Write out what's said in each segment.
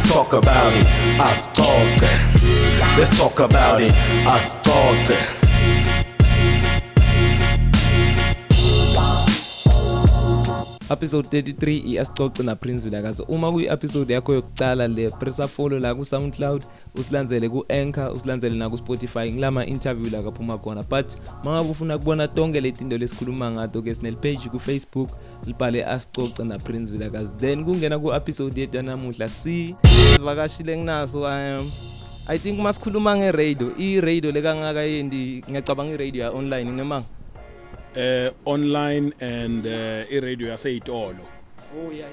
Let's talk about it. Ascolte. Let's talk about it. Ascolte. Episode 33 iyasicoca naPrince Vilakazi. Uma kuyi episode yakho yokucala le pressa follow la ku SoundCloud usilandzele ku Anchor usilandzele na ku Spotify ngilama interview la kaphuma khona. But mangabe ufuna kubona tonke letinto lesikhuluma ngato ke sinel page ku Facebook libhale asicoca naPrince Vilakazi. Then kungena ku episode yethu namuhla si sivakashile nginaso um I think masikhuluma ngeradio i radio lekangaka yendi ngiyacabanga i radio ya uh, online and uh, iradio yaseyitolo Oh yeah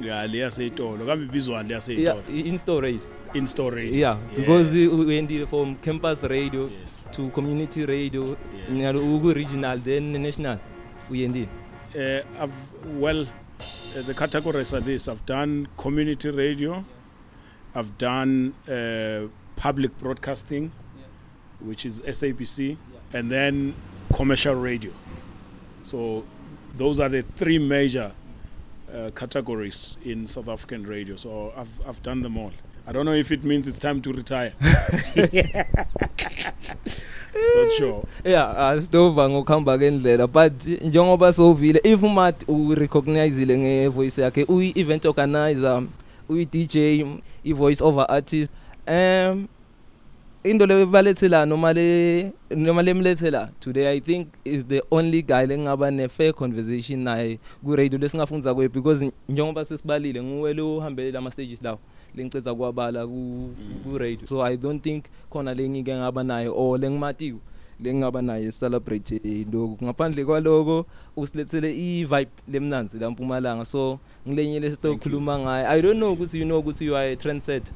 yeah. ya le yaseyitolo kambe ibizwa le Yeah, in store radio. in store radio Yeah, because Yes. we went from campus radio Yes. to community radio, Yes. ngalo uku regional then national. Uyendini. uh, I've well uh, the categories are this I've done community radio I've done uh, public broadcasting which is SABC and then commercial radio so those are the three major uh, categories in South African radio. So I've I've done them all. I don't know if it means it's time to retire. Not sure. Yeah, asitova ngokuhamba kendlela but njengoba sovile if umat urecognizeile ngevoice yakhe uyi event organizer, uyi DJ, i voice over artist. Um into lebalethela noma le noma lemlethela today i think is the only guy lengaba ne fair conversation naye ku radio lesingafundza kwe because njengoba sesibalile nguwe lo uhambele ama stages lawo lengicetha kwabala ku ku radio so i don't think khona lengike ngaba naye or lengimatiko lengaba naye celebrate lokho ngaphandle kwaloko usilethele i vibe lemnanzi la Mpumalanga. So ngilenye lesitokhuluma ngayo. I don't know ukuthi you know ukuthi you are a trendsetter.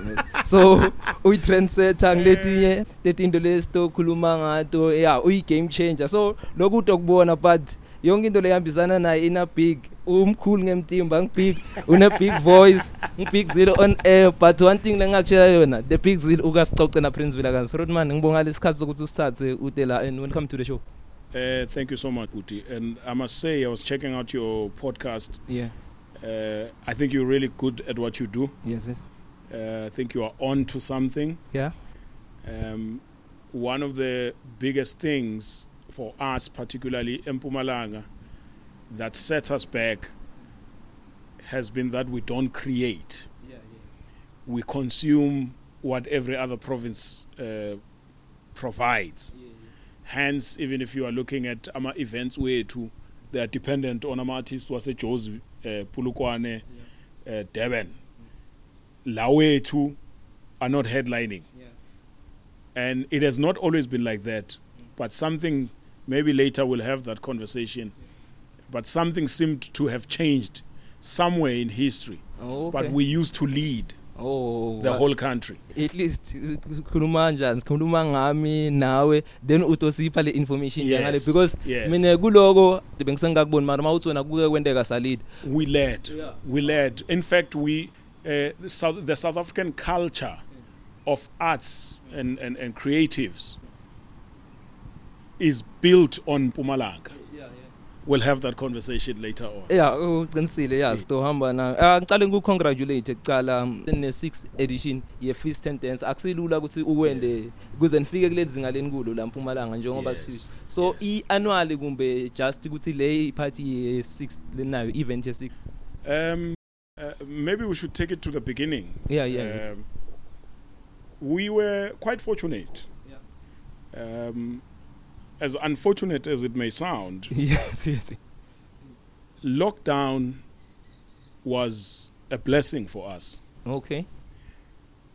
so uyi trendsetter ngiletinye letinto lesitokhuluma ngato yeah uyi game changer. So lokudwa kubona but yonke into lehambisana naye ina big umkhulu ngemtimba ngibig une big voice ngibig zero on air. But one thing lengakutshela yona the big zero ukasicoce na Prince Vilakazi. Rodman ngibonga lesikhathi sokuthi usithathe ude la and welcome to the show. Uh, thank you so much, Uti. And I must say, I was checking out your podcast. yeah. Uh, I think you're really good at what you do. yes yes. Uh, I think you are on to something. yeah Um, one of the biggest things for us, particularly in Pumalanga, that sets us back has been that we don't create. yeah We consume what every other province uh, provides. Hence, even if you are looking at ama events wethu, they are dependent on ama artists waseJozi, uh, Pulukwane, uh, Durban. La wethu are not headlining. And it has not always been like that. But something, maybe later we'll have that conversation. But something seemed to have changed somewhere in history. oh okay. But we used to lead oh the wa- whole country. at least sikhuluma kanjani sikhuluma ngami nawe then utosipha le information Yes, njengale because yes. mina kuloko bengisengakuboni mara mawuthi wena kuke kwenteka salida We led. Yeah. We led. In fact, we uh, South, the South African culture of arts and, and, and creatives is built on Pumalanga. We'll have that conversation later on. yeah uqinisile yeah sitohamba na. Ah ngicela ngikukongratulate kucala ne 6th edition ye Feast and Dance. Akusilula ukuthi uwende kuze nifike kulezi zinga lenikulo la Mpumalanga njengoba si so i annual kumbe just ukuthi le party ye 6 lenayo event ye 6 Um, uh, maybe we should take it to the beginning. yeah yeah, yeah. Um, we were quite fortunate. Um, as unfortunate as it may sound, yes yes lockdown was a blessing for us. okay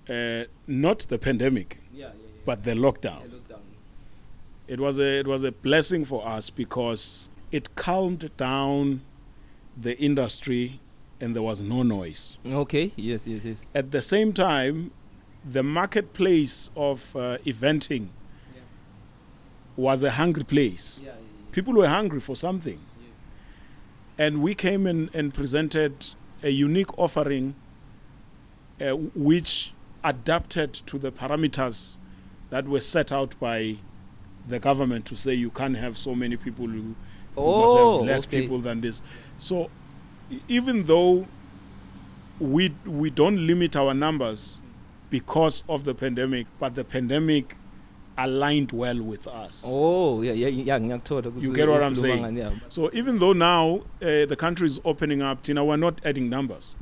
Uh, not the pandemic, yeah yeah but the lockdown. It was a it was a blessing for us because it calmed down the industry and there was no noise. Okay, yes, yes, yes. At the same time, the marketplace of uh, eventing was a hungry place. People were hungry for something. And we came in and presented a unique offering uh, which adapted to the parameters that were set out by the government to say you can't have so many people, you, you must Oh, have less okay. people than this. So even though we we don't limit our numbers because of the pandemic, but the pandemic aligned well with us. oh yeah yeah yeah ngiyakuthola You get what I'm saying? yeah. So even though now uh, the country is opening up, Tina, we're not adding numbers.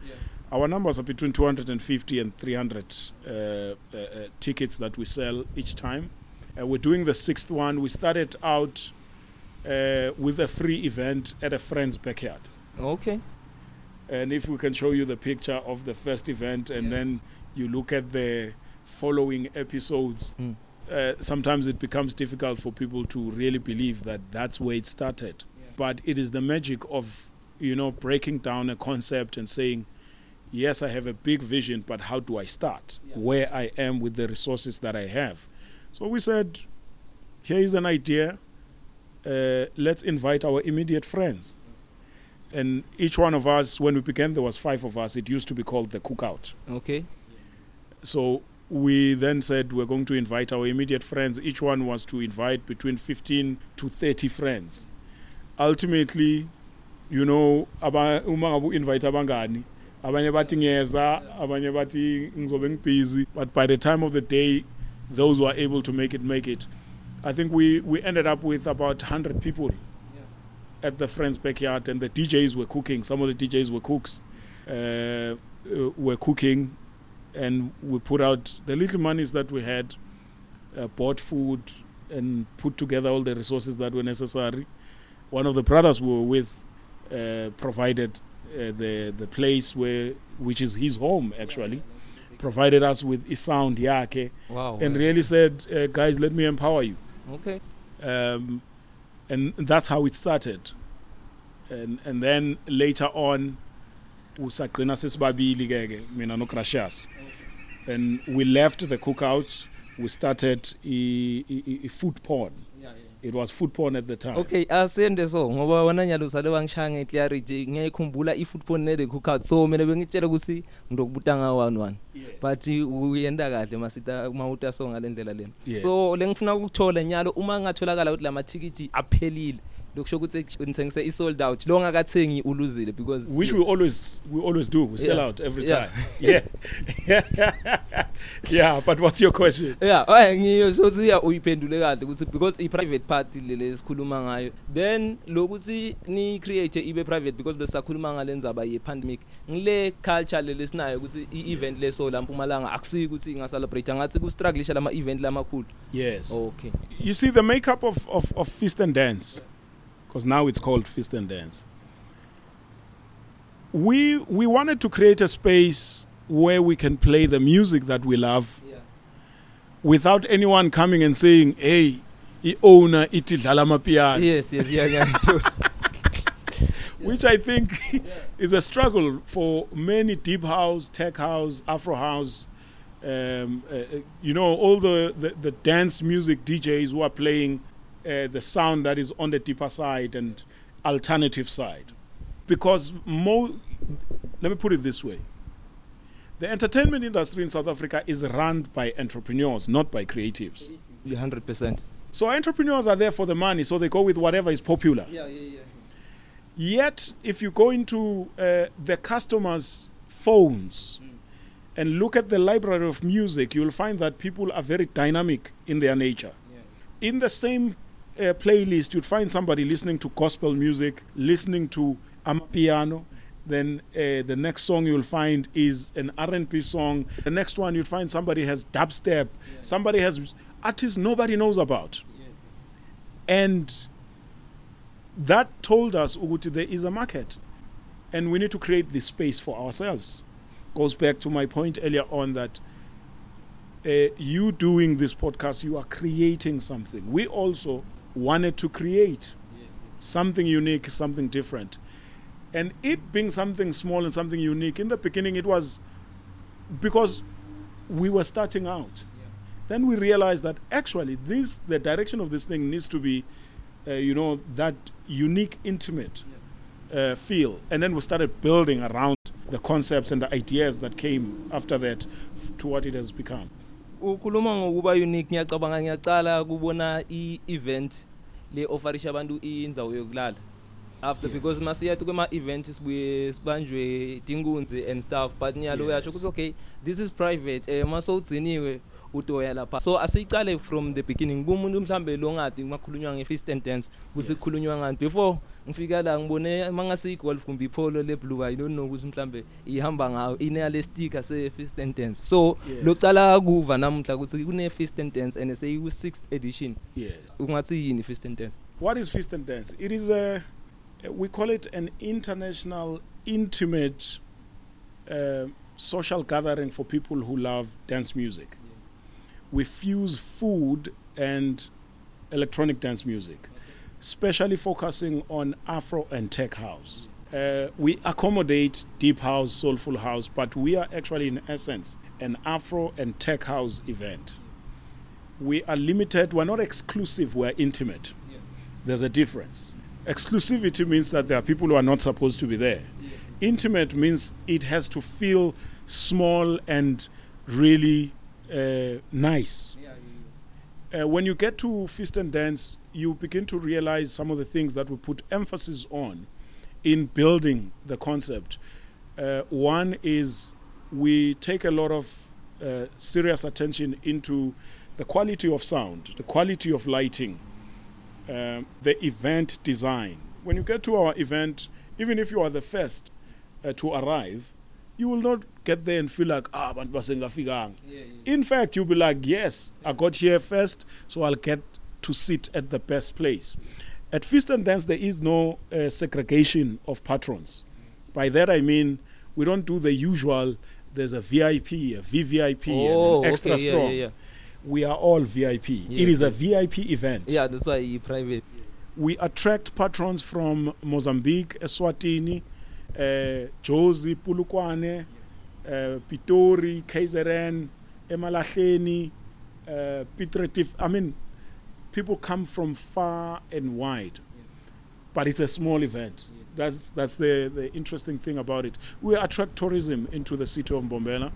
Our numbers are between 250 and 300 uh, uh, uh, tickets that we sell each time. Uh, we're doing the sixth one. We started out uh, with a free event at a friend's backyard. okay And if we can show you the picture of the first event and Yeah. then you look at the following episodes, Mm. uh, sometimes it becomes difficult for people to really believe that that's where it started. But it is the magic of, you know, breaking down a concept and saying, yes, I have a big vision, but how do I start? Yeah. Where I am with the resources that I have. So we said, here is an idea. Uh, let's invite our immediate friends. And each one of us, when we began, there was five of us. It used to be called the cookout. okay So we then said we're going to invite our immediate friends. Each one was to invite between 15 to 30 friends. Ultimately, you know, aba uma ngabe invite abangani, abanye bathi ngiyeza, abanye bathi ngizobe ngibusy, but by the time of the day those who are able to make it make it. I think we we ended up with about 100 people at the friends backyard and the DJs were cooking. Some of the DJs were cooks. Uh, uh, were cooking and we put out the little monies that we had, uh, bought food, and put together all the resources that were necessary. One of the brothers we were with uh, provided uh, the the place where, which is his home actually, provided us with a sound yake, wow and really said, uh, "Guys, let me empower you." okay um, and that's how it started. And and then later on, usagcina sesibabili ke ke mina no Gracious. And we left the cookout. We started i, i, i food porn. It was food porn at the time. okay asende so ngoba wona nyalo usale wangishaya ngeclarity ngiyayikhumbula i-football nele cookout so mina bengitshela ukuthi ngidokubuta nga one one Yes. but uyenda kahle masita mawuta so ngalendlela lena Yeah. so lengifuna ukuthola nyalo uma ngatholakala ukuthi lamathikithi aphelile lokusho ukuthi ngithengise i-sold out lo ngakathengi uluzile because Which we always we always do. We sell Yeah. out every Yeah. time. Yeah. yeah. But what's your question? yeah ay ngiyo so siya uyiphendule kahle ukuthi because i private party lele sikhuluma ngayo then lokuthi ni create ibe private because besakhuluma ngalendzaba ye pandemic ngile culture lele sinayo ukuthi i event leso la Mpumalanga akusiki ukuthi inga celebrate ngathi ku struggleisha lama event lamakhulu Yes. okay you see the makeup of, of, of Feast and Dance, because now it's called Feast and Dance. We we wanted to create a space where we can play the music that we love yeah without anyone coming and saying, "Hey, i owner iti dlala amapiano," yes yes yeah ngiyathola which I think is a struggle for many deep house, tech house, Afro house. Um, uh, uh, you know, all the, the, the dance music DJs who are playing uh, the sound that is on the deeper side and alternative side. Because mo- let me put it this way the entertainment industry in South Africa is run by entrepreneurs, not by creatives. 100% So entrepreneurs are there for the money, so they go with whatever is popular. yeah yeah yeah Yet, if you go into uh, the customers' phones and look at the library of music, you'll find that people are very dynamic in their nature. In the same uh, playlist, you'd find somebody listening to gospel music, listening to amapiano. Then uh, the next song you'll find is an R&B song. The next one you'll find somebody has dubstep. Somebody has artists nobody knows about. And that told us ukuthi there is a market and we need to create this space for ourselves goes back to my point earlier on that uh, you doing this podcast you are creating something we also wanted to create something unique something different. And it being something small and something unique in the beginning it was because we were starting out. Then we realized that actually this the direction of this thing needs to be uh, you know that unique intimate uh, feel. And then we started building around the concepts and the ideas that came after that f- to what it has become. Ukhuluma ngokuba unique ngiyacabanga ngiyacala kubona i-event le offerisha abantu indzawo yokulala after Yes. because masiya kwema event sibuye sibanjwe tinkunzi and stuff but nyalo uyasho Yes. ukuthi okay this is private eh maso ugciniwe utoya lapha. So asicale from the beginning. Kumuntu mhlambe longadi makhulunywa nge-fist and dance kuthi kukhulunywa ngani? Before ngifika la ngibone mangasiyi-golf kumbe ipolo lebluka i don't know ukuthi mhlambe ihamba ngayo ineyale sticker se-fist and dance. So Yes. lokucala kuva namuhla ukuthi kune-fist and dance and seyiku-sixth edition. Yes. Ungathi yini i-fist and dance? What is Fist and Dance? It is a, we call it an international, intimate uh, social gathering for people who love dance music. We fuse food and electronic dance music, especially focusing on Afro and tech house. Uh, we accommodate deep house, soulful house, but we are actually, in essence, an Afro and tech house event. We are limited, we're not exclusive, we're intimate there's a difference. Exclusivity means that there are people who are not supposed to be there. Intimate means it has to feel small and really uh, nice. Uh, when you get to Feast and Dance, you begin to realize some of the things that we put emphasis on in building the concept. Uh, one is we take a lot of uh, serious attention into the quality of sound, the quality of lighting, um, the event design. When you get to our event, even if you are the first uh, to arrive, you will not get there and feel like ah bantu basengafikanga. In fact, you'll be like, yes, I got here first, so I'll get to sit at the best place. At Feast and Dance, there is no uh, segregation of patrons. By that I mean, we don't do the usual. There's a VIP, a VVIP, oh and an extra okay, yeah, strong. yeah, yeah. We are all VIP. Yeah, it is a okay. VIP event. yeah that's why i-private we attract patrons from Mozambique, Eswatini, uh, Jozi, Pulukwane, uh, Pitori, KZN, Emalahleni, uh, Piet Retief. I mean, people come from far and wide, but it's a small event. That's that's the, the interesting thing about it. We attract tourism into the city of Mbombela,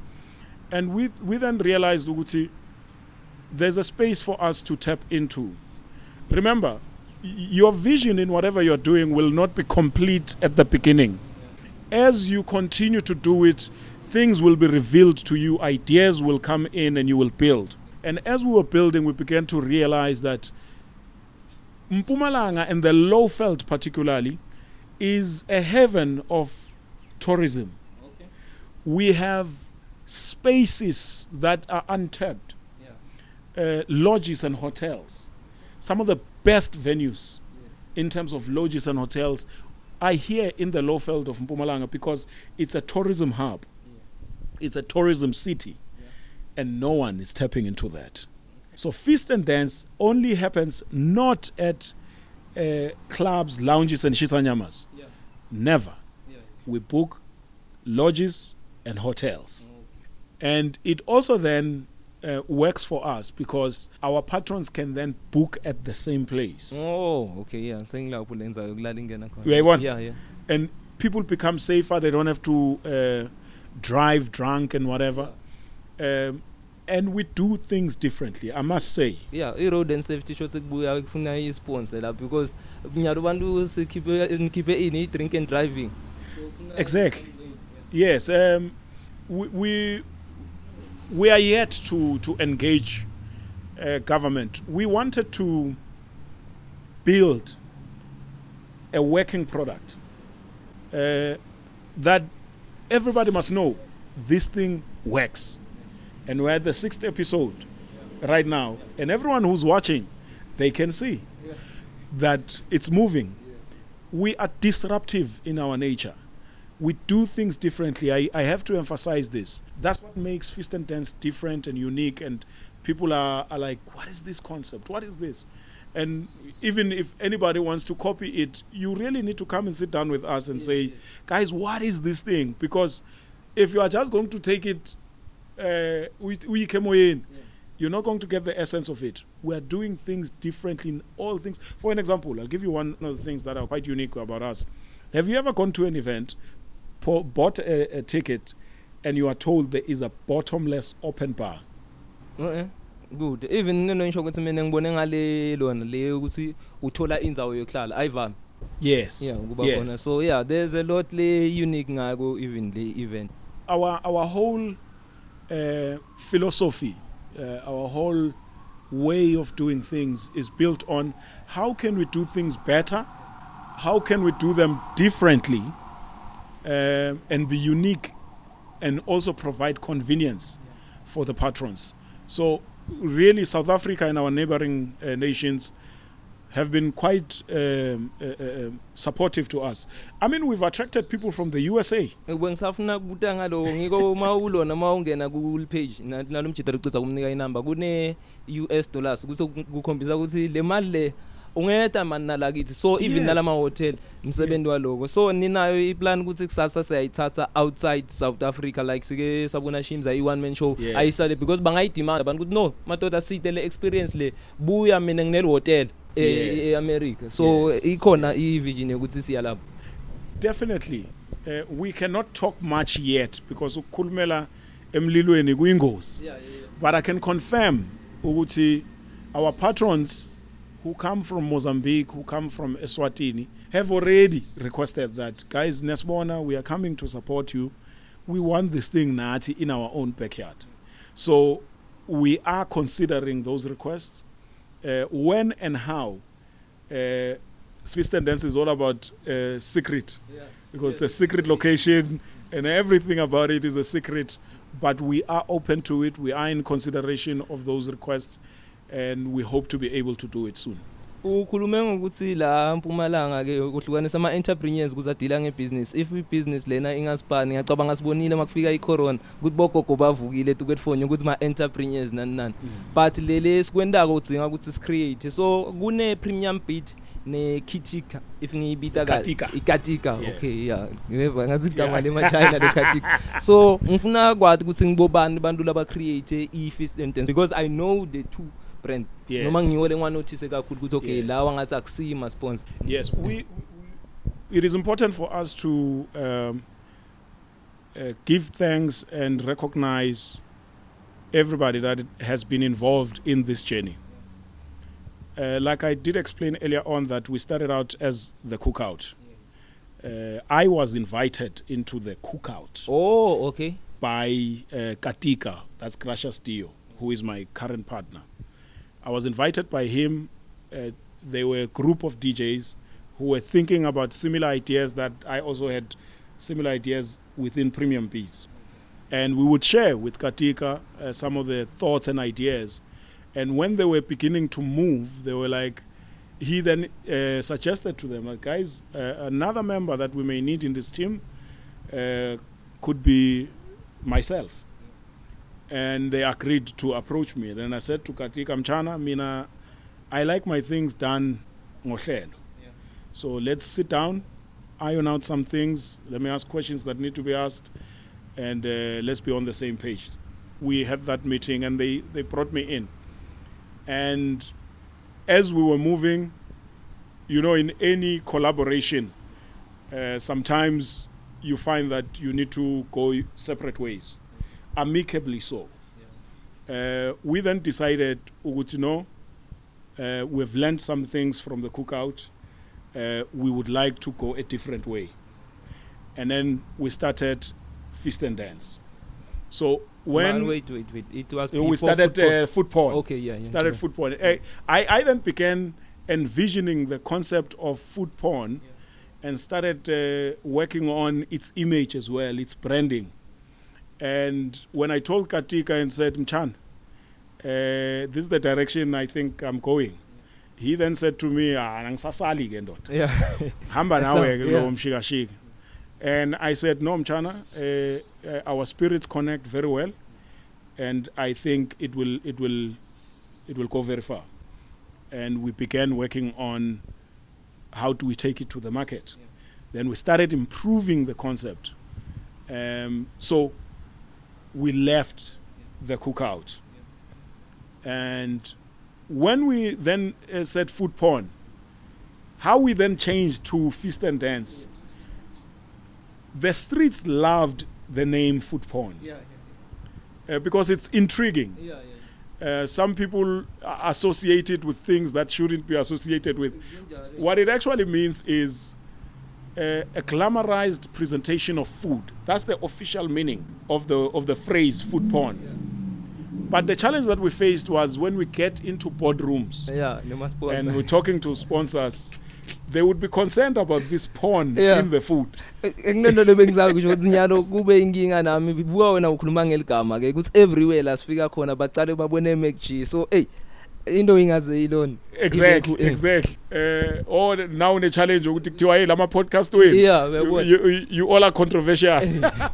and we we then realized Uguti, there's a space for us to tap into. Remember, your vision in whatever you're doing will not be complete at the beginning. As you continue to do it, things will be revealed to you, ideas will come in, and you will build. And as we were building, we began to realize that Mpumalanga and the Lowveld, particularly, is a heaven of tourism. We have spaces that are untapped, uh, lodges and hotels. Some of the best venues in terms of lodges and hotels are here in the Lowveld of Mpumalanga because it's a tourism hub. It's a tourism city. And no one is tapping into that. So feast and dance only happens not at uh, clubs, lounges, and shisanyamas. Never. We book lodges and hotels. And it also then uh, works for us because our patrons can then book at the same place. oh okay yeah sengilapho lenza yokulala ingena khona Uyayibona? yeah yeah And people become safer, they don't have to uh, drive drunk and whatever. Um, and we do things differently, I must say. yeah i-road and safety show sekubuya kufuna i-sponsor la because nyalo bantu sikhiphe nikhiphe ini i-drink and driving Exactly. Yes, um, we, we we are yet to to engage uh, government. We wanted to build a working product uh, that everybody must know this thing works. And we're at the sixth episode right now, and everyone who's watching, they can see that it's moving. We are disruptive in our nature we do things differently. I, I have to emphasize this. That's what makes Fist and Dance different and unique. And people are, are like, what is this concept? What is this? And even if anybody wants to copy it, you really need to come and sit down with us and say, guys, what is this thing? Because if you are just going to take it, uh, we, we came in, you're not going to get the essence of it. We are doing things differently in all things. For an example, I'll give you one of the things that are quite unique about us. Have you ever gone to an event, bought a, a ticket, and you are told there is a bottomless open bar? Eh, good. Even neno ngisho ukuthi mina ngibone ngale lona le ukuthi uthola indzawo yokuhlala ayivami yes yeah kuba yes. khona. So yeah there's a lot le unique ngako even le event. Our our whole uh, philosophy, uh, our whole way of doing things is built on how can we do things better, how can we do them differently, uh, and be unique, and also provide convenience for the patrons. So, really, South Africa and our neighboring uh, nations have been quite um, uh, uh, supportive to us. I mean, we've attracted people from the USA. bengisafuna kubuta ngalo ngiko mawulona mawungena ku page nalomjida licitsa kumnika inamba kune US dollars kuse kukhombisa ukuthi le mali le ungeta mani nalakithi so even Yes. nalama hotel umsebenzi waloko so ninayo iplan ukuthi kusasa siyayithatha outside South Africa like sike sabona Shimza i one man show Yes. ayisale because bangayidemand abantu ukuthi no madoda site le experience le buya mina nginel hotel Yes. e America so Yes. ikhona Yes. i vision yokuthi siya lapho Definitely. Uh, we cannot talk much yet because ukukhulumela emlilweni kuyingozi. yeah yeah But I can confirm ukuthi our patrons who come from Mozambique, who come from Eswatini, have already requested that guys, Nesbona, we are coming to support you. We want this thing nati in our own backyard. So we are considering those requests. Uh, when and how uh, Swiss Dance is all about uh, secret yeah because the secret location and everything about it is a secret. But we are open to it. We are in consideration of those requests, and we hope to be able to do it soon. ukhulume ngokuthi la Mpumalanga ke kuhlukanisa ama entrepreneurs kuzadila ngebusiness if ibusiness lena ingasipani ngiyacabanga sibonile makufika icorona ukuthi bogogo bavukile tuketfonye ukuthi ma entrepreneurs nani nani but lele sikwendako udzinga ukuthi sicreate so kune premium beat ne Kitika if ngiyibita ka Katika. ikatika Yes. okay yeah ngeva ngathi igama Yeah. le machina le Katika so ngifuna kwathi ukuthi ngibobani abantu laba create i fist and dance because i know the two brands Yes. noma ngiwo lengwanothise kakhulu ukuthi okay Yes. lawa ngathi akusiyi ma sponsor Yes, we, we. It is important for us to um, uh, give thanks and recognize everybody that has been involved in this journey. Uh, like I did explain earlier on, that we started out as the cookout. Uh, I was invited into the cookout oh okay by uh, Katika, that's Gracious Dio, who is my current partner. I was invited by him. Uh, they were a group of DJs who were thinking about similar ideas that I also had similar ideas within Premium Beats. And we would share with Katika uh, some of the thoughts and ideas. And when they were beginning to move, they were like, he then uh, suggested to them, like, guys, uh, another member that we may need in this team uh, could be myself. And they agreed to approach me. Then I said to Katika Mchana, Mina, I like my things done ngohlelo. So let's sit down, iron out some things. Let me ask questions that need to be asked, and uh, let's be on the same page. We had that meeting, and they, they brought me in. And as we were moving, you know, in any collaboration, uh, sometimes you find that you need to go separate ways, amicably so. Uh, we then decided, ukuthi no, uh, we've learned some things from the cookout. Uh, we would like to go a different way. And then we started Feast and Dance. So when Man, wait wait wait it was we started football. uh, food porn, okay yeah, yeah started yeah. porn. Uh, I, I then began envisioning the concept of food porn and started uh, working on its image as well, its branding. And when I told Katika and said, Mchan, uh, this is the direction I think I'm going. He then said to me, ah, nangisasali ke ndoda. yeah hamba nawe ke Yeah. lo mshikashika and i said no mchana uh, uh, our spirits connect very well and i think it will it will it will go very far and we began working on how do we take it to the market then we started improving the concept um, so we left the cookout. And when we then uh, said food porn how we then changed to feast and dance the streets loved the name food porn. Yeah uh, because it's intriguing. Yeah Uh, some people associate it with things that shouldn't be associated with. What it actually means is uh, a glamorized presentation of food. That's the official meaning of the of the phrase food porn. But the challenge that we faced was when we get into boardrooms yeah and we're talking to sponsors, they would be concerned about this porn Yeah. in the food. le bengizama kusho ukuthi nyalo kube inkinga nami buka wena ukhuluma ngeligama ke ukuthi everywhere la sifika khona bacale babone MacG so hey into ingaze yilona Exactly, exactly. Uh, or now ne challenge ukuthi kuthiwa hey lama podcast wenu. Yeah, you, you, all are controversial.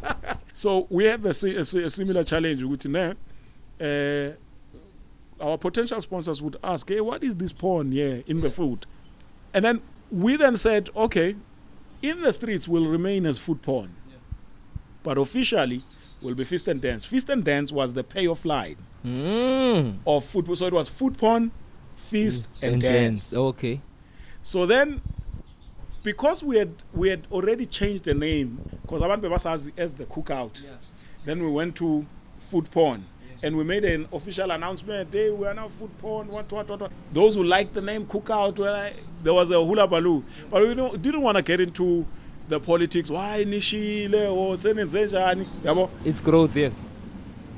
so we had the, si- a, si- a similar challenge ukuthi ne uh, our potential sponsors would ask, "Hey, what is this porn here in the food?" And then we then said, "Okay, in the streets will remain as food porn, but officially will be feast and dance. Feast and dance was the payoff line mm. of food, so it was food porn, feast and, dance. okay So then, because we had we had already changed the name, because abantu bebasazi as the cookout, then we went to food porn. And we made an official announcement. Hey, we are now food porn. What, what, what, what. Those who liked the name Cookout, well, I- there was a hula baloo. But we don't, didn't want to get into the politics. Why nishile or senenzenjani? Yabo? it's growth yes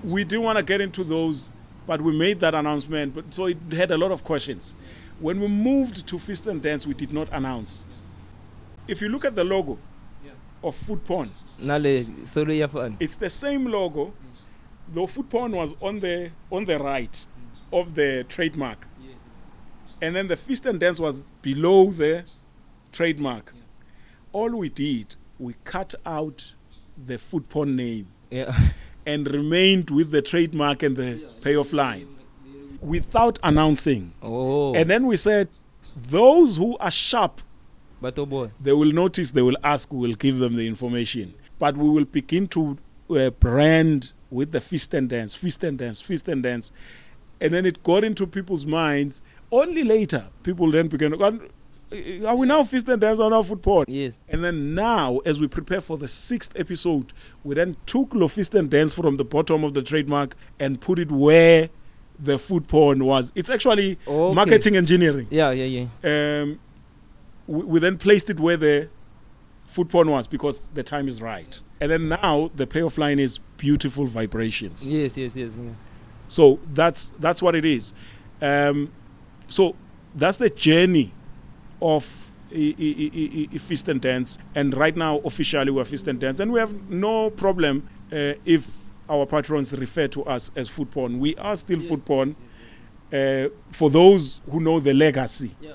we didn't want to get into those, but we made that announcement. But so it had a lot of questions. When we moved to Feast and Dance, we did not announce. If you look at the logo of Food Porn, it's the same logo, though Food Porn was on the on the right of the trademark, and then the Feast and Dance was below the trademark. All we did, we cut out the Food Porn name yeah and remained with the trademark and the payoff line without announcing. oh And then we said, those who are sharp, but oh boy they will notice, they will ask, we will give them the information. But we will begin to uh, brand with the feast and dance, feast and dance, feast and dance. And then it got into people's minds. Only later, people then began, are we now feast and dance or now food porn? yes And then now, as we prepare for the sixth episode, we then took Lofist and Dance from the bottom of the trademark and put it where the food porn was. It's actually Okay. marketing engineering. yeah yeah yeah Um, we, we then placed it where the food porn was because the time is right. And then now the payoff line is beautiful vibrations. yes yes yes yeah. So that's that's what it is. Um, so that's the journey of I- I- I- Feast and Dance. And right now, officially, we're Feast and Dance. And we have no problem uh, if our patrons refer to us as food porn. We are still food porn. Uh, for those who know the legacy, Yeah.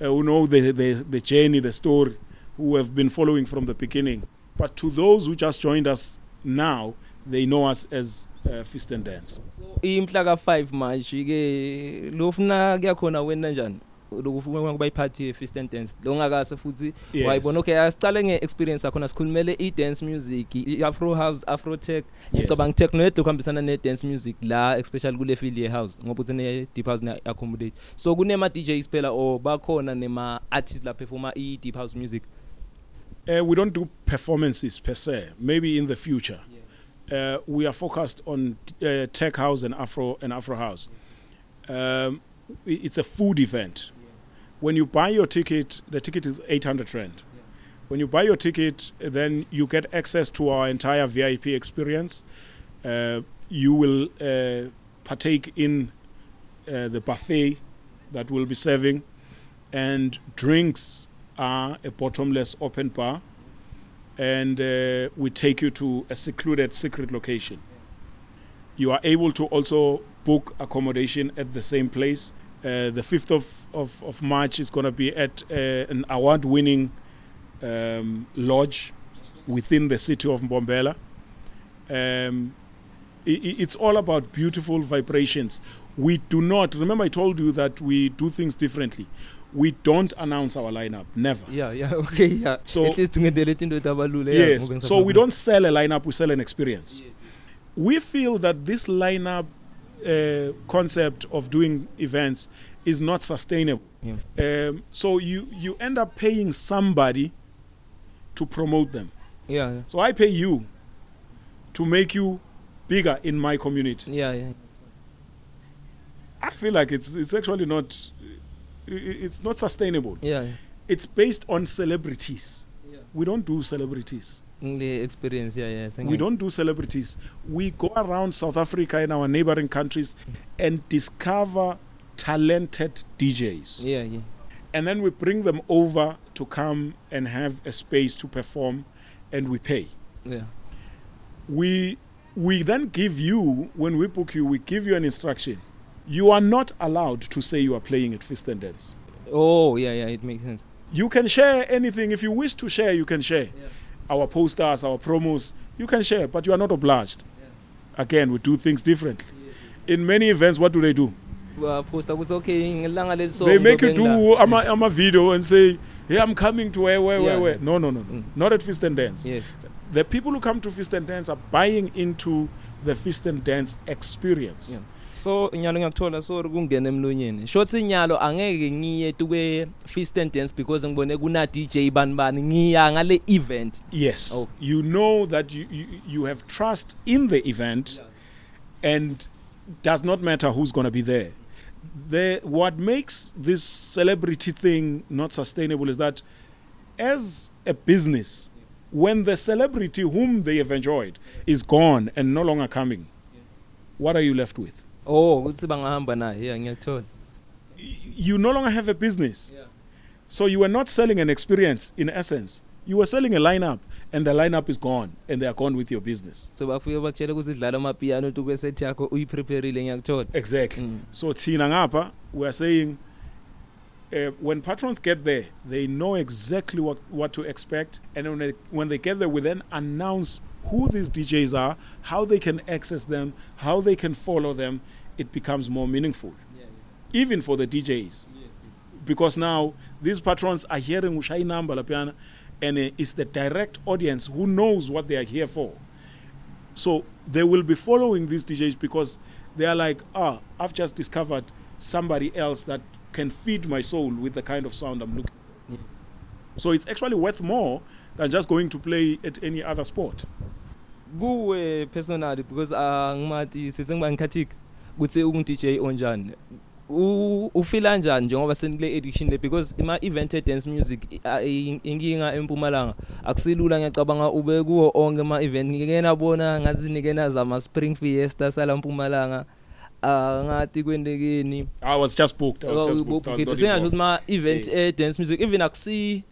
uh, who know the, the, the journey, the story, who have been following from the beginning. But to those who just joined us now, they know us as uh, Feast and Dance. imhla ka5 manje ke lofuna kuyakhona wena njani lokufuna kuba iphathi ye feast and dance lo ngakase futhi Yes. wayibona okay asicale nge experience yakho sikhulumele i dance music i afro house afro tech Yes. ngicabanga techno yedwa kuhambisana ne dance music la especially kule field ye house ngoba uthi ne deep house ne accommodate so kunema DJs phela or bakhona nema artists la performa i deep house music Uh, we don't do performances per se. Maybe in the future, uh, we are focused on uh, tech house and Afro and Afro house. Um, i- it's a food event. When you buy your ticket, the ticket is 800 rand. When you buy your ticket, then you get access to our entire VIP experience. Uh, you will uh, partake in uh, the buffet that we'll be serving, and drinks are a bottomless open bar, and uh, we take you to a secluded secret location. You are able to also book accommodation at the same place. Uh, the 5th of, of, of March is going to be at uh, an award winning um, lodge within the city of Mbombela. Um, i- i- it's all about beautiful vibrations. We do not, remember, I told you that we do things differently. We don't announce our lineup, never. yeah yeah okay yeah So- at least Yes. So we don't sell a lineup, we sell an experience. We feel that this lineup uh, concept of doing events is not sustainable. Yeah. Um, so you, you end up paying somebody to promote them. yeah yeah. So I pay you to make you bigger in my community. yeah yeah I feel like it's it's actually not it's not sustainable. yeah It's based on celebrities. Yeah. We don't do celebrities. Ngile experience yeah yeah We don't do celebrities. We go around South Africa and our neighboring countries and discover talented DJs. yeah yeah And then we bring them over to come and have a space to perform and we pay. yeah We we then give you when we book you, we give you an instruction. You are not allowed to say you are playing at Fist and Dance. oh yeah yeah it makes sense You can share anything. If you wish to share, you can share. Our posters, our promos, you can share, but you are not obliged. Again, we do things differently. In many events, what do they do? poster ukuthi okay ngelanga leli they make you do ama, ama video and say, hey, I'm coming to where, where, Yeah. where, where. No, no, no, no. Mm. Not at Fist and Dance. yes The people who come to Fist and Dance are buying into the Fist and Dance experience. Yeah. So nyalo ngiyakuthola sorry kungena emlonyeni shothi nyalo angeke ngiye tukwe feast and dance because ngibone kuna DJ bani bani ngiya ngale event Yes. Oh. You know that you, you, you have trust in the event and does not matter who's going to be there. The, what makes this celebrity thing not sustainable is that as a business, when the celebrity whom they have enjoyed is gone and no longer coming, what are you left with? Oh ukuthi bangahamba naye yeah ngiyakuthola You no longer have a business. So you were not selling an experience in essence. You were selling a lineup and the lineup is gone and they are gone with your business. so bafike bakutshela ukuthi idlala amapiano tukwe set yakho uyiprepareile ngiyakuthola Exactly. Mm. So Tina Ngapa, we are saying uh, when patrons get there, they know exactly what, what to expect. And when they, when they get there, we then announce who these DJs are, how they can access them, how they can follow them. It becomes more meaningful, even for the DJs. Because now these patrons are hearing Ushai Namba Lapiana, and uh, it's the direct audience who knows what they are here for. So they will be following these DJs because they are like, ah, I've just discovered somebody else that can feed my soul with the kind of sound I'm looking for. Yeah. So it's actually worth more than just going to play at any other sport. kuwe personally because angimathi sesengiba ngikhathika kuthi ungu DJ onjani? U- ufila kanjani njengoba senikule edition le? Because ima event e dance music i- a- i- inkinga empumalanga. Akusilula ngiyacabanga ube kuwo onke ama event ngike nabona ngathi nike nazama spring fiesta sala mpumalanga. Ah ngathi kwendekeni. I was just booked. I was just booked. I was not sengasho ukuthi involved. ma event e dance music even akusi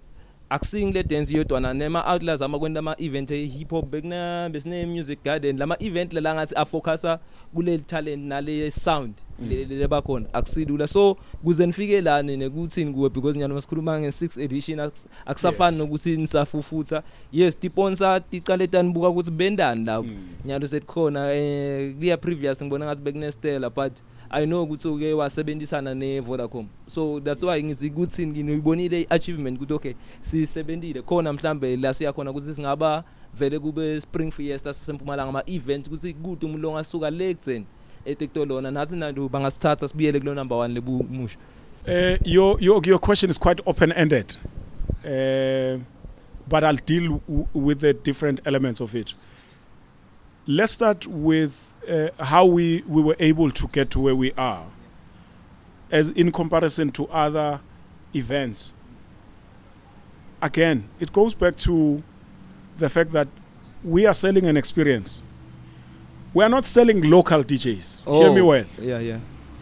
akusingile dance yodwa nema outlets amakwenda ama event e hip hop bekuna besine music garden lama event la ngathi afocusa kule talent nale sound le le bakhona. Akusilula so kuze nifike lana nekuthini kuwe because nyalo masikhuluma nge 6 edition akus- akusafani nokuthi nisafufutha. Yes tiponsor ticale tanibuka ukuthi bendani lapho. Mm. nyalo sekukhona eh kuya previous ngibona ngathi bekune Stella but I know ukuthi uke wasebenzisana ne Vodacom so that's why ngithi ukuthi nginibonile achievement ukuthi okay sisebenzile khona mhlambe la siya khona ukuthi singaba vele kube Spring Fiesta sisempumalanga ama event ukuthi kude umuntu ongasuka le kutseni eTektolona nathi nandu bangasithatha sibiyele kulo number 1 lebumusho Uh, your, your, your question is quite open ended, uh, but I'll deal w- with the different elements of it. Let's start with uh, how we, we were able to get to where we are, as in comparison to other events. Again, it goes back to the fact that we are selling an experience. We are not selling local DJs. Hear me well. yeah yeah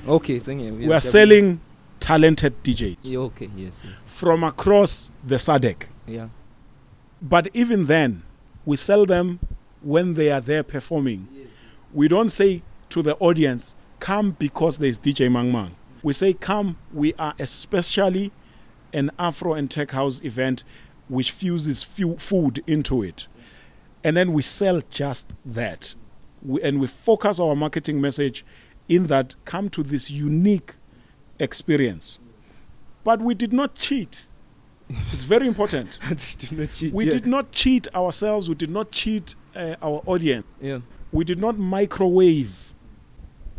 okay sengiye We are selling talented DJs yeah, okay yes yes from across the SADC. yeah But even then, we sell them when they are there performing. We don't say to the audience, come because there's DJ Mang Mang. We say, come, we are especially an Afro and Tech House event which fuses fu- food into it. And then we sell just that. We, and we focus our marketing message in that come to this unique experience. But we did not cheat. It's very important. We did not cheat ourselves. We did not cheat uh, our audience. yeah We did not microwave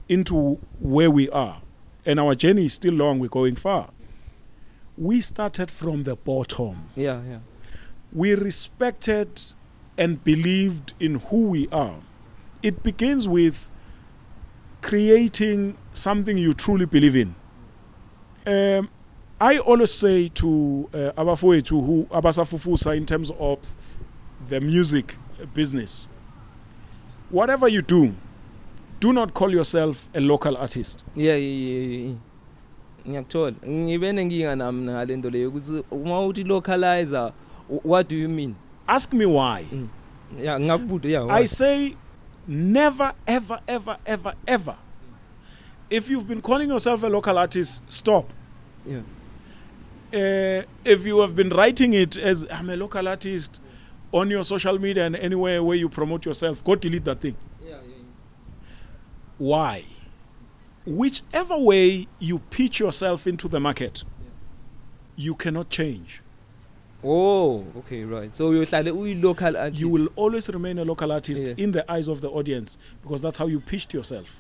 into where we are. And our journey is still long. We're going far. We started from the bottom. yeah yeah We respected and believed in who we are. It begins with creating something you truly believe in. Um, I always say to uh, abafowethu who abasafufusa in terms of the music business, whatever you do, do not call yourself a local artist. yeah yeah, yeah, yeah. ngiyakuthola ngibe nenkinga nami ngale nto leyo ukuthi uma uthi localizer wh- what do you mean Ask me why. ya ngakubude ya I say never, ever, ever, ever, ever. If you've been calling yourself a local artist, stop. yeah uh, if you have been writing it as I'm a local artist on your social media and anywhere where you promote yourself, go delete that thing. yeah Why? Whichever way you pitch yourself into the market, you cannot change. oh okay right so uyohlale uyi local artist You will always remain a local artist Yeah. in the eyes of the audience because that's how you pitched yourself.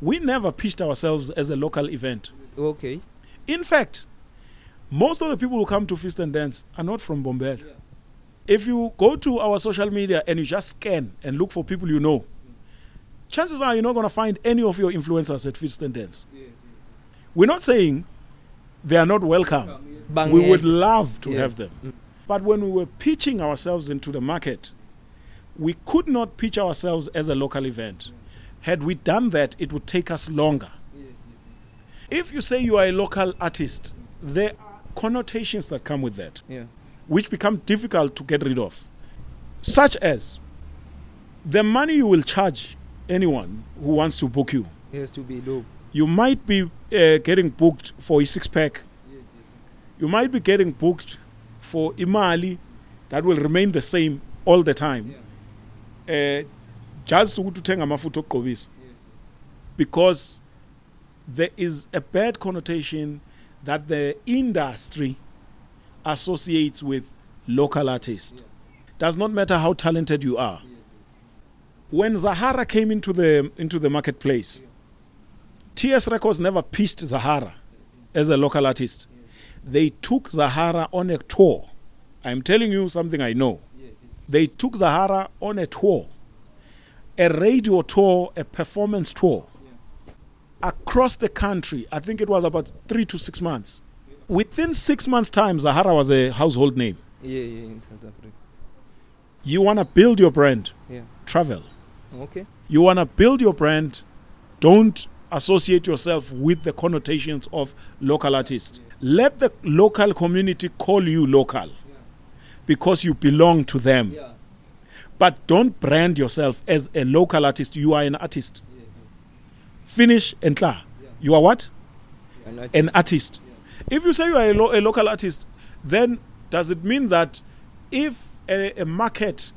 We never pitched ourselves as a local event. okay In fact, most of the people who come to Feast and Dance are not from Bombay. If you go to our social media and you just scan and look for people you know, chances are you're not going to find any of your influencers at Feast and Dance. We're not saying they are not welcome. We would love to Yeah. have them. Mm. But when we were pitching ourselves into the market, we could not pitch ourselves as a local event. Had we done that, it would take us longer. If you say you are a local artist, there are connotations that come with that, yeah which become difficult to get rid of. Such as the money you will charge anyone who wants to book you. it has to be low You might be uh, getting booked for a six pack. You might be getting booked for imali that will remain the same all the time. Uh, just ukuthi uthenga amafutha okugqobisa because there is a bad connotation that the industry associates with local artists. Does not matter how talented you are. When Zahara came into the into the marketplace, TS Records never pitched Zahara as a local artist. They took Zahara on a tour. I'm telling you something I know. They took Zahara on a tour, a radio tour, a performance tour across the country. I think it was about three to six months. Within six months' time, Zahara was a household name. yeah yeah in south africa You want to build your brand, yeah travel. okay You want to build your brand, don't associate yourself with the connotations of local artists. Let the local community call you local because you belong to them. yeah But don't brand yourself as a local artist. You are an artist. Finish and klar. You are what? and I An artist. If you say you are a, lo- a local artist, then does it mean that if a, a market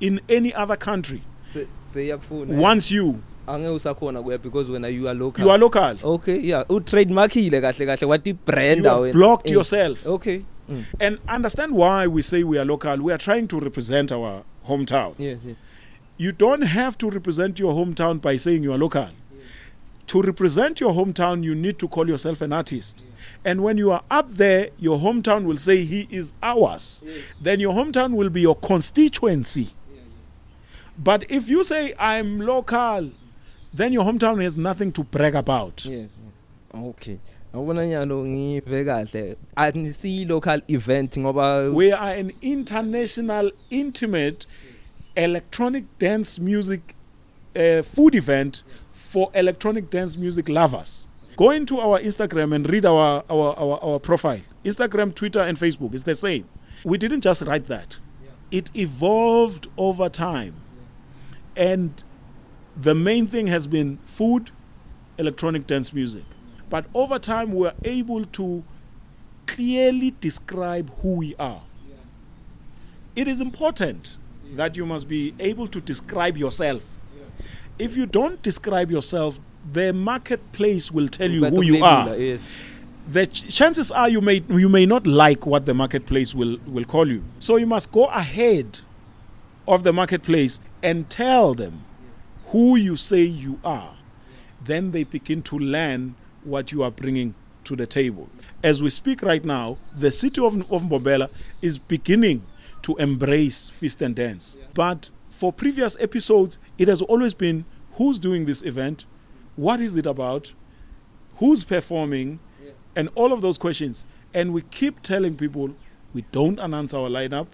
in any other country Se- seyakufuna wants you, angeke usakhona kuya because wena you are local you are local. okay yeah utrademarkile kahle kahle wathi brand you have blocked yourself. okay mm. And understand why we say we are local. We are trying to represent our hometown. yes yes You don't have to represent your hometown by saying you are local. To represent your hometown, you need to call yourself an artist. And when you are up there, your hometown will say, He is ours. Then your hometown will be your constituency. But if you say, I'm local, then your hometown has nothing to brag about. yes yes. okay ngabona nyalo ngive kahle anisi local event ngoba We are an international, intimate electronic dance music uh, food event for electronic dance music lovers. Go into our Instagram and read our, our, our, our profile. Instagram, Twitter, and Facebook. It's the same. We didn't just write that, it evolved over time. And the main thing has been food, electronic dance music. But over time, we're able to clearly describe who we are. It is important that you must be able to describe yourself. If you don't describe yourself, the marketplace will tell you who you are. yes The ch- chances are you may you may not like what the marketplace will will call you. So you must go ahead of the marketplace and tell them who you say you are. Then they begin to learn what you are bringing to the table. As we speak right now, the city of, of Mbombela is beginning to embrace feast and dance. But for previous episodes, it has always been who's doing this event, what is it about, who's performing, Yeah. and all of those questions. And we keep telling people we don't announce our lineup.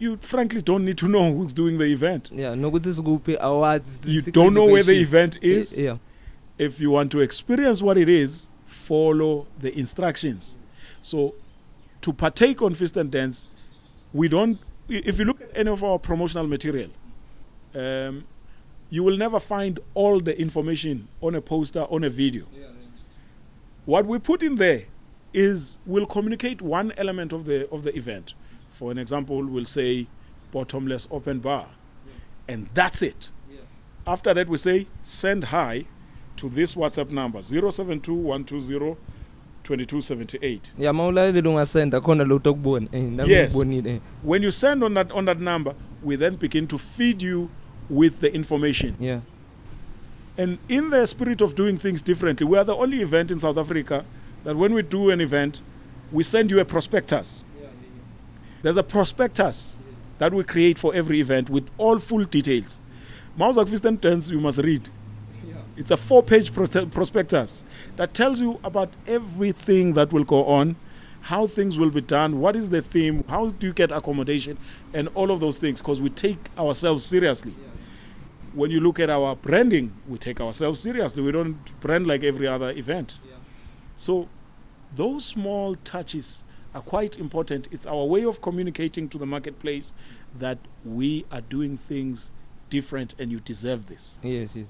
You frankly don't need to know who's doing the event. yeah nokuthi sikuphi awards You don't know where the event is yeah If you want to experience what it is, follow the instructions. So, to partake on Fist and Dance, we don't. If you look at any of our promotional material, um, you will never find all the information on a poster, on a video. What we put in there is will communicate one element of the of the event. For an example, we'll say bottomless open bar, and that's it. After that, we say send hi to this WhatsApp number 072-120-2278. yeah mawulaleli ungasenda khona lo tokubona eh nami Yes. ngibonile eh When you send on that on that number, we then begin to feed you with the information. yeah And in the spirit of doing things differently, we are the only event in South Africa that when we do an event, we send you a prospectus. There's a prospectus that we create for every event with all full details. Fist and Dance, you must read. It's a four page prospectus that tells you about everything that will go on, how things will be done, what is the theme, how do you get accommodation, and all of those things because we take ourselves seriously. When you look at our branding, we take ourselves seriously. We don't brand like every other event. So, those small touches are quite important. It's our way of communicating to the marketplace that we are doing things different and you deserve this. yes yes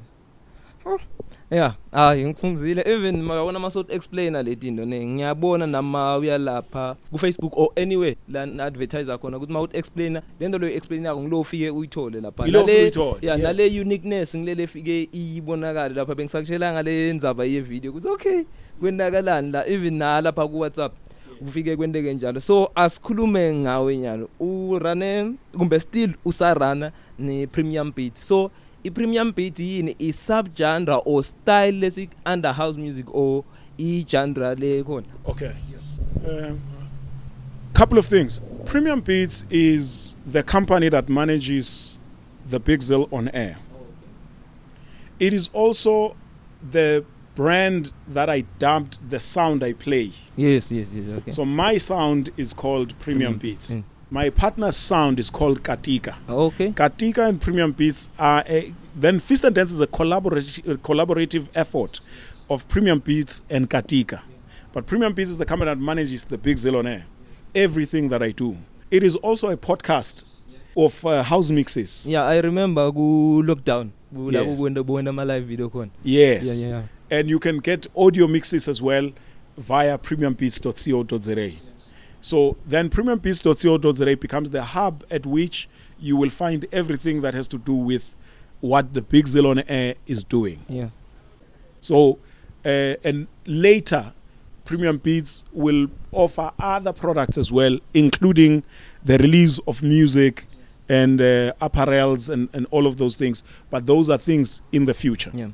yeah hayi ngiphumzile even mayabona maso explainer leti into ne ngiyabona nama uyalapha ku Facebook or anywhere la advertiser khona ukuthi mawuthi explainer lento lo explainer yakho ngilo ufike uyithole lapha. Uyithole, yeah nale uniqueness ngilele fike ibonakala lapha bengisakutshela ngale ndzaba ye video ukuthi okay kwenakalani la even na lapha ku WhatsApp kufike kwenteke njalo. So asikhulume ngawe nyalo urane kumbe still usarana ne premium beat. So i premium beat yini i subgenre or style lesi under house music or i genre le khona Okay. Um, couple of things. Premium Beats is the company that manages the Big Zill on air. It is also the brand that I dubbed the sound I play. yes yes yes okay So my sound is called Premium Mm, Beats. mm. My partner's sound is called Katika. okay Katika and Premium Beats are a, then Fist and Dance is a collaborative, a collaborative effort of Premium Beats and Katika. But Premium Beats is the company that manages the Big Zill on air. Everything that I do. It is also a podcast of uh, house mixes. yeah i remember ku lockdown Yes. buwenda ama live video khona Yes. yeah yeah And you can get audio mixes as well via premiumbeats.co.za. So then premiumbeats.co.za becomes the hub at which you will find everything that has to do with what the Big Zill on Air is doing. yeah So, uh, and later, Premium Beats will offer other products as well, including the release of music and uh, apparels and, and all of those things. But those are things in the future. yeah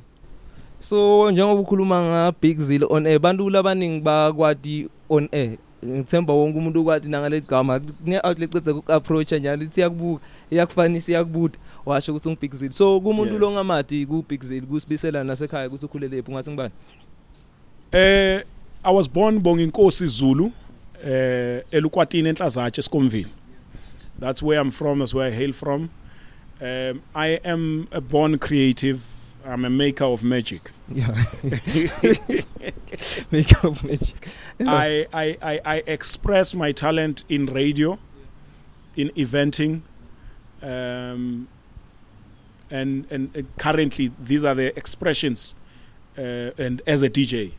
so njengoba ukhuluma nga big zil on air bantu labaningi bakwati on air ngithemba wonke umuntu ukwati nangale gama kune outlet cedza ku approach njalo lithi siyakubuka iyakufanisa iyakubuda washo ukuthi ungu big zil so kumuntu Yes. longamati ku big zil kusibisela nasekhaya ukuthi ukhulele lephi ungathi ngibani Uh, I was born Bonginkosi Zulu, uh, Elukwatini Enhlazatshe Skomville. That's where I'm from, that's where I hail from. Um, I am a born creative. I'm a maker of magic. yeah. Make up magic. I, I, I, I express my talent in radio, in eventing, um, and, and uh, currently these are the expressions, uh, and as a DJ,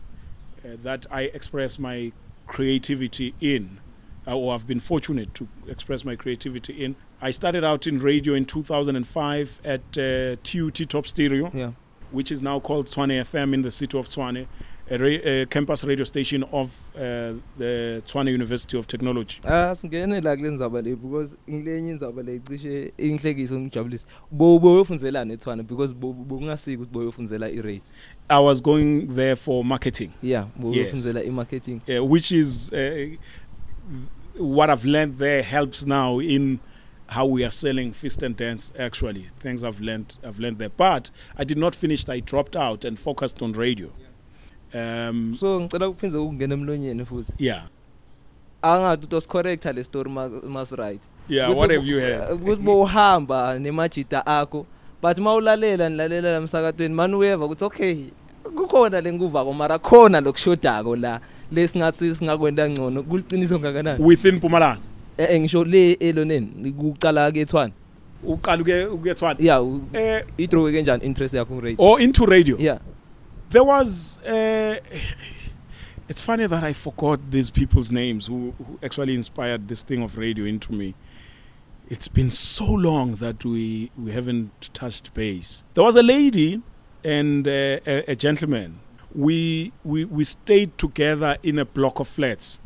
uh, that I express my creativity in, or I've been fortunate to express my creativity in. I started out in radio in 2005 at uh, TUT Top Stereo yeah. which is now called Tswane FM in the city of Tswane, a, ra- a campus radio station of uh, the Tswane University of Technology. Ah singene la kule ndzaba le because ngilenye indzaba le cishe inhlekisa ngijabulisa bo boyofunzelana eThwana because bo bokungasiki ukuthi boyofunzela i-radio. I was going there for marketing, yeah boyofunzela i-marketing. Uh, which is uh, what I've learned there helps now in how we are selling fist and dance actually. Things I've learned I've learned there. But I did not finish I dropped out and focused on radio. Um so ngicela ukuphindze ukungena emlonyeni futhi. Yeah. Angathi utos correcta le story mas right yeah what have you heard? ukuthi bohamba nemajita akho but mawulalela nilalela lamsakatweni manje uyeva ukuthi okay kukhona lenkuvako mara khona lokushodako la. Lesingathi singakwenda ngcono kuliciniso ngakanani within Mpumalanga eh eh, ngisho le eloneni kuqala ke ethwana uqala uke ukethwana yeah eh i-draw kanjani interest yakho radio or into radio yeah there was uh, it's funny that I forgot these people's names who, who actually inspired this thing of radio into me. It's been so long that we we haven't touched base. There was a lady and uh, a, a gentleman. We we we stayed together in a block of flats,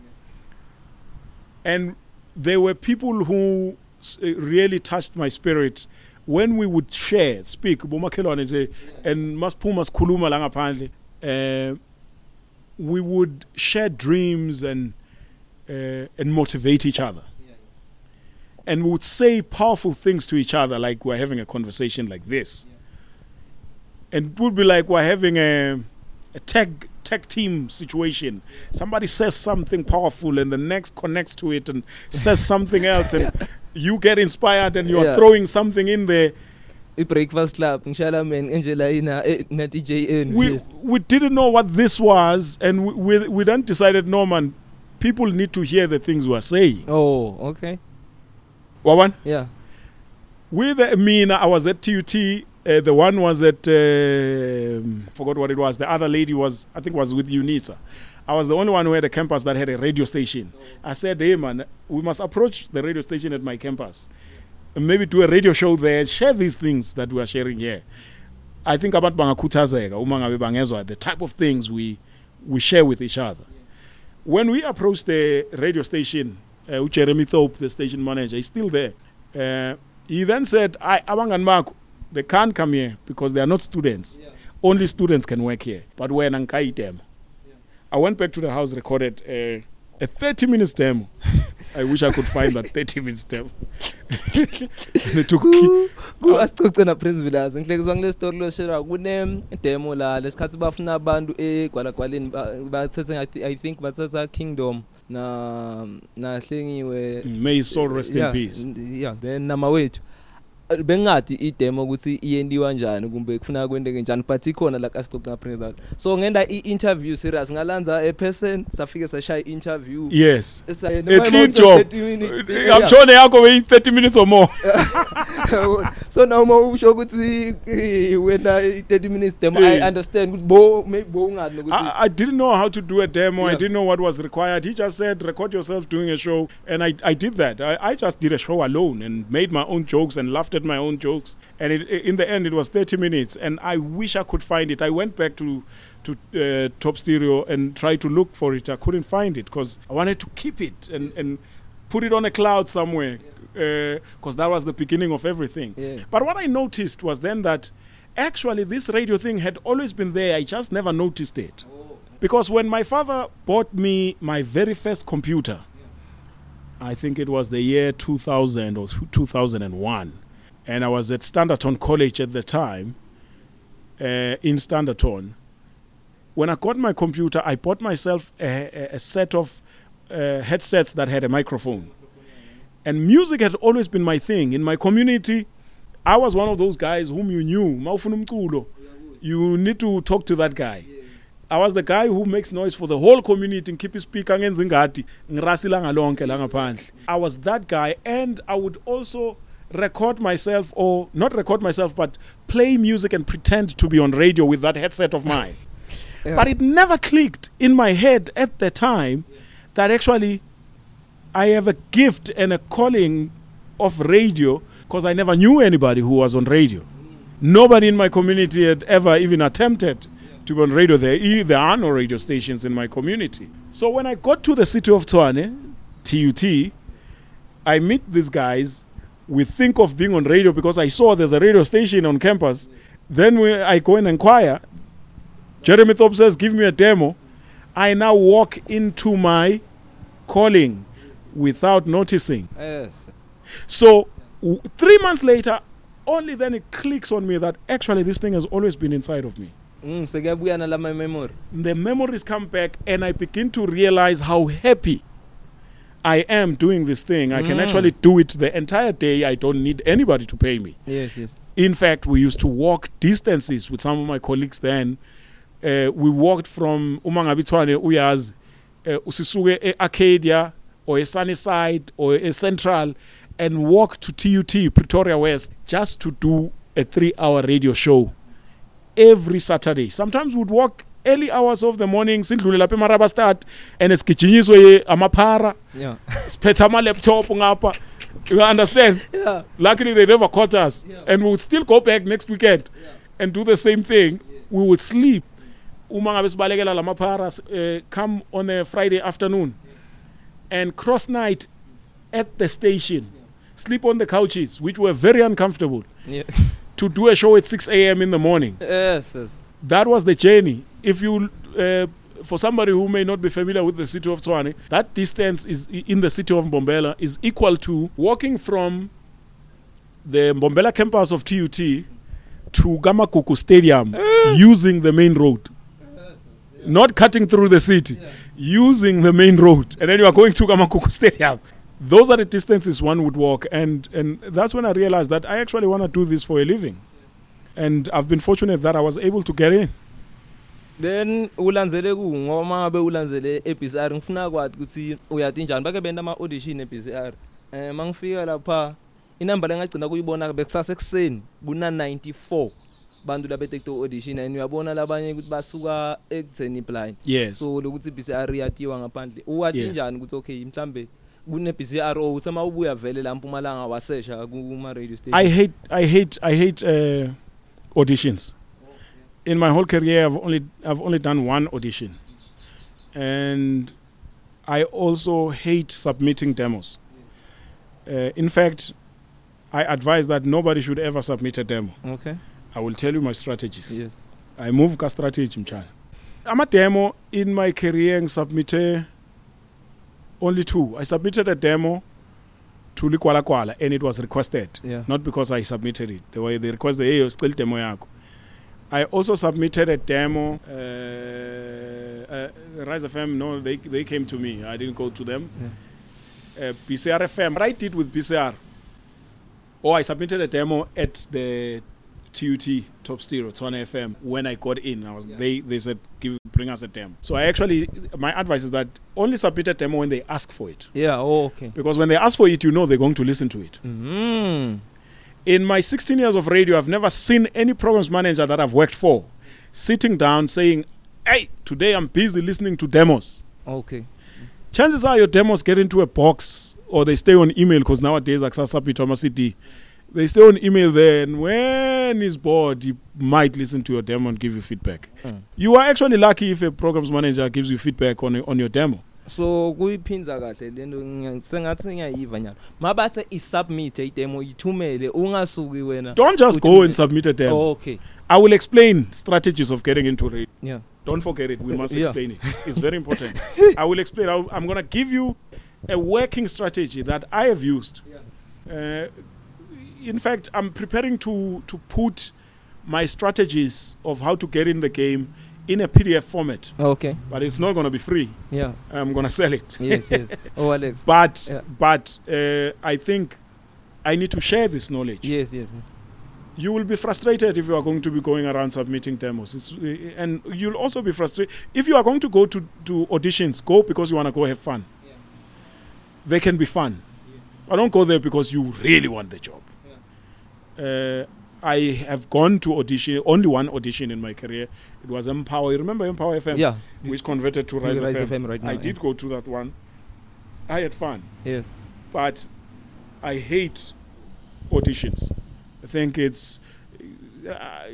and there were people who uh, really touched my spirit. When we would share speak bomakhelwane nje and masiphuma sikhuluma la ngaphandle uh, we would share dreams and uh, and motivate each other. And we would say powerful things to each other like we're having a conversation like this. And it would be like we're having a a tag tag team situation somebody says something powerful and the next connects to it and says something else and you get inspired and you're Yeah. throwing something in there i-breakfast club ngishala man enjela ina eh, na DJN we yes. we didn't know what this was, and we we, we then decided, no man, people need to hear the things we are saying. oh okay Wawan, yeah with uh, me, I was at TUT. Uh, the one was at um forgot what it was. The other lady was, I think, was with UNISA. I was the only one who had a campus that had a radio station. I said, hey man, we must approach the radio station at my campus, maybe do a radio show there, share these things that we are sharing here. I think abantu bangakhuthazeka uma ngabe bangezwa the type of things we we share with each other. When we approached the radio station, uh, Jeremy Thorpe, the station manager, is still there. Uh, he then said, "I abangani bakho, they can't come here because they are not students. Only students can work here. But when Ankai demo, I went back to the house, recorded uh, a 30 minutes demo. I wish I could find that 30 minutes demo. took kuasicoce na prince villas ngihlekiswa ngile story loshera kune demo la lesikhathi bafuna abantu egwalagwaleni ba- bathethe I thi- i think bathetha kingdom na nahlengiwe May soul rest yeah, in peace. yeah then namawethu Eh, bengathi idemo ukuthi iyendiwa njani kumbe kufuna kwendeke njani but ikhona la prince Villas. so ngenda i-interview serious ngalanza a person safike sashaya i-interview Yes. A clean job. 30 minutes, I'm sure yakho beyi 30 minutes or more. so noma usho ukuthi eh, wena i-30 minutes demo i Eh. understand ukuthi bo maybe bo ungazi nokuthi I, I didn't know how to do a demo. I Yeah. didn't know what was required. He just said, record yourself doing a show. And I, I did that. I, I just did a show alone and made my own jokes and laughed at my own jokes. And it, in the end, it was 30 minutes. And I wish I could find it. I went back to, to uh, Top Stereo and tried to look for it. I couldn't find it because I wanted to keep it and, and put it on a cloud somewhere because that was the beginning of everything. Yeah. But what I noticed was then that actually this radio thing had always been there. I just never noticed it. Because when my father bought me my very first computer, I think it was the year 2000 or 2001, and I was at Standerton College at the time, uh, in Standerton. When I got my computer, I bought myself a, a, set of uh, headsets that had a microphone. And music had always been my thing. In my community, I was one of those guys whom you knew. You need to talk to that guy. I was the guy who makes noise for the whole community ngikhipha ispeaker ngenza ingadi ngirasila ngalonke la ngaphandle. I was that guy and I would also record myself or not record myself but play music and pretend to be on radio with that headset of mine. Yeah. But it never clicked in my head at the time that actually I have a gift and a calling of radio because I never knew anybody who was on radio. Nobody in my community had ever even attempted to be on radio. There, e- there are no radio stations in my community. So when I got to the city of Tshwane, TUT, I meet these guys. We think of being on radio because I saw there's a radio station on campus. Then we, I go and inquire. Jeremy Thorpe says, Give me a demo. I now walk into my calling without noticing. yes So W- Three months later, only then it clicks on me that actually this thing has always been inside of me. Mm, sekuyabuya nalama memory. The memories come back, and I begin to realize how happy I am doing this thing. I can Mm. actually do it the entire day. I don't need anybody to pay me. Yes, yes. In fact, we used to walk distances with some of my colleagues then. Uh, we walked from Umangabitwane Uyaz, uh, usisuke e Arcadia or a Sunnyside or a Central and walk to TUT Pretoria West just to do a 3-hour radio show every Saturday. Sometimes we'd walk early hours of the morning sindlule lapha emaraba start and esigijinyiswe amaphara Yeah. siphethe ama-laptop ngapha you understand Yeah. Luckily, they never caught us. Yeah. And we would still go back next weekend and do the same thing. We would sleep. Uma ngabe sibalekela la maphara uh, come on a Friday afternoon and cross night at the station. Sleep on the couches, which were very uncomfortable, Yeah. to do a show at 6 a.m. in the morning. yes, yes. That was the journey. If you, uh, for somebody who may not be familiar with the city of Tswane, that distance is in the city of Mbombela is equal to walking from the Mbombela campus of TUT to Gamakuku Stadium using the main road. Not cutting through the city, using the main road. And then you are going to Gamakuku Stadium. Those are the distances one would walk. And, and that's when I realized that I actually want to do this for a living. And I've been fortunate that I was able to get in. Then ulandzele ku ngoba mangabe ulandzele eBCR ngifuna kwathi ukuthi uyathi njani bake benta ama audition eBCR eh mangifika lapha inamba lengagcina kuyibona bekusasa ekseni kuna 94 bantu labete ku audition and uyabona labanye ukuthi basuka ekutheni blind Yes. so lokuthi BCR iyatiwa ngaphandle uwathi Yes. njani ukuthi okay mhlambe kune BCR o uthi mawubuya vele la mpumalanga wasesha kuma radio station I hate, I hate, I hate uh, auditions. In my whole career, I've only, I've only done one audition, and I also hate submitting demos. Uh, in fact, I advise that nobody should ever submit a demo. okay I will tell you my strategies. yes I move ka strategy mchana. I'm a demo in my career and submitted only two. I submitted a demo to Likwala Kwala and it was requested. yeah Not because I submitted it. The way they requested, hey, still demo yako. I also submitted a demo. Uh, uh, Rise FM, no, they, they came to me. I didn't go to them. Uh, PCR FM, what I did with PCR, or I submitted a demo at the TUT Top Stereo, Twana FM, when I got in. I was Yeah. they they said give bring us a demo. So I actually my advice is that only submit a demo when they ask for it. yeah oh, okay Because when they ask for it, you know they're going to listen to it. mhm In my 16 years of radio, I've never seen any programs manager that I've worked for sitting down saying, Hey, today I'm busy listening to demos. okay Chances are your demos get into a box or they stay on email because nowadays, Aksasa Pitoma CD, they stay on email there. And when he's bored, he might listen to your demo and give you feedback. Mm. You are actually lucky if a programs manager gives you feedback on, on your demo. So kuyiphinza kahle lento sengathi ngiyayiva nyalo mabathe isubmit idemo yithumele ungasuki wena Don't just go and submit a demo. oh, okay I will explain strategies of getting into radio. yeah Don't forget it. We must Yeah. explain it. It's very important. I will explain. I'll, I'm going to give you a working strategy that I have used. Uh, in fact, I'm preparing to to put my strategies of how to get in the game in a PDF format, okay but it's not going to be free. yeah I'm going to sell it. yes yes oh alex But Yeah. but uh, I think I need to share this knowledge. yes yes you will be frustrated if you are going to be going around submitting demos. It's, uh, and you'll also be frustrated if you are going to go to, to auditions. Go because you want to go have fun. They can be fun, but don't go there because you really want the job. Uh, I have gone to audition only one audition in my career. It was Empower. You remember Empower FM, yeah which converted to Rise, Rise FM. FM right now, I yeah. did go to that one. I had fun yes but I hate auditions. I think it's uh,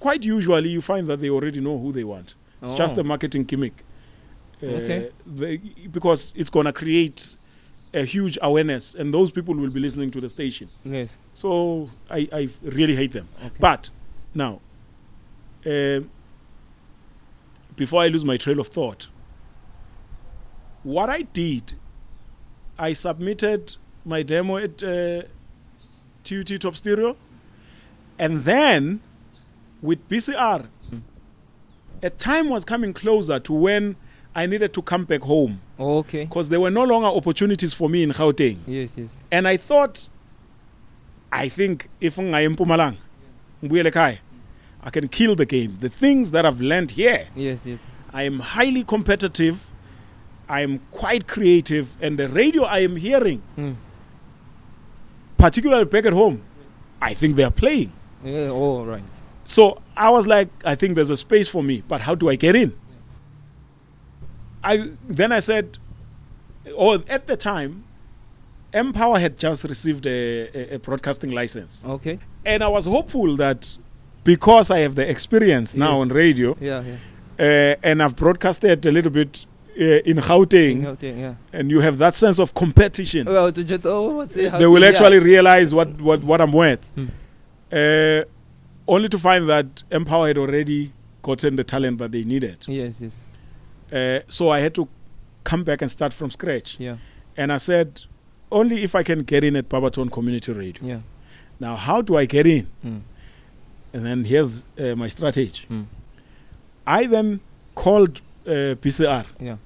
quite usually you find that they already know who they want. It's just Oh. a marketing gimmick. Uh, Okay. they, because it's going to create a huge awareness, and those people will be listening to the station. yes So I, I really hate them. okay But now, uh, before I lose my trail of thought, what I did, I submitted my demo at uh, TUT Top Stereo. And then with BCR, a time was coming closer to when I needed to come back home okay because there were no longer opportunities for me in Gauteng. yes yes And I thought, I think if ngaye eMpumalanga, ngibuyele ekhaya, I can kill the game. The things that I've learned here, yes yes I am highly competitive, I am quite creative, and the radio I am hearing, mm. particularly back at home, I think they are playing. yeah all right So I was like, I think there's a space for me, but how do I get in? I then I said, or at the time, Empower had just received a, a, a broadcasting license, okay and I was hopeful that because I have the experience now Yes. on radio yeah yeah uh, and I've broadcasted a little bit uh, in Gauteng, Gauteng, yeah and you have that sense of competition, well to just oh what's it they will actually realize what, what, what I'm worth. Hmm. Uh, only to find that Empower had already gotten the talent that they needed. yes yes Uh, so I had to come back and start from scratch. yeah And I said, only if I can get in at Babaton Community Radio. yeah Now, how do I get in? mm. And then here's uh, my strategy. Mm. I then called uh, PCR yeah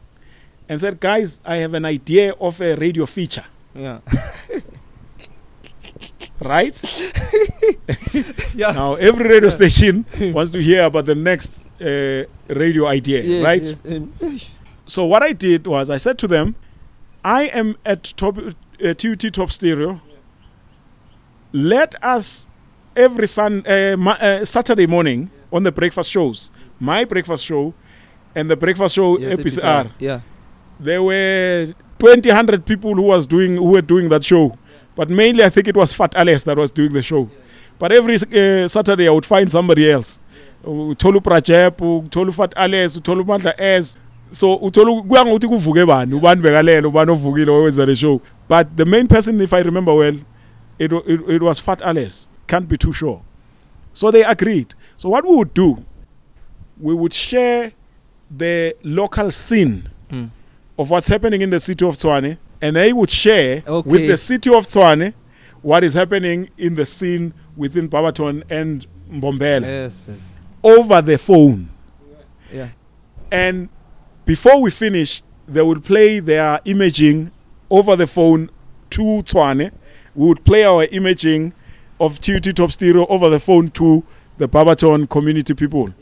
and said, guys, I have an idea of a radio feature, yeah right? yeah now, every radio station wants to hear about the next uh, radio idea, yes, right? yes. and- So what I did was I said to them, I am at top, uh, TUT Top Stereo. Let us every sun, uh, ma- uh, Saturday morning on the breakfast shows, my breakfast show and the breakfast show yes, APCR. yeah There were 20, 100 people who was doing who were doing that show, but mainly I think it was Fat Alice that was doing the show. But every uh, Saturday I would find somebody else. Utolu Prajep, utolu Fat Alice, utolu Mandla S. So utolu kuya ngokuthi kuvuke bani, ubani bekalele, ubani ovukile owenza the show. But the main person if I remember well, it, it, it was Fat Alice. Can't be too sure. So they agreed. So what we would do, we would share the local scene mm. of what's happening in the city of Tswane, and they would share with Okay. the city of Tswane what is happening in the scene within Babaton and Mbombela yes, yes over the phone. yeah And before we finish, they would play their imaging over the phone to Tswane. We would play our imaging of TUT Top Stereo over the phone to the Babaton community people.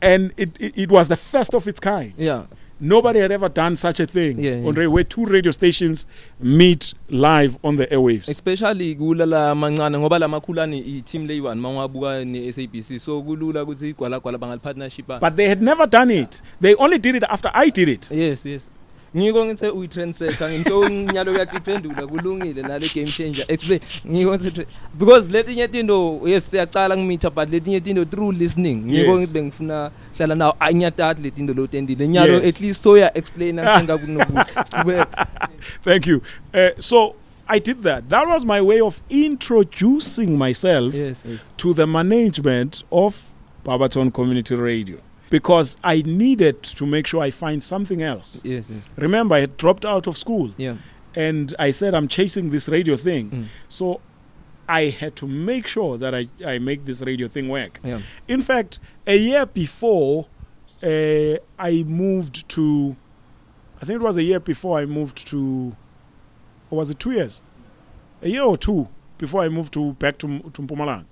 And it, it, it was the first of its kind. yeah Nobody had ever done such a thing Yeah, yeah. on radio, where two radio stations meet live on the airwaves. especially kula la mancane ngoba la makhulane i-team leyi-one mangabuka ne-sabc so kulula ukuthi igwalagwala bangalipartnership but they had never done it. They only did it after I did it. yes yes ngiko ngithe uyi-trendsetter ngini so nyalo uyatiphendula kulungile nale game changer. Explain ngiko ngithi because letinye tinto yes siyacala ngimitha but letinye tinto through listening. Ngiko ngithi bengifuna hlala nawo anyatati letinto lotendile nyalo Yes. at least soya explain angisengakunokuthi Thank you. Uh, so I did that. That was my way of introducing myself yes yes. to the management of Babaton Community Radio. Because I needed to make sure I find something else. yes yes Remember, I had dropped out of school yeah and I said I'm chasing this radio thing. mm. So I had to make sure that I, I make this radio thing work. yeah In fact, a year before uh, I moved to, I think it was a year before I moved to, or was it two years? A year or two before I moved to back to to Mpumalanga.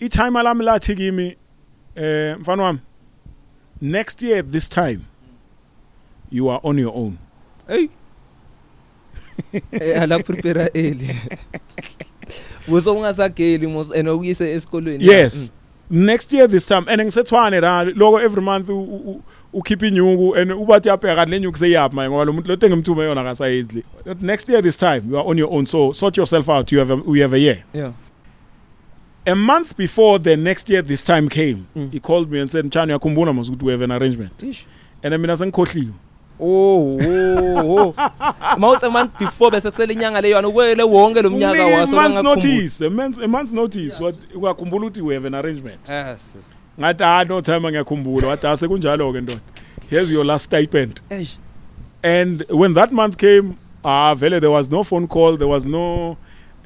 Itime lami lathi kimi eh mfana wami next year at this time you are on your own. Hey. Eh ala prepare early. Buzo ungasageli mos and ukuyise esikolweni. Yes. Next year this time and ngisethwane la loko every month u- u- u- ukhipha inyuku and ubathi uyabheka le nyuku seyaphi manje ngoba lo muntu lo tengimthume yona akasayidli. Next year this time you are on your own so sort yourself out you have a, we have a year. Yeah. A month before the next year this time came Mm. he called me and said Mchani yakhumbula mos ukuthi we have an arrangement. Ish. And mina sengikhohliwe. Oh, oh, oh. Mawuthi a month before bese kusele inyanga leyo yana ukwele wonke lo mnyaka Unike waso ngakukhumbula. notice a month's, a month's notice what uyakhumbula ukuthi we have an arrangement. Yes. yes. Ngathi ah no time ngiyakhumbula wathi ase kunjalo ke ndoda. Here's your last stipend. Eish. And when that month came, ah, vele there was no phone call, there was no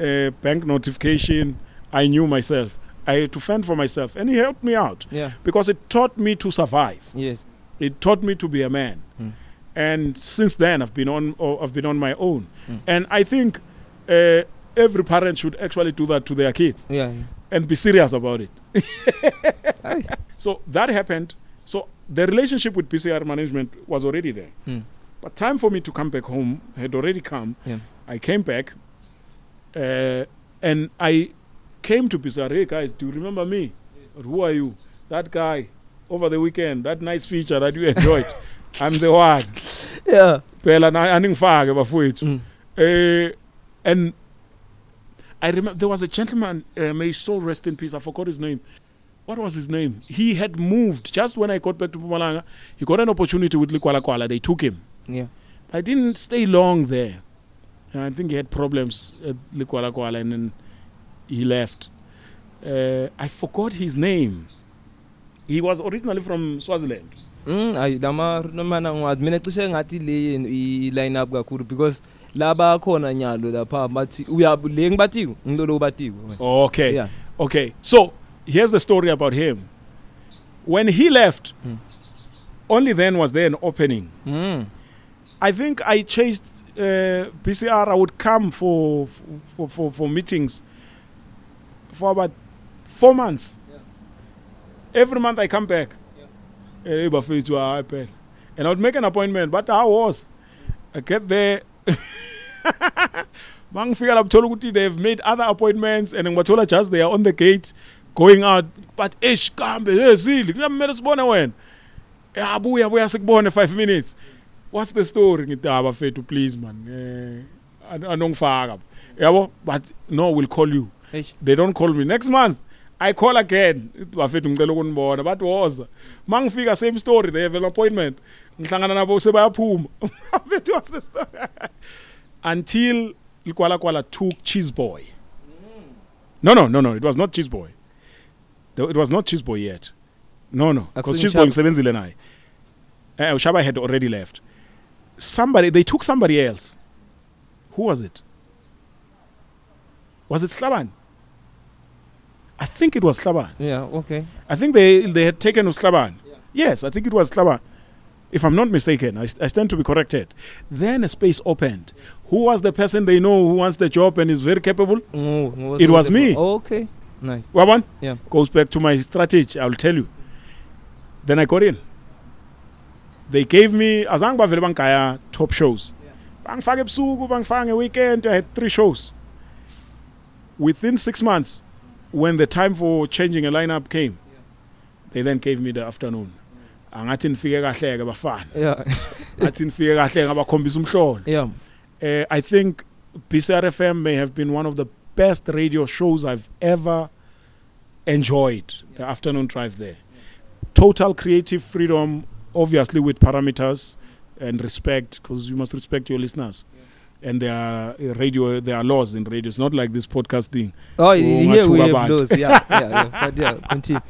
uh, bank notification. I knew myself. I had to fend for myself, and he helped me out Yeah. because it taught me to survive. Yes. It taught me to be a man, Mm. and since then I've been on. I've been on my own, Mm. and I think uh, every parent should actually do that to their kids Yeah. and be serious about it. So that happened. So the relationship with PCR management was already there. Mm. But time for me to come back home had already come. Yeah. I came back uh, and I came to PCR. Hey guys, do you remember me? But who are you? That guy over the weekend, that nice feature that you enjoyed. I'm the one. Yeah. Phela aningifake bafowethu. Mm. Uh, and I remember there was a gentleman, uh, may his soul rest in peace. I forgot his name. What was his name? He had moved just when I got back to Pumalanga. He got an opportunity with Likwala Kwala. They took him. Yeah. I didn't stay long there. And I think he had problems at Likwala Kwala and then he left. Uh, I forgot his name. He was originally from Swaziland. Mm ayi lama nomana ngwazi mina cishe ngathi le i line up kakhulu because laba khona nyalo lapha bathi uya le ngibatiko ngilolo batiko Okay. yeah Okay. So here's the story about him. When he left, Hmm. only then was there an opening. mm I think I chased uh, PCR. I would come for for, for for meetings for about four months. Every month I come back. Eh, bafethu, hayi phela. And I would make an appointment, but I was. I get there. Mangifika lapho thola ukuthi they've made other appointments and ngibathola just they are on the gate going out but eish kambe yezili kuyamele sibone wena yabuya buya sikubone 5 minutes what's the story ngithi ah bafethu please man eh an- anongifaka yabo but no we'll call you they don't call me. Next month i call again. Bafethu ngicela ukunibona bathi woza. Mangifika same story they have an appointment. Ngihlangana nabo sebayaphuma. Bafethu what's the story? Until Likwala Kwala took Cheese Boy. No no no no it was not Cheese Boy. It was not Cheese Boy yet. No no because Cheese Boy ngisebenzile naye. Uh, Shaba had already left. Somebody they took somebody else. Who was it? Was it Slaban I think it was Slaban yeah okay. I think they they had taken Slaban yes I think it was Slaban if I'm not mistaken I, I stand to be corrected. Then a space opened. Who was the person they know who wants the job and is very capable? Ngu- ngu- It was me. okay. Nice. Waban Yeah. goes back to my strategy I'll tell you. Then I got in. They gave me azange bavele bangaya top shows. Bangifaka ebusuku bangifaka ngeweekend I had three shows. Within 6 months when the time for changing a lineup came they then gave me the afternoon. Angathi nifike kahle ke bafana. Yeah. Ngathi nifike kahle ngabakhombisa umhlolo. Yeah. Uh, I think BCRFM may have been one of the best radio shows I've ever enjoyed. The afternoon drive there, total creative freedom, obviously with parameters and respect, because you must respect your listeners. And there are uh, radio, there are laws in radio. It's not like this podcasting. oh here we ungathuka have abantu. laws yeah yeah yeah but yeah continue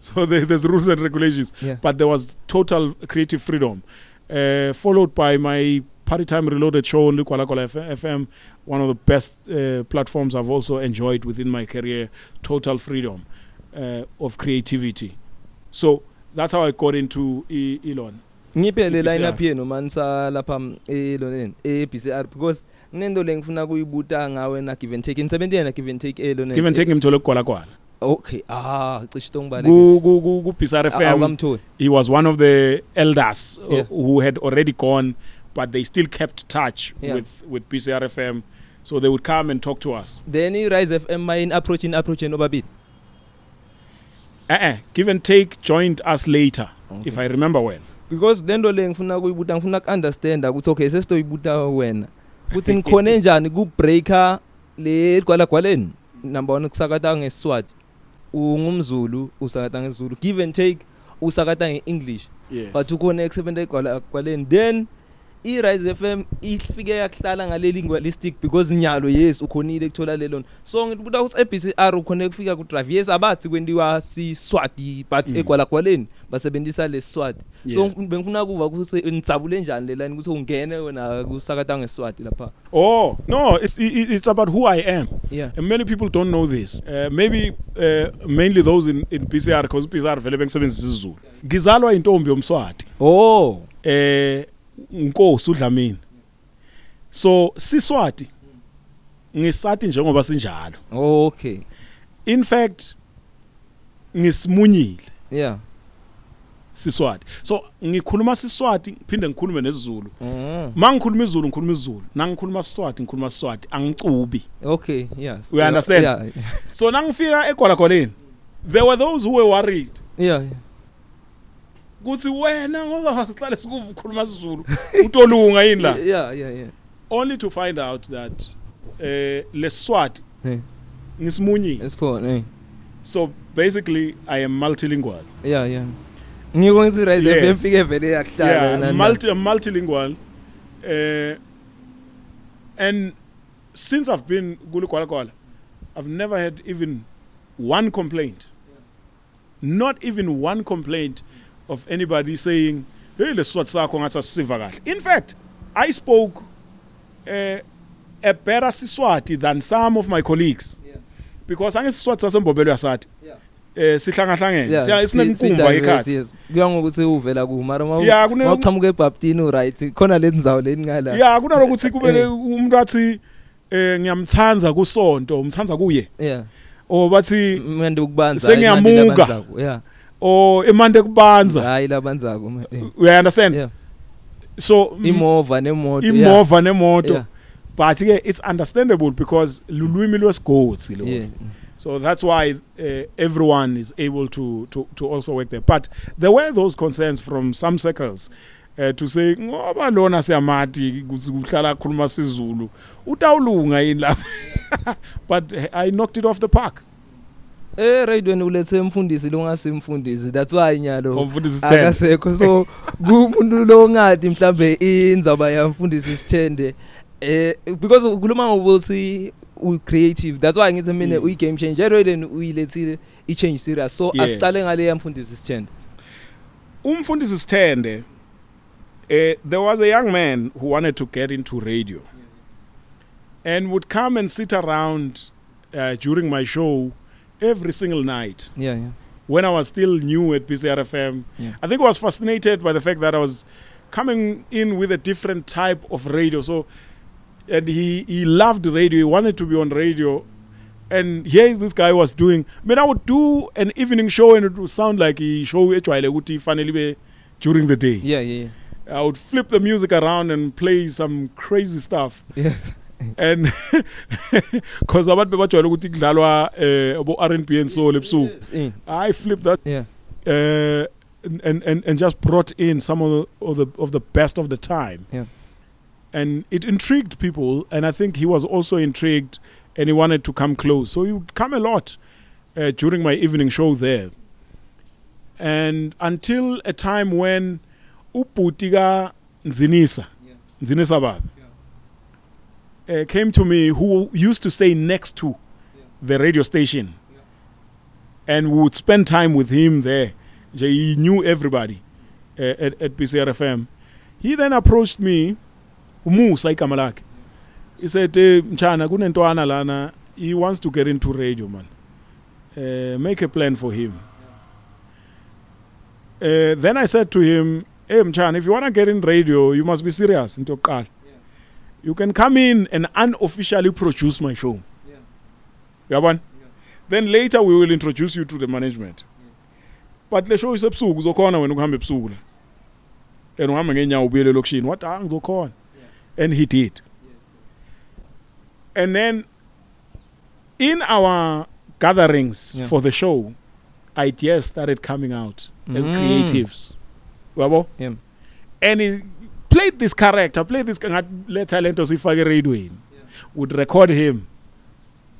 So there, there's rules and regulations. yeah But there was total creative freedom, uh, followed by my Party Time Reloaded show on Lukwala Kwala F- FM, one of the best uh, platforms I've also enjoyed within my career. Total freedom uh, of creativity. So that's how I got into e- Elon. Ngiphe le line up yenu manisa lapha mm, eloneni e BCR because nginento lengifuna kuyibuta ngawe na give and take nisebenze na give and take eloneni Give and take him to Lukwala Kwala. okay ah cishe tongibale Ku ku ku ku Pisar FM. He was one of the elders uh, Yeah. who had already gone, but they still kept touch Yeah. with with PCR FM. So they would come and talk to us. then i rise fm main approach in approach nobabili Uh-uh. Give and take joined us later, Okay. if I remember well. Because lento le ngifuna kuyibuta ngifuna ku-understanda ukuthi okay sesitoyibuta wena. Ukuthi nikhone njani ku-breaker le gwalagwaleni number one kusakata ngesiswati ungumzulu usakata ngesizulu give and take usakata nge-english. Yes. but ukhona ekusebenta egwalagwaleni then i-rise fm ifike yakuhlala ngale linguistic because nyalo yes ukhonile ukuthola lelona so ngikubuta ukuthi e-bcr ukhone kufika ku-drive yes abathi kwendiwa siswati but Mm. egwalagwaleni basebenzisa lesiswati so Yes. bengifuna kuva ukuthi nitsabule njani le line ukuthi ungene wena kusakata ngesiswati lapha Oh no, it's it, it's about who I am. yeah And many people don't know this. Uh, maybe uh, mainly those in in PCR because PCR vele bengisebenzisa isiZulu. Ngizalwa intombi yomswati. oh Eh unkosi uDlamini. So siswati ngisathi njengoba sinjalo. okay In fact ngisimunyile yeah siswati. So ngikhuluma siswati phinde ngikhulume nesiZulu. Mangikhuluma isiZulu ngikhuluma isiZulu. Nangikhuluma siswati ngikhuluma siswati. Angicubi. okay yes We understand? yeah So nangifika eGwalagwaleni there were those who were worried yeah kuthi wena ngoba sihlale sikukhuluma isiZulu utolunga yini la? Yeah yeah yeah only to find out that eh leswati Hey. ngisimunyi esikhona eh so basically i am multilingual. Yeah yeah. Ngiko ngithi rise Yes. FM fike vele yakuhlala yeah yona. multi I'm multilingual. Uh, and since i've been kuligwalagwala i've never had even one complaint. Not even one complaint of anybody saying hey leswati sakho ngathi asisiva kahle. In fact i spoke uh, a better siswati than some of my colleagues. Yeah. because angesiswati sasembobelo yasathi eh sihlangahlangene siya si- sinekunkumba si- ekhathi yes. kuya ngokuthi uvela ku mara ma Yeah, kune- mawuqhamuka ebaptini uright khona le ndzawo leni ngala. Ya kunalokuthi kube umuntu athi eh ngiyamthanza kusonto umthanza kuye. Yeah. Or bathi manje ukubanza Sengiyamuka. yeah. Or emande kubanza. Hayi labanzako ma- eh. we understand? Yeah. So mm, imova nemoto yeah. imova nemoto. Yeah. but ke it's understandable because lulwimi lwesigodi lo yeah. So that's why uh, everyone is able to to to also work there. But there were those concerns from some circles uh, to say ngoba lona siyamati ukuthi kuhlala khuluma sizulu utawulunga yini lapha but eh, i knocked it off the park. Eh radweni ulethe mfundisi longasimfundisi that's why nyalo Umfundisi akasekho so kumuntu lo ngadi mhlambe indzaba yamfundisi sithende eh because ukhuluma ngokuthi u creative that's why ngithi mina Mm. uyi game changer radweni uyilethile i change serious so Yes. asicale ngale yamfundisi sithende umfundisi Sithende eh there was a young man who wanted to get into radio and would come and sit around uh, during my show every single night yeah yeah when I was still new at BCRFM. Yeah. I think I was fascinated by the fact that I was coming in with a different type of radio. So, and he he loved radio. He wanted to be on radio. And here is this guy was doing. I mean, I would do an evening show, and it would sound like a show ibe during the day. yeah yeah I would flip the music around and play some crazy stuff. yes And because abantu bebajwayele ukuthi kudlalwa eh abo R&B and soul ebusuku. I flipped that yeah uh, and, and and just brought in some of the of the of the best of the time. Yeah. And it intrigued people, and I think he was also intrigued, and he wanted to come close. So he would come a lot uh, during my evening show there. And until a time when Uputika Nzinisa, Yeah. Nzinisa Baba, uh, came to me, who used to stay next to the radio station and we would spend time with him there. He knew everybody uh, at, at PCRFM. He then approached me, Umusa igama lakhe. He said, eh, Mchana, kunentwana lana, he wants to get into radio, man. Uh, make a plan for him. Uh, then I said to him, Hey, Mchana, if you want to get in radio, you must be serious. Into. You can come in and unofficially produce my show. Yabona? then later we will introduce you to the management. But le show isebusuku uzokhona wena ukuhamba ebusuku la and uhambe ngenyawo ubuyele elokishini what? Ah ngizokhona. And he did. And then in our gatherings Yeah. for the show ideas started coming out as Mm. creatives. Yabo? Yeah. and he played this character played this ngathi le talent osifake radioini would record him.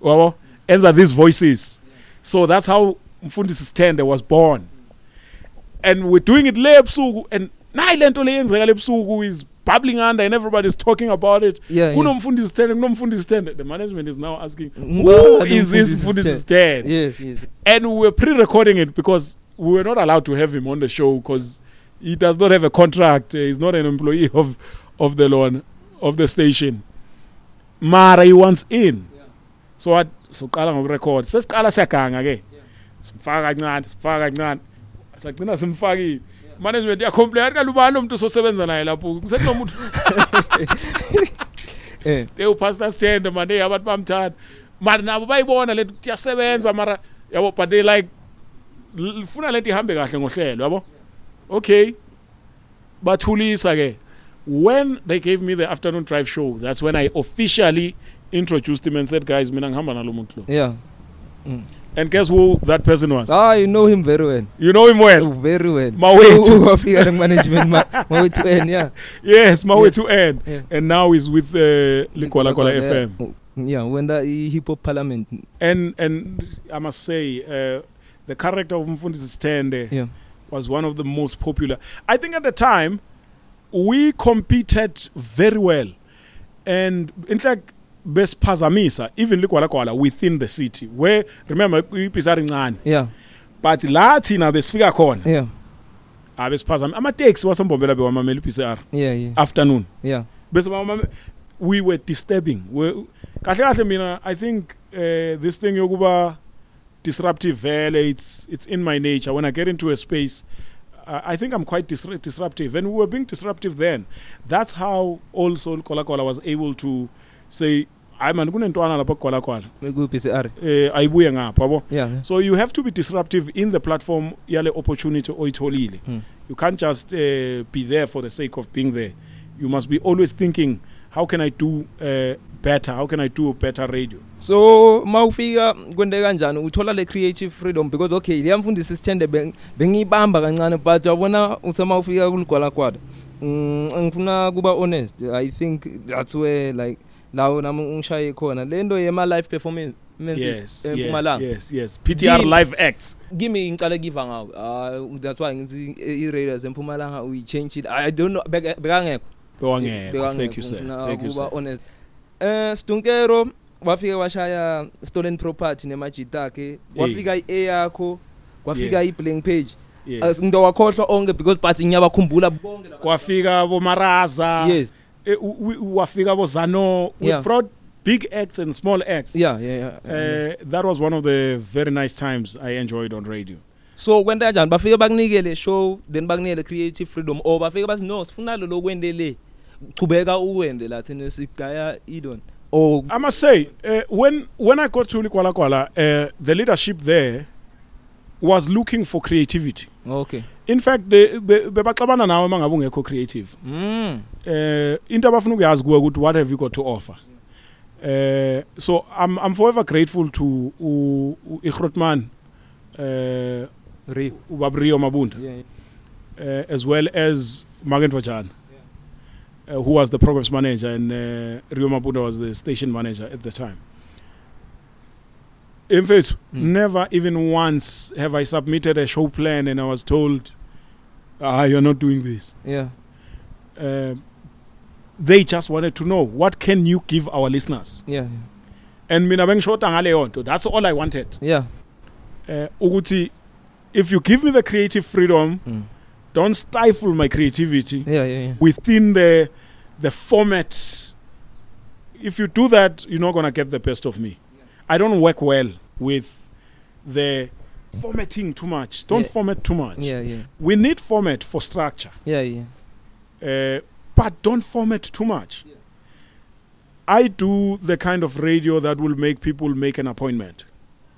Wabo? Enza these voices. So that's how mfundisi Sithende was born. And we're doing it le ebusuku and nayi lento leyenzeka lebusuku is bubbling under and everybody's talking about it. Kunomfundisi stand kunomfundisi stand the management is now asking who is this mfundisi stand yes yes. And we were pre-recording it because we were not allowed to have him on the show because he does not have a contract. Uh, he's not an employee of of the lawn of the station. Mara he wants in. So what? So qala ngokurecord. Sesiqala siyaganga ke. Simfaka kancane, simfaka kancane. Sagcina simfakile. Management ya complain kanti ubani umuntu osebenza naye lapho. Ngisekunomuntu eh they upastor stand manje abantu bamthanda. Mara nabo bayibona lethu ukuthi iyasebenza mara yabo but they like l- funa lento ihambe kahle ngohlelo yabo okay. Bathulisa ke. When they gave me the afternoon drive show that's when i officially introduced him and said guys mina ngihamba nalo muntu lo. Yeah. And guess who that person was? Ah you know him very well. You know him well? Oh, very well. Mawethu. wafika le management ma mawethu en yeah. Yes mawethu end Yeah. and now he's with uh, Likwala Kwala FM Oh, yeah. When the hip hop parliament. And and i must say uh, the character of Mfundisi Stende yeah. Was one of the most popular. I think at the time we competed very well, and in fact, besiphazamisa even likwala kwala within the city where remember ipisari ncane yeah. But la thina besifika khona. Yeah. Abesiphazama ama-taxi wasembombela bewamamela iPCR yeah yeah. Afternoon. Yeah. Bese bawamame- we were disturbing. We kahle kahle mina i think uh, this thing yokuba disruptive vele it's it's in my nature. When i get into a space uh, i think i'm quite dis- disruptive. And we were being disruptive then. That's how also kola kola was able to say hayi mani kunentwana lapha kola kola kuphi CR eh ayibuye ngapha yabo? Yeah. so you have to be disruptive in the platform yale opportunity oyitholile. Hmm. you can't just uh, be there for the sake of being there. You must be always thinking how can i do uh, better how can i do better radio? So mawufika kwente kanjani? Uthola le creative freedom because okay liyamfundisa isithende beng- bengiyibamba kancane but yabona usema ufika kuligwala kwada mm, ngifuna kuba honest. I think that's where like lawo nami ungishaye khona. Lento yema live performance yes yes, eMpumalanga yes yes. Ptr Give- live acts. Kimi ngicala giva ngawo. Ah that's why ngithi i radio zempumalanga we change it. I don't know beka- bekangekho. Bewangekho. Thank you sir. Thank you kuba sir. honest. Eh Stunkero wafika washaya stolen property nemajita akhe wafika i yakho kwafika Yes. i blank page. Yes ngindo wakhohlwa onke because but ngiyabakhumbula bonke laba- kwafika bomaraza. Yes. Eh, u- u- wafika bozano we Yeah. brought big acts and small acts. Yeah yeah, yeah. uh, that was one of the very nice times i enjoyed on radio. So kwenta kanjani bafike bakunikele show then bakunikele creative freedom or bafike bathi no sifuna lo lokwende le chubeka uwende la thina sigaya idon or I must say, uh, when when I got to Likwala Kwala, uh, the leadership there was looking for creativity. okay. In fact, bebaxabana nawe mangabe ungekho creative. mm Uh, into abafuna ukuyazi kuwe ukuthi what have you got to offer. Uh, so I'm I'm forever grateful to u- Igrotman, uh, re Ubabrio Mabunda, yeah uh, as well as Magen Vajan, uh, who was the programs manager, and uh, Rio Mabunda was the station manager at the time. In fact, Mm. never even once have I submitted a show plan and I was told, ah, you're not doing this. yeah Uh, they just wanted to know, what can you give our listeners? yeah And mina bengishota ngaleyo nto. That's all I wanted. yeah Uh, ukuthi, if you give me the creative freedom, mm. don't stifle my creativity. yeah yeah yeah within the the format. If you do that you're not going to get the best of me. I don't work well with the formatting too much. Don't Yeah. format too much. Yeah yeah. We need format for structure. Yeah yeah. Uh, but don't format too much. I do the kind of radio that will make people make an appointment.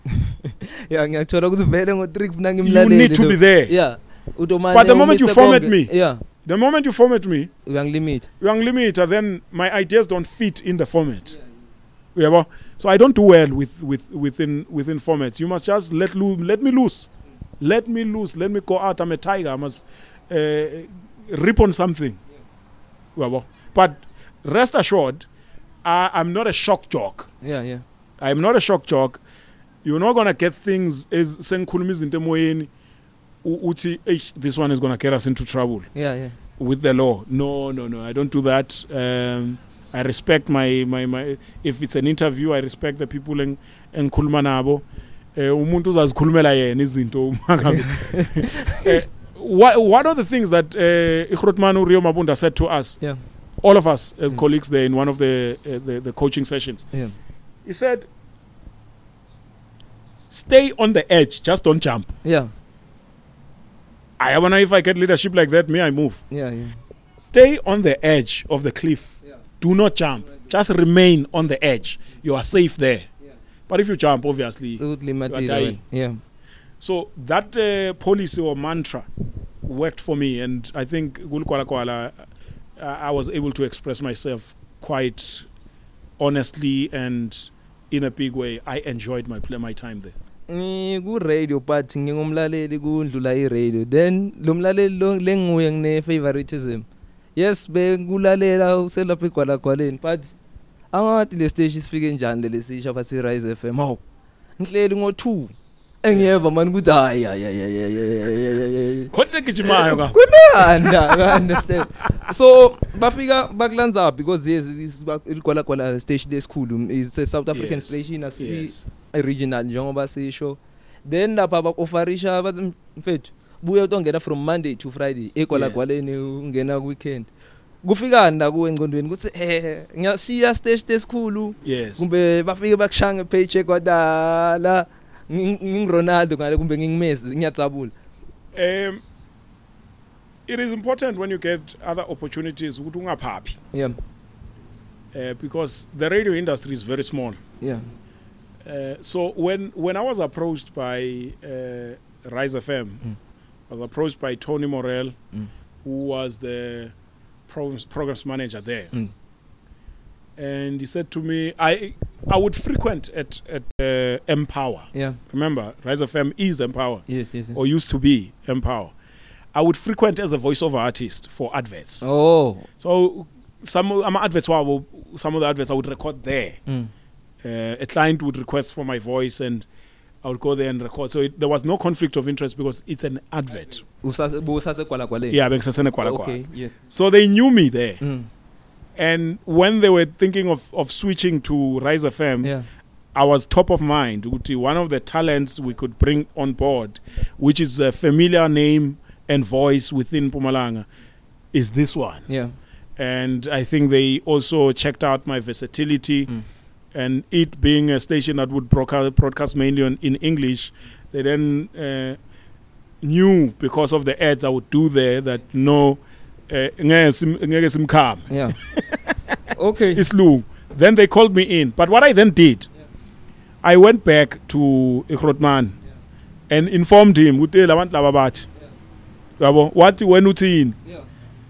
Yeah ngiyathola ukuthi vele ngo3 kufuna you ngimlalele need to be there. Yeah. But the moment you format me- yeah. The moment you format me uyangilimit young limiter then my ideas don't fit in the format. Yeah, well, so i don't do well with with within within formats. You must just let loo- let me loose. Let me loose. Let me go out. I'm a tiger. I must uh, rip on something. Yeah. well, but rest assured I, i'm not a shock jock. Yeah yeah. I'm not a shock jock. You're not gonna get things as sengikhuluma izinto emoyeni. Uthi "Eish, this one is gonna get us into trouble yeah yeah with the law. No, no, no. I don't do that. Um, I respect my, my, my if it's an interview, I respect the people en engikhuluma nabo. Eh umuntu uzazikhulumela yena izinto uma ngabe. Eh, one of the things that uh, Ikhrotman Rio Mabunda said to us, Yeah. all of us as Mm. colleagues there in one of the, uh, the the coaching sessions, Yeah. he said, "Stay on the edge, just don't jump." Yeah. I wonder if I get leadership like that, me I move. Yeah. Yeah. Stay on the edge of the cliff. Yeah. Do not jump. Just remain on the edge. You are safe there. Yeah. But if you jump, obviously. So utlimatile dying. wena. Yeah. So that uh, policy or mantra worked for me, and I think Gulukwala Kwala, uh, I was able to express myself quite honestly and in a big way. I enjoyed my play, my time there. Ngiku radio but ngingumlaleli kundlula i radio then lo mlaleli lo lenguye ngine favoritism. Yes bekulalela uselapha igwala gwaleni but angathi le stage sifike njani le sisha bathi Rise FM. Haw. Ngihleli ngo2 engiyeva mani ukuthi hayi hayi hayi Konke gijimayo ka. kunanda understand so bafika bakulanza because yes iligwala gwala station lesikhulu is South African station asi Yes. regional njengoba sisho then lapha bakofarisha bathi mfethu buya utongena from Monday to Friday egwala Yes. gwaleni ungena ku weekend kufikani la kuwe engqondweni kuthi eh ngiyashiya stage lesikhulu Yes. kumbe bafike bakushange paycheck kwadala ngingironaldo ngale kumbe ngingimezi ngiyatsabula Um, it is important when you get other opportunities ukuthi ungaphaphi yeah uh, because the radio industry is very small. yeah Uh, so when when I was approached by uh, Rise FM, Mm. I was approached by Tony Morel, Mm. who was the programs, programs manager there, Mm. and he said to me, "I I would frequent at at uh, Empower. yeah Remember, Rise FM is Empower yes yes, yes. or used to be Empower. I would frequent as a voiceover artist for adverts. oh So some I'm adverts some of the adverts I would record there. mm. Uh, a client would request for my voice and I would go there and record. So it, there was no conflict of interest because it's an advert. usase busase kwala kwale Yeah, bengisasene kwala kwala. okay yeah So they knew me there. mm. And when they were thinking of, of switching to Rise FM, yeah I was top of mind. One of the talents we could bring on board, which is a familiar name and voice within Pumalanga, is this one. yeah And I think they also checked out my versatility. mm. And it being a station that would broadcast, mainly on, in English, they then uh, knew because of the ads I would do there that no, uh, ngeke sim- ngeke simkhame, yeah. Okay. Isilungu. Then they called me in. But what I then did, I went back to Ikhrotman and informed him ukuthi labantu laba bathi yabo? Wathi wena uthini?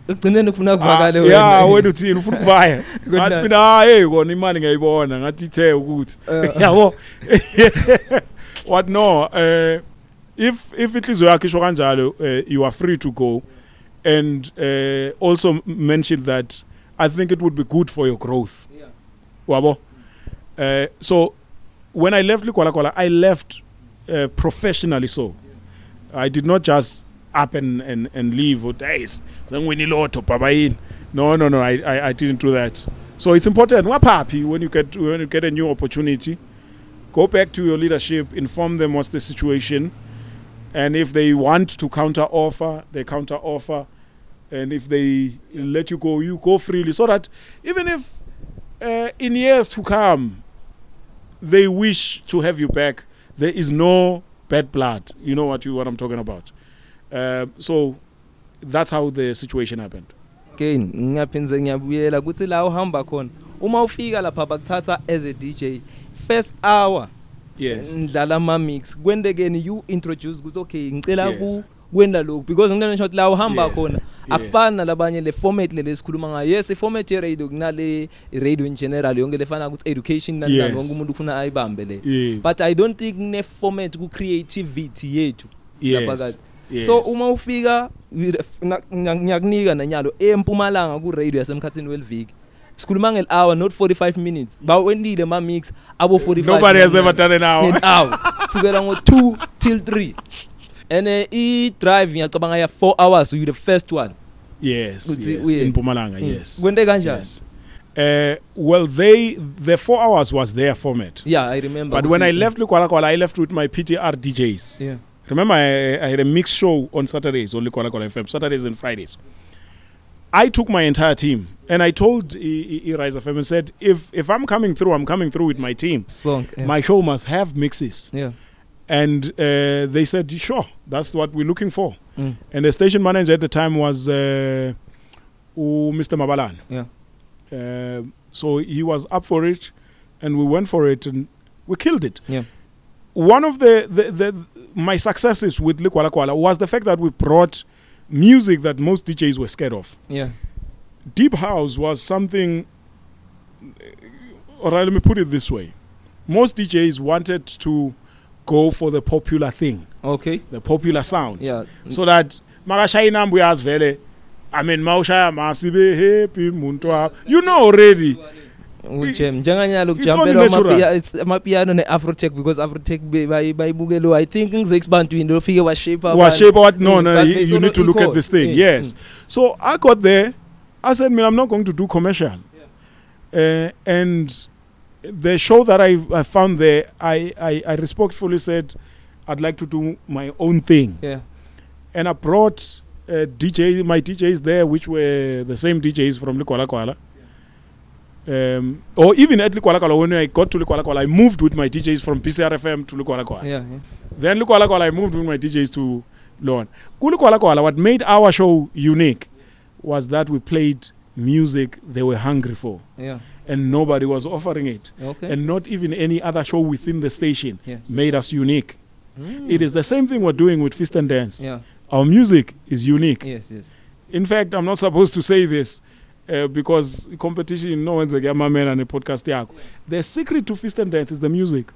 Ugcineni ufuna Ah, kuvakale yeah wena uthini? Ufuna ukuvaya ngathi mina hey kona imali ngiyayibona. Ngathi ithe ukuthi Uh, yabo. What no uh, if if inhliziyo yakhe isho kanjalo uh, you are free to go. And uh, also mentioned that i think it would be good for your growth. Yeah. wabo? Uh, so when i left likwala kwala i left uh, professionally so. I did not just up and and and leave or days sengwini lotho baba yini? No no no I, I i didn't do that. So it's important happy when you get when you get a new opportunity go back to your leadership inform them what's the situation and if they want to counter offer they counter offer and if they let you go you go freely. So that even if uh, in years to come they wish to have you back there is no bad blood. You know what you what i'm talking about. Uh, so that's how the situation happened again ngiyaphinze ngiyabuyela ukuthi la uhamba khona uma ufika lapha bakuthatha as a DJ first hour yes ndlala ama mix kwendekeni you introduce ukuthi okay ngicela Yes. ku kwenda lokhu because ngilena shot la uhamba Yes. khona akufani nalabanye le format le lesikhuluma ngayo yes i format ye radio kunale radio in general yonke lefana ukuthi education nani nani Yes. wonke umuntu ufuna ayibambe le yeah. but i don't think ne format ku creativity yethu lapha yes. Kade yes. so uma ufika with- na- na- ngiyakunika nanyalo empumalanga ku radio yasemkhathini welviki sikhuluma ngel hour not 45 minutes. Bawendile ma mix abo 45 nobody has ever done an hour. An hour. Kusukela ngo2 till 3 and uh, i drive ngiyacabanga ya 4 hours you the first one. Yes, Ukuthi yes. uye- in Mpumalanga Mm. yes. Kwente kanjani? Yes. Uh, well they the 4 hours was their format. Yeah i remember. But when i ukuthi- left Likwala Kwala I left with my PTR DJs yeah. Remember, I, I had a mixed show on Saturdays, only Kuala Kuala FM, Saturdays and Fridays. I took my entire team and I told I- I- I Rise FM and said, if if I'm coming through, I'm coming through with my team. song yeah. My show must have mixes. yeah And uh, they said, sure, that's what we're looking for. mm. And the station manager at the time was uh, Mr. Mabalan. yeah Uh, so he was up for it, and we went for it, and we killed it. Yeah. One of the, the, the my successes with Likwala Kwala was the fact that we brought music that most DJs were scared of. yeah. Deep house was something. All right, let me put it this way: most DJs wanted to go for the popular thing, okay. The popular sound. Yeah. So that makashaya inamba uyazi vele i mean mawushaya masibe happy muntu wami you know already ujem njenganyalo amapia- it's- amapiano ne-afrotech because afrotech bayibukelo i think ngizekubantwini lofike washape washape what? No Mm, no you, you need to look at this thing Yeah, yes. so i got there i said man i'm not going to do commercial. Uh, and the show that I, I found there I, I i respectfully said i'd like to do my own thing. Yeah. And I brought uh, DJ my DJs there, which were the same DJs from Likwala Kwala. Um, or even at Likwala Kwala, when I got to Likwala Kwala, I moved with my DJs from PCR FM to Likwala Kwala. yeah yeah Then Likwala Kwala, I moved with my DJs to Lon. Likwala Kwala, what made our show unique was that we played music they were hungry for, yeah and nobody was offering it, okay and not even any other show within the station Yeah. made us unique. Mm. It is the same thing we're doing with Fist and Dance. yeah Our music is unique. yes yes In fact, I'm not supposed to say this uh, because competition no one's a man and a podcast yakho. The secret to Fist and Dance is the music.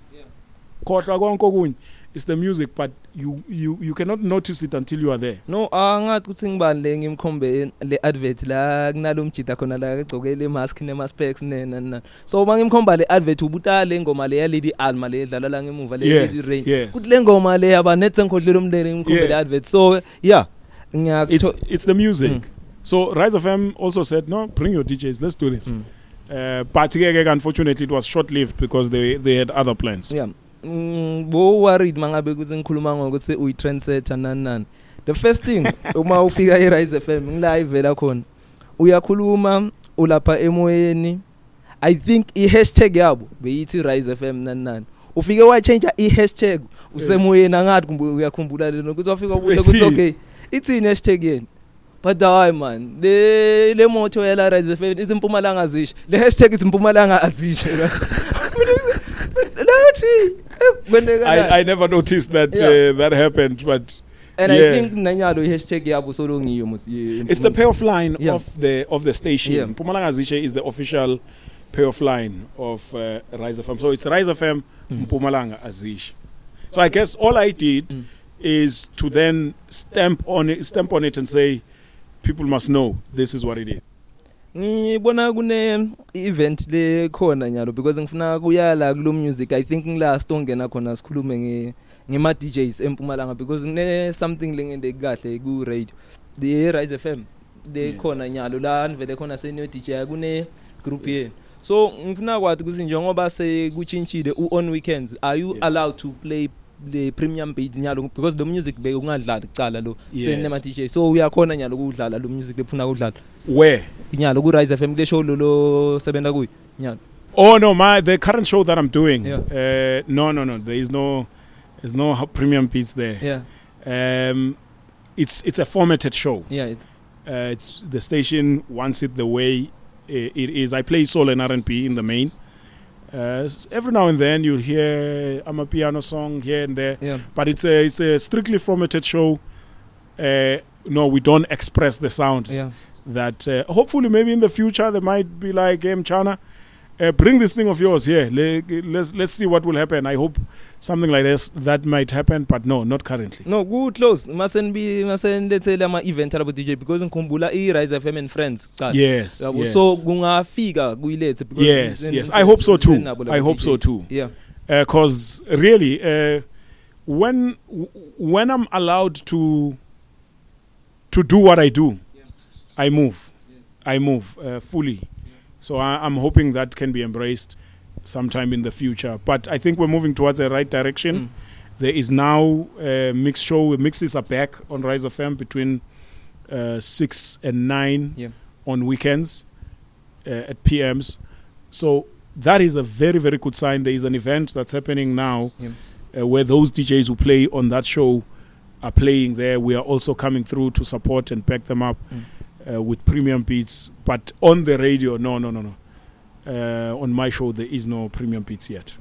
Khohlwa konke okunye is the music but you you you cannot notice it until you are there. no angathi ukuthi ngibani le ngimkhombe le advert la kunalo mjida khona la egcoke le mask ne maspecs ne nani nani so uma ngimkhomba le advert ubuta le ngoma le ya Lady Alma le edlala la ngemuva le Yes, Lady Rain yes. kuthi le ngoma le yaba net ngikhohlele umndeni ngimkhombe Yeah. le advert so yeah It's ngiyakutho it's the music. Mm. So Rise FM also said, no, bring your DJs, let's do this. Mm. Uh, but ke- ke- unfortunately, it was short lived because they they had other plans. yeah mm, bo worried mangabe kuthi ngikhuluma ngokuthi uyi trendsetter nani nani the first thing uma ufika e Rise FM ngilive la khona uyakhuluma ulapha emoyeni i think i hashtag yabo beyithi Rise FM nani nani ufike wa change i hashtag usemoyeni angathi kumbe uyakhumbula lena ukuthi wafika ukuthi ukuthi Ethini? okay ithini hashtag yeni but hayi man le le motto yala Rise FM izimpumalanga zisho le hashtag izimpumalanga azisho lathi kwendeka I, I never noticed that Yeah. uh, that happened, but and yeah. i think nanyalo i hashtag yabo solongiyo It's the payoff line Yeah. of the of the station. Yeah. Mpumalanga Zishe is the official payoff line of uh, Rise FM. So it's Rise FM Mm. Mpumalanga Azish. So I guess all I did Mm. is to then stamp on it, stamp on it and say, people must know this is what it is. ngibona kune event le khona nyalo because ngifuna kuyala kulo music i think ngilast ongena khona sikhulume nge ngema DJs empumalanga because ne something lengende kahle ku radio the Rise FM de Yes. khona nyalo la nivele khona senior DJ kune group yenu so ngifuna kwathi ukuthi njengoba sekuchintshile u on weekends are you Yes. allowed to play the premium beats nyalo because the music bekungadlali kucala lo senema DJ so uyakhona nyalo ukudlala lo music lefuna ukudlala Where? inyalo ku Rise FM kule show lolo sebenza kuyo nyalo Oh no, my the current show that I'm doing. Yeah. Uh, no, no, no. There is no, there's no premium piece there. yeah Um, it's it's a formatted show. yeah it's, Uh, it's the station wants it the way i- it is. I play soul and R&B in the main. Uh, every now and then you'll hear I'm a piano song here and there, yeah but it's a it's a strictly formatted show. Uh, no, we don't express the sound. yeah That uh, hopefully maybe in the future they might be like, "Hey, Chana, uh, bring this thing of yours here. Le- let's let's see what will happen." I hope something like this that might happen, but no, not currently. no ku close masenbi masenlethele ama event alabo DJ because ngikhumbula i Rise FM and Friends Yes, yabo yes. so kungafika kuyilethe because yes, sen- yes. I hope so too. I hope DJ. so too. yeah because really uh, when when I'm allowed to to do what I do I move. I move uh, fully. So I, I'm hoping that can be embraced sometime in the future. But I think we're moving towards the right direction. Mm. There is now a mixed show. Mixes are back on Rise FM between uh, six and nine Yeah. on weekends uh, at PMs. So that is a very very good sign. There is an event that's happening now Yeah. uh, where those DJs who play on that show are playing there. We are also coming through to support and back them up uh, with premium beats. But on the radio, no, no, no, no. Uh, on my show, there is no premium beats yet.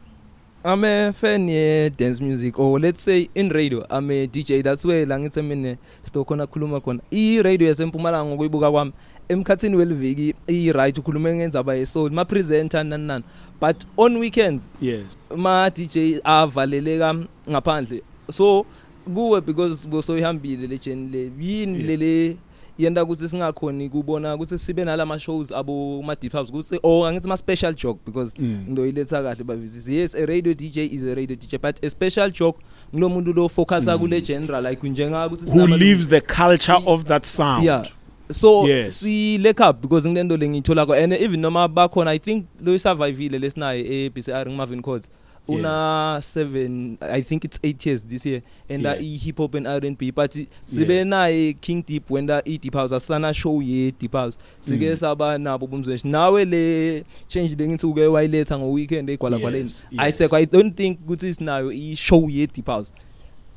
I'm a fan ye dance music or let's say in radio I'm a DJ that's where la ngithi mina sitokhona khuluma khona i radio yasempumalanga ngokuyibuka kwami emkhathini weliviki i right ukhuluma ngenzaba ye soul ma presenter nani nani but on weekends Yes. ma DJ avaleleka ngaphandle so kuwe because bosoyihambile le journey le yini Yeah. lele yenda ukuthi singakhoni kubona ukuthi sibe nalama shows abo ma deep house ukuthi or angithi ma special joke because Mm. ngidoyiletha kahle bavizisi yes a radio DJ is a radio DJ but a special joke ngulomuntu lo focusa kule genre like njenga ukuthi Mm. Who sinama- lives the culture of that sound? yeah so Yes. si lake up because ngilento lengithola ko and even noma bakhona i think lo survive lesinayo e BCR ngimavin codes una 7 i think it's 8 years this year and Yeah. yeah. i hip hop and R&B but sibe naye king deep wenda i deep house asana show ye deep house sike Mm. saba nabo bumzweshi nawe le change lengithi uke wayiletha ngo weekend egwala gwaleni Yes, i yes. say i don't think ukuthi sinayo i show ye deep house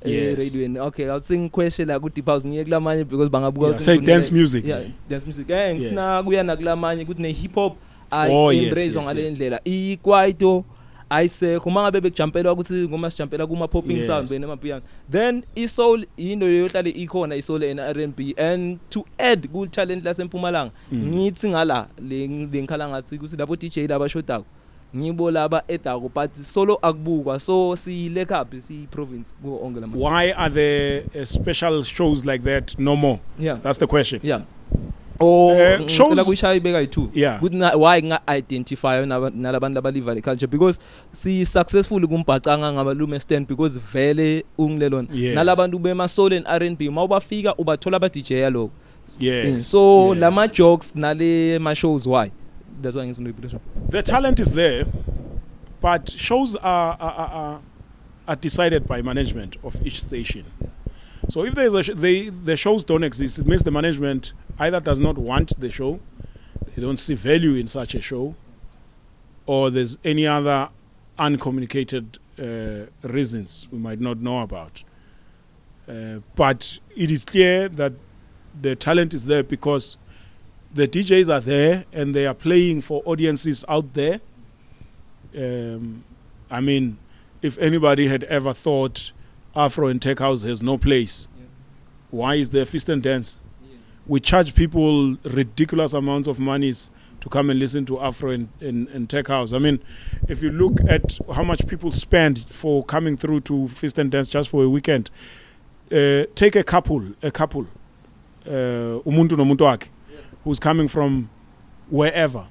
Yes. eh radioweni okay awusingi question la ku deep house ngiye kulamanye because bangabuka Yeah, ukuthi say ngifuna- dance music. yeah dance music eh ngifuna kuya nakulamanye ukuthi ne hip hop Oh, ay yes, embrace yes, ngale yes. Ayisekho mangabe bekujampelwa ukuthi ngoma sijampela kuma popping Yes. sound bene mapiano then i soul into leyohlale ikhona i soul and R&B and to add ku talent lasempumalanga Mm. ngithi ngala le lengikhala ngathi kusi labo DJ laba shodako ngibo laba edako but solo akubukwa so si lake up si province ku onke lama Why are there uh, special shows like that no more? yeah That's the question. yeah oh Eh, ngicela shows- kuyishaya ibeka yi2 Yeah. ukuthi why nga identify nalabantu abaliva le culture because si successful kumbhacanga ngabalume stand because vele ungilelona nalabantu bema soul and R&B mawubafika ubathola aba DJ yalo Yes. so yes. lama jokes nale ma shows why that's why ngithi repetition the talent is there, but shows are are, are, are are decided by management of each station. So if there's a sh- they the shows don't exist, it means the management either does not want the show, they don't see value in such a show, or there's any other uncommunicated uh, reasons we might not know about. Uh, but it is clear that the talent is there because the DJs are there and they are playing for audiences out there. Um, I mean, if anybody had ever thought Afro and Tech House has no place, why is there Feast and Dance? We charge people ridiculous amounts of monies to come and listen to Afro and, and, and Tech House. I mean, if you look at how much people spend for coming through to Feast and Dance just for a weekend, uh, take a couple, a couple, uh, umuntu nomuntu wakhe, who's coming from wherever.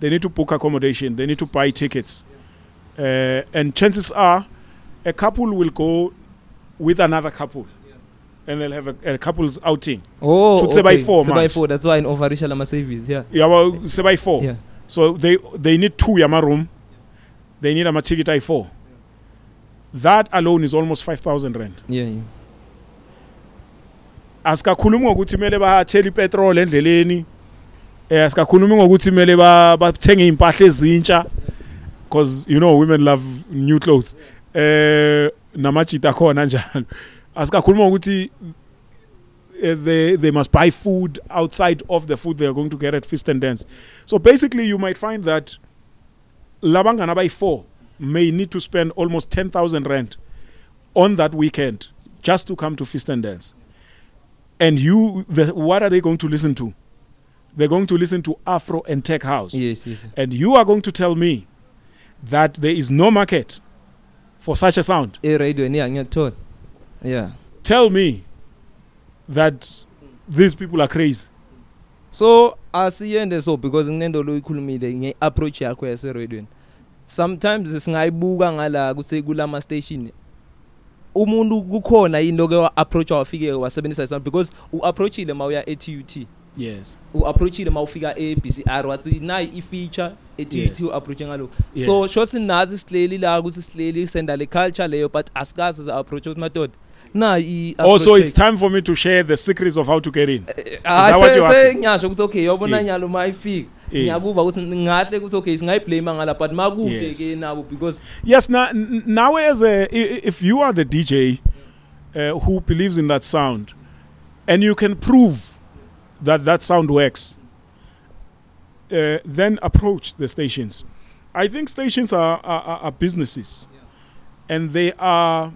They need to book accommodation. They need to buy tickets, uh, and chances are, a couple will go with another couple, and they'll have a, a couple's outing. oh Should say by four, by man. 4 that's why in overisha lama service yeah Yeah, well, say by four. yeah So they they need two yama room. They need a ticket I four. That alone is almost five thousand rand. yeah, yeah. asikakhulumi ngokuthi kumele bathele ipetrol endleleni eh asikakhulumi ngokuthi kumele ba- bathenge impahla ezintsha because you know women love new clothes eh namajita khona njalo. Asikakhulumi ngokuthi eh, they they must buy food outside of the food they are going to get at feast and dance. So basically you might find that labangana by 4 may need to spend almost 10000 rand on that weekend just to come to feast and dance. And you the, what are they going to listen to? They're going to listen to afro and tech house. Yes yes. And you are going to tell me that there is no market for such a sound. E radio ni ngiyathola yeah. Tell me that these people are crazy. So asiyende so because nginento loyikhulumile nge approach yakho yase radio sometimes singayibuka ngala kuse kulama station umuntu kukhona into ke wa approach wafike wasebenzisa sound because u approachile mawuya e TUT yes u-approachile uma ufika e-bcr wathi nayi i-feature ethi Yes. ithi u-approache ngalo Yes. so sho sinazi sihleli la ukuthi sihleli senda le culture leyo but asikazi za-approach ukuthi madoda nayi also it's time for me to share the secrets of how to get in you're asking? ngiyasho ukuthi okay yobona nyalo ma ifika Yeah. ngiyakuva ukuthi ngahle ukuthi okay singayiblame ngala but makude Yes. ke nabo because yes now n- now as a if you are the dj uh, who believes in that sound and you can prove that that sound works. Uh, then approach the stations. I think stations are, are, are- businesses. And they are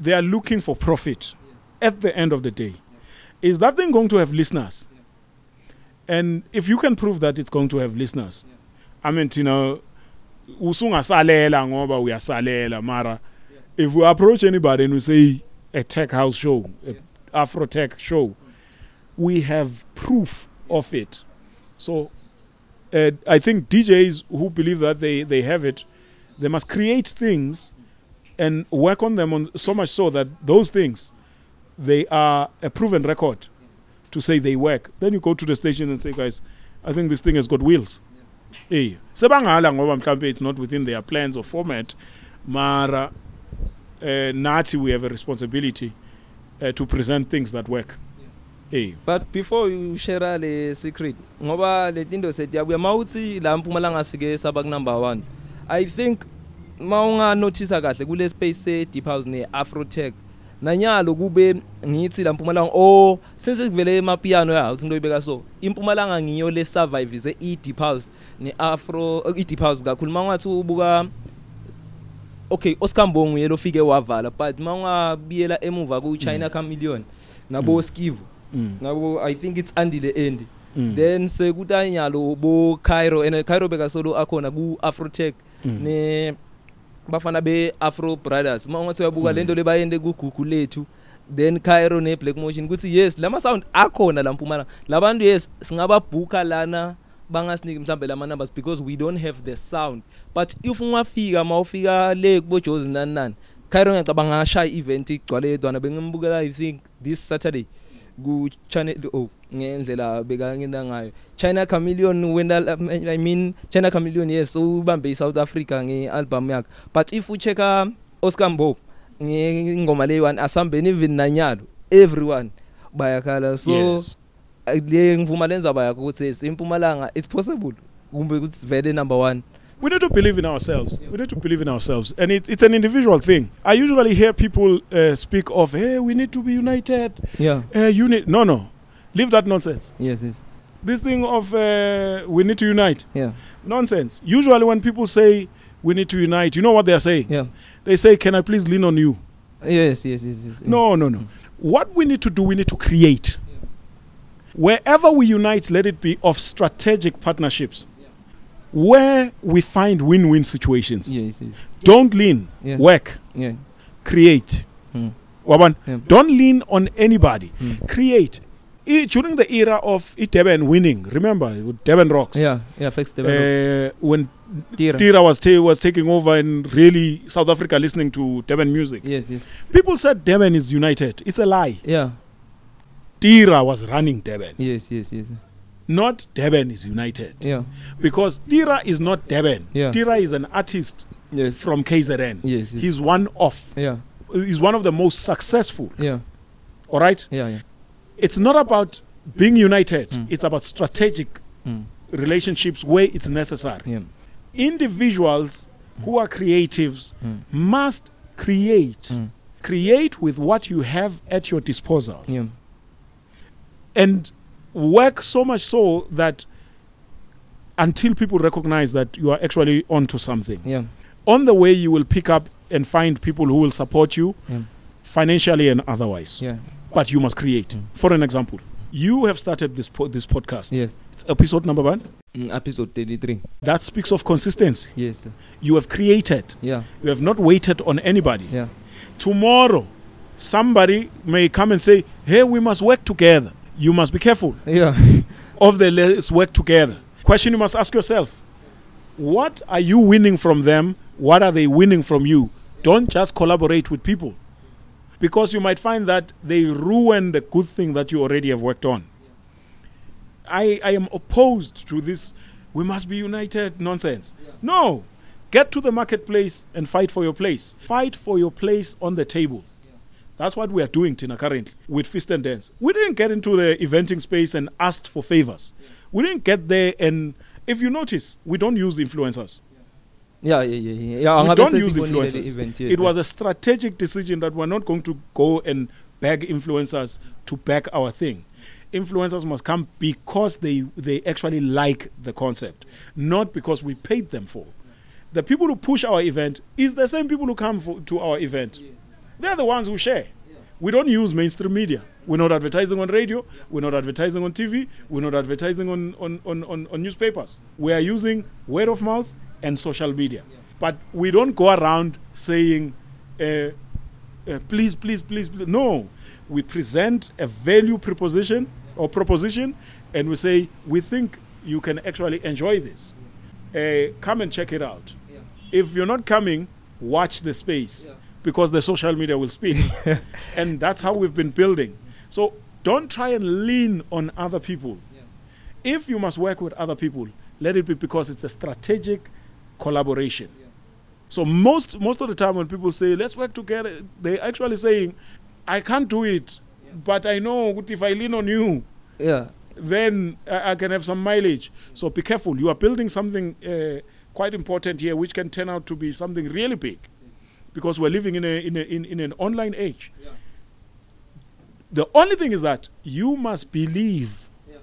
they are looking for profit at the end of the day. Is that thing going to have listeners? And if you can prove that it's going to have listeners i mean you know usungasalela ngoba uyasalela mara if we approach anybody and we say a tech house show a afro tech show we have proof of it. So uh, i think djs who believe that they they have it they must create things and work on them on so much so that those things they are a proven record to say they work. Then you go to the station and say guys i think this thing has got wheels. Eh sebangala ngoba mhlambe it's not within their plans or format mara eh nathi we have a responsibility uh, to present things that work. Eh but before you share le secret ngoba le tinto setiyabuya mawuthi la mpumalanga sike saba ku number 1 i think mawunga notice kahle kule space se deep house ne afrotech nanyalo kube ngithi la mpumalanga oh sense kuvele emapiano ya house ngiloyibeka so impumalanga ngiyo le survive ze e deep house ne afro i deep house kakhulu. Mangathi ubuka okay Oscar Mbongu yelo fike wavala but mawungabiyela emuva ku China Chameleon nabo Skivo mm. Nabo i think it's andile end Mm. then sekutanyalo bo Cairo and Cairo beka solo akhona ku Afrotech. Mm. ne bafana be Afro Brothers. Mawungathi uyabuka lento lebayende ku Google lethu. Then Cairo ne Black Motion. Kuthi yes lama sound akhona la Mpumalanga. Labantu yes singababhuka lana bangasiniki mhlambe lama numbers because we don't have the sound. But if ungafika mawufika le kubo Jozi nani nani Cairo ngiyacabanga ngashaya event igcwale edwana. Bengimbukela i think this Saturday. Ku channel oh ngendlela bekangena ngayo. China Chameleon wena I mean China Chameleon yes ubambe iSouth Africa ngealbum yakhe. But if uchecka Oscar Mbo ngingoma le one asambeni even nanyalo everyone bayakhala. So Yes. le ngivuma lenza bayakho ukuthi impumalanga it's possible. Kumbe ukuthi vele number 1 we need to believe in ourselves. We need to believe in ourselves, and it, it's an individual thing. I usually hear people uh, speak of, "Hey, we need to be united." yeah Uh, unit? No, no, leave that nonsense. yes yes This thing of uh, we need to unite, yeah nonsense. Usually, when people say we need to unite, you know what they are saying? yeah They say, "Can I please lean on you?" yes yes yes, yes. No, no, no. What we need to do, we need to create. Wherever we unite, let it be of strategic partnerships, where we find win-win situations. yes yes Don't lean. Yeah. Work. yeah Create. mm. Waban. Yeah. Don't lean on anybody. Mm. Create. I, during the era of Iteben winning, remember with Devon Rocks. yeah yeah fix the Uh, when Tira. Tira was ta- was taking over and really South Africa listening to Devon music, yes yes people said Devon is united. It's a lie. yeah Tira was running Devon, yes yes yes not Devon is united. yeah Because Tira is not Devon. Yeah. Tira is an artist yes from KZN. yes yes He's one of. yeah He's one of the most successful. yeah All right. yeah yeah It's not about being united. Mm. It's about strategic mm. relationships where it's necessary. yeah Individuals who are creatives mm. must create. Mm. Create with what you have at your disposal. yeah and work so much so that until people recognize that you are actually onto something. yeah On the way, you will pick up and find people who will support you yeah financially and otherwise. yeah But you must create. Mm. For an example, you have started this po- this podcast. yes It's episode number one. mm, episode 33 That speaks of consistency. yes sir. You have created. yeah You have not waited on anybody. yeah Tomorrow, somebody may come and say, "Hey, we must work together." You must be careful. yeah of the let's work together. Question you must ask yourself What are you winning from them? What are they winning from you? Don't just collaborate with people because you might find that they ruin the good thing that you already have worked on. I, I am opposed to this we must be united nonsense. No. Get to the marketplace and fight for your place. Fight for your place on the table. That's what we are doing, Tina, currently with Fist and Dance. We didn't get into the eventing space and asked for favors. We didn't get there, and if you notice, we don't use influencers. yeah yeah yeah yeah yeah we don't use influencers. event yes it was a strategic decision that we're not going to go and beg influencers to back our thing. Influencers must come because they, they actually like the concept, not because we paid them for. The people who push our event is the same people who come for, to our event. They're the ones who share. We don't use mainstream media. We're not advertising on radio. We're not advertising on TV. We're not advertising on, on, on, on, on newspapers. We are using word of mouth and social media. But we don't go around saying, uh, uh, please, please, please, please. No. We present a value proposition or proposition and we say, we think you can actually enjoy this. Uh, come and check it out. If you're not coming, watch the space Yeah. Because the social media will speak. and that's how we've been building. So don't try and lean on other people. If you must work with other people, let it be because it's a strategic collaboration. So most most of the time when people say let's work together, they're actually saying, I can't do it, but I know if I lean on you, yeah then I, I can have some mileage. So be careful. You are building something uh, quite important here, which can turn out to be something really big, because we're living in a in a, in, in an online age. Yeah. The only thing is that you must believe Yeah.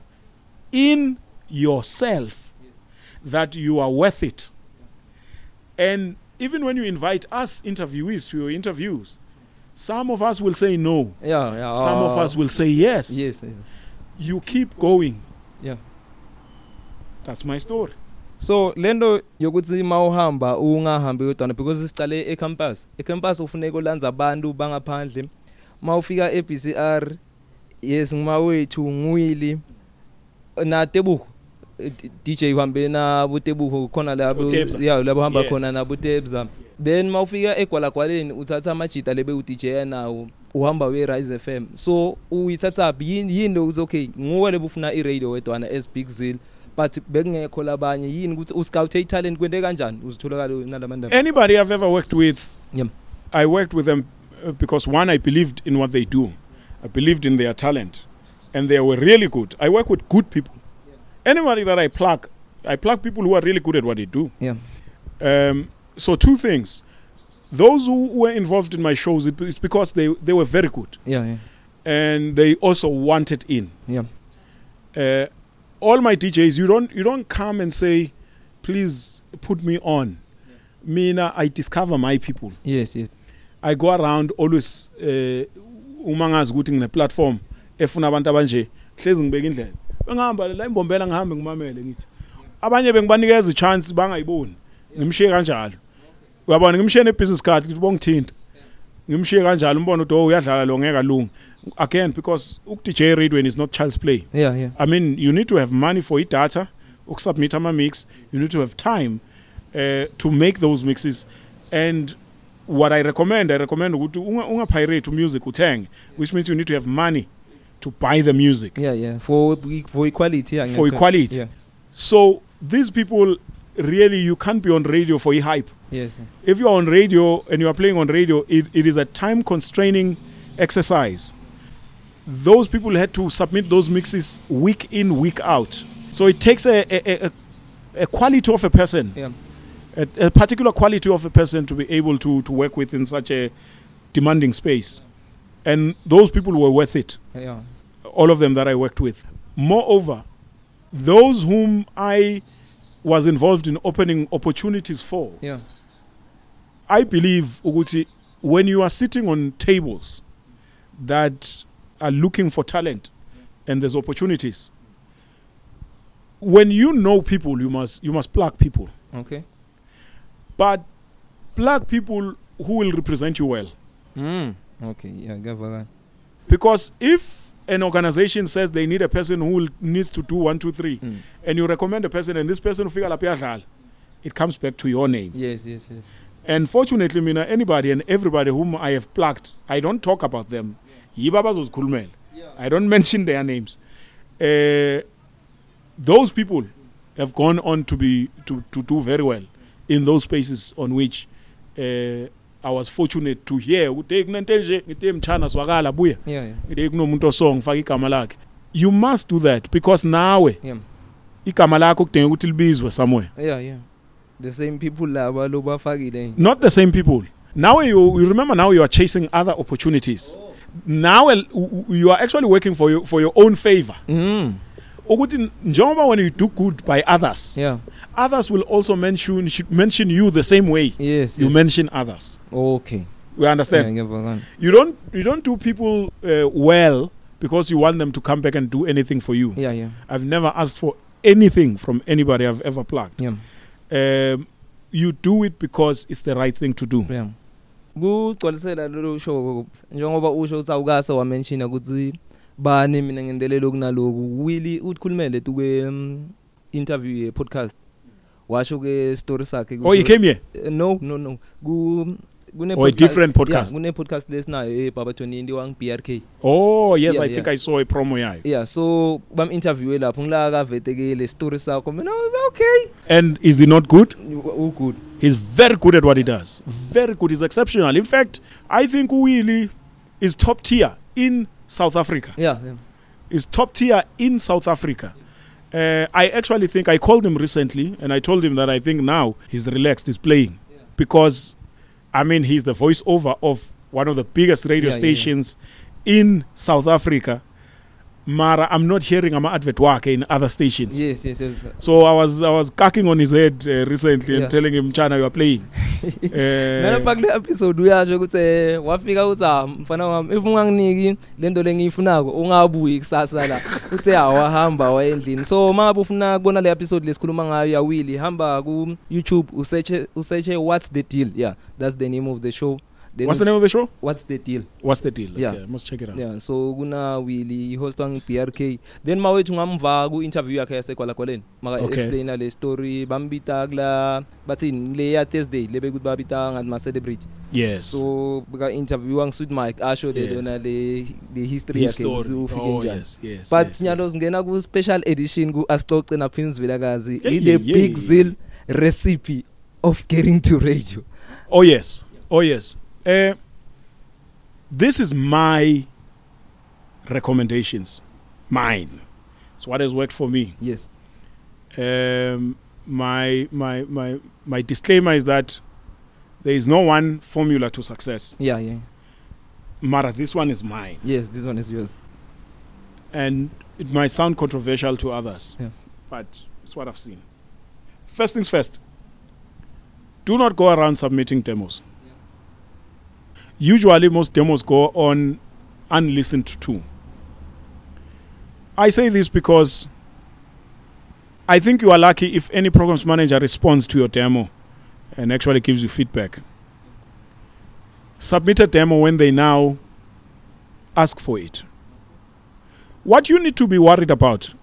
in yourself that you are worth it. And even when you invite us interviewees to your interviews, some of us will say no. yeah yeah Some of ah, us will say yes. yes yes You keep going. Yeah. That's my story. So lento yokuthi mawuhamba ungahambi wedwana because sicale ecampus. Ecampus ufuneka ulanza abantu bangaphandle. Mawufika eBCR yes ngimawethu ngwili na tebuko DJ uhambe na butebuko khona labo yeah labo hamba khona na butebza then mawufika egwalagwaleni uthatha amajita lebe uDJ nawo uhamba we Rise FM so uyithatha yini yini ukuthi okay nguwe lebufuna iradio wedwana as Big Zill but bekungekho labanye yini ukuthi uscout talent kwente kanjani uzitholakala nalamandaba Anybody I've ever worked with, Yeah. I worked with them uh, because one, I believed in what they do. I believed in their talent. And they were really good. I work with good people. Anybody that I plug, I plug people who are really good at what they do. Yeah. Um, so two things. Those who were involved in my shows, it, it's because they, they were very good. yeah yeah And they also wanted in. yeah uh, all my DJs, you don't you don't come and say, please put me on. Mina, I discover my people. yes yes I go around always uh, uma ngazi ukuthi ngine platform efuna abantu abanje hlezi ngibeka indlela. Bengihamba la imbombela ngihambe ngimamele ngithi. Abanye bengibanikeza ichance bangayiboni. Ngimshiye kanjalo. Uyabona ngimshiye ne business card ngithi bongithinta. Ngimshiye kanjalo umbona ukuthi oh uyadlala lo ngeke alungi. Again because uk DJ radio is not child's play. yeah yeah I mean, you need to have money for data, submit a mix. You need to have time uh, to make those mixes. And what I recommend, I recommend ukuthi unga, unga music uteng, which means you need to have money to buy the music. yeah yeah for for equality yeah For equality. yeah So these people really you can't be on radio for hype. yes If you are on radio and you are playing on radio, it, it is a time constraining exercise. Those people had to submit those mixes week in, week out. So it takes a, a, a, a quality of a person, yeah a, a particular quality of a person to be able to, to work with in such a demanding space. And those people were worth it yeah all of them that I worked with. Moreover, those whom I was involved in opening opportunities for, yeah I believe Uguti, when you are sitting on tables that are looking for talent and there's opportunities, when you know people, you must you must plug people, okay but plug people who will represent you well. mm okay yeah ngiyavakala Because if an organization says they need a person who will, needs to do one, two, three, mm. and you recommend a person, and this person figure lapha iyadlala, it comes back to your name. yes yes yes And fortunately, mina anybody and everybody whom I have plugged, I don't talk about them. Yibo abazozikhulumela. I don't mention their names. Uh, those people have gone on to be to, to do very well in those spaces on which uh, I was fortunate to hear ukuthi hey kunento nje ngithe mchana swakala buya. Yeah yeah. Ngithe kunomuntu osong faka igama lakhe. You must do that because nawe yeah. igama lakho kudinga ukuthi libizwe somewhere. Yeah yeah. The same people laba lo bafakile. Not the same people. Now you, you remember now you are chasing other opportunities. Now uh, you are actually working for your, for your own favor. Mm. Ukuthi njengoba when you do good by others yeah. others will also mention should mention you the same way yes you yes. mention others. Okay. We understand? Yeah you don't you don't do people uh, well because you want them to come back and do anything for you. Yeah yeah. I've never asked for anything from anybody i've ever plugged yeah. Um, you do it because it's the right thing to do. Yeah. Kugcwalisela lolu show njengoba usho ukuthi awukase wamention ukuthi bani mina ngendelelo kunaloku Willy ukhulumele tu kwe um, interview ye podcast. Washo ke story sakhe oh you came here? Uh, no no no. Ku kune Or a different podcast? kune podcast lesinayo eh baba 20 wang BRK oh yes Yeah, i think yeah. i saw a promo yayo. Yeah so bam interview lapho ngila kavetekele story sakho. Mina was okay. And is he not good? U good. He's very good at what he does. Very good. He's exceptional. In fact i think willie is top tier in south africa. Yeah, yeah. is top tier in south africa. Uh, i actually think i called him recently and i told him that i think now he's relaxed he's playing. Because i mean he's the voiceover of one of the biggest radio Yeah, yeah, yeah. stations in south africa. Mara i'm not hearing ama advert wakhe in other stations. Yes yes yes So I was I was cocking on his head uh, recently Yeah. and telling him, "Chana, you are playing." Mina uh, pa kule episode uyasho ukuthi eh, wafika uthi ah mfana wami if unganginiki lento lengiyifunako ungabuyi kusasa la. Uthi awahamba wayendlini so mangabe ufuna kubona le episode lesikhuluma ngayo ya Willy hamba ku YouTube usearch usearch what's the deal? Yeah that's the name of the show. Then what's the name of the show? what's the deal What's the deal? Yeah. Okay, I must check it out. yeah so kuna Willy ihostwa ngi BRK then mawethu ngamva ku interview yakhe yasekwalakwaleni maka Okay. explain le story bambita kula bathini le ya Thursday lebe kuthi babita ngathi ma celebrate Yes. so bika interview Sweet Mike asho le Yes. yona le the history His yakhe story. ufike Oh, njani yes, yes. but yes, nyalo yes. singena ku special edition ku Asixoxe na Prince Vilakazi Yeah, i the yeah, big yeah. zeal recipe of getting to radio Oh yes. Oh yes. Uh, this is my recommendations. Mine. It's what has worked for me. yes Um, my my my my disclaimer is that there is no one formula to success. yeah yeah Mara, this one is mine. yes this one is yours and it might sound controversial to others, Yeah. but it's what I've seen. First things first, do not go around submitting demos. Usually, most demos go on unlistened to. I say this because I think you are lucky if any programs manager responds to your demo and actually gives you feedback. Submit a demo when they now ask for it. What you need to be worried about,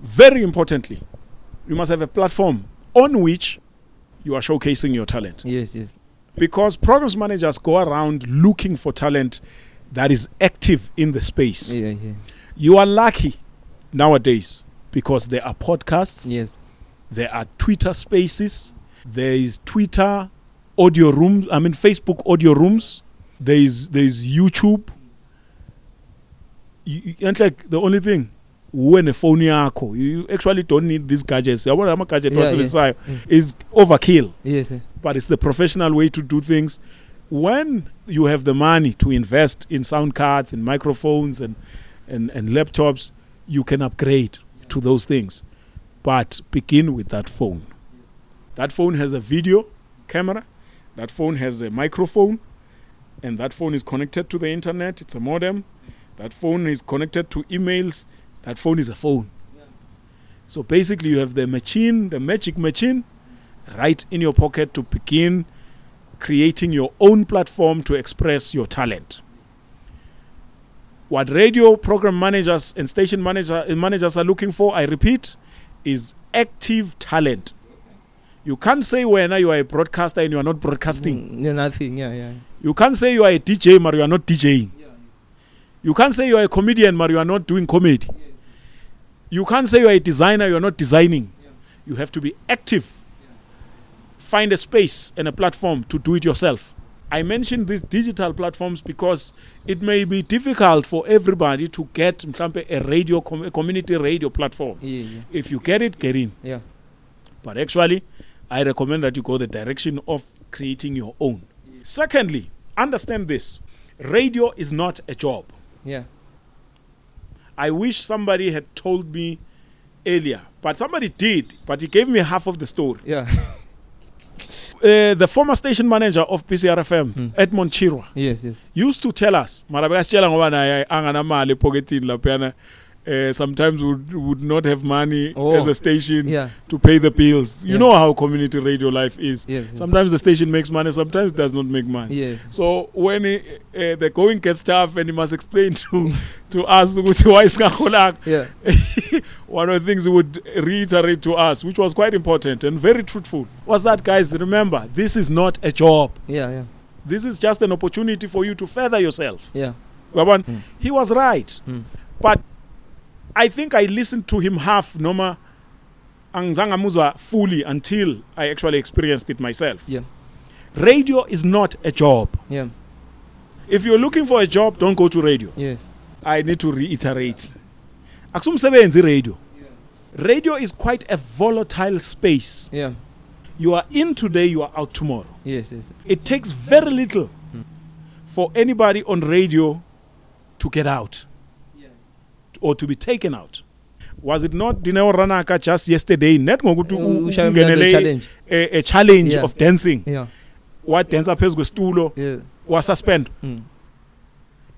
very importantly, you must have a platform on which you are showcasing your talent. yes yes Because programs managers go around looking for talent that is active in the space. yeah yeah You are lucky nowadays because there are podcasts, yes there are Twitter spaces, there is Twitter audio rooms, I mean Facebook audio rooms, there is there is YouTube. You, you- and like the only thing when a phone yakho you actually don't need these gadgets yabona ama gadget Yeah, yeah. wasebenzisayo Mm. is overkill yes yeah. But it's the professional way to do things. When you have the money to invest in sound cards and microphones and and, and laptops you can upgrade to those things. But begin with that phone. That phone has a video camera. That phone has a microphone. And that phone is connected to the internet. It's a modem. That phone is connected to emails. That phone is a phone. So basically you have the machine the magic machine right in your pocket to begin creating your own platform to express your talent. What radio program managers and station manager, managers are looking for, I repeat, is active talent. You can't say when you are a broadcaster and you are not broadcasting. Mm, yeah, nothing yeah yeah You can't say you are a DJ, but you are not DJing. You can't say you are a comedian, but you are not doing comedy. You can't say you're a designer, you're not designing. You have to be active. Find a space and a platform to do it yourself. I mentioned these digital platforms because it may be difficult for everybody to get mhlampe, a radio com- a community radio platform. Yeah, yeah. If you get it, get in. Yeah. But actually, I recommend that you go the direction of creating your own. Secondly, understand this radio is not a job. Yeah. I wish somebody had told me earlier, but somebody did, but he gave me half of the story. Yeah. Uh, the former station manager of PCRFM, Hmm. Edmond Chirwa, yes, yes. used to tell us, mara bekasitshela ngoba naye anganamali epocketini laphayana uh, sometimes would, would not have money Oh. as a station Yeah. to pay the bills. You Yeah. know how community radio life is. Yes. yes. Sometimes the station makes money, sometimes it does not make money. Yes. So when he, uh, the going gets tough and he must explain to to us why isingakholanga Yeah. one of the things he would reiterate to us, which was quite important and very truthful, was that guys, remember, this is not a job. Yeah. Yeah. This is just an opportunity for you to further yourself. Yeah. Uyabona? Mm. He was right. Mm. But I think I listened to him half noma angizangamuzwa fully until I actually experienced it myself. Yeah. Radio is not a job. Yeah. If you're looking for a job, don't go to radio. Yes. I need to reiterate. Akusumsebenzi radio. Radio is quite a volatile space. Yeah. You are in today, you are out tomorrow. Yes. Yes. It takes very little Mm. for anybody on radio to get out Yeah. Or to be taken out. Was it not Dineo Ranaka just yesterday? Net ngokuthi ungenele a, a challenge Yeah. of dancing. Yeah. What dancer phezu kwestulo Yeah. was suspend. Mm.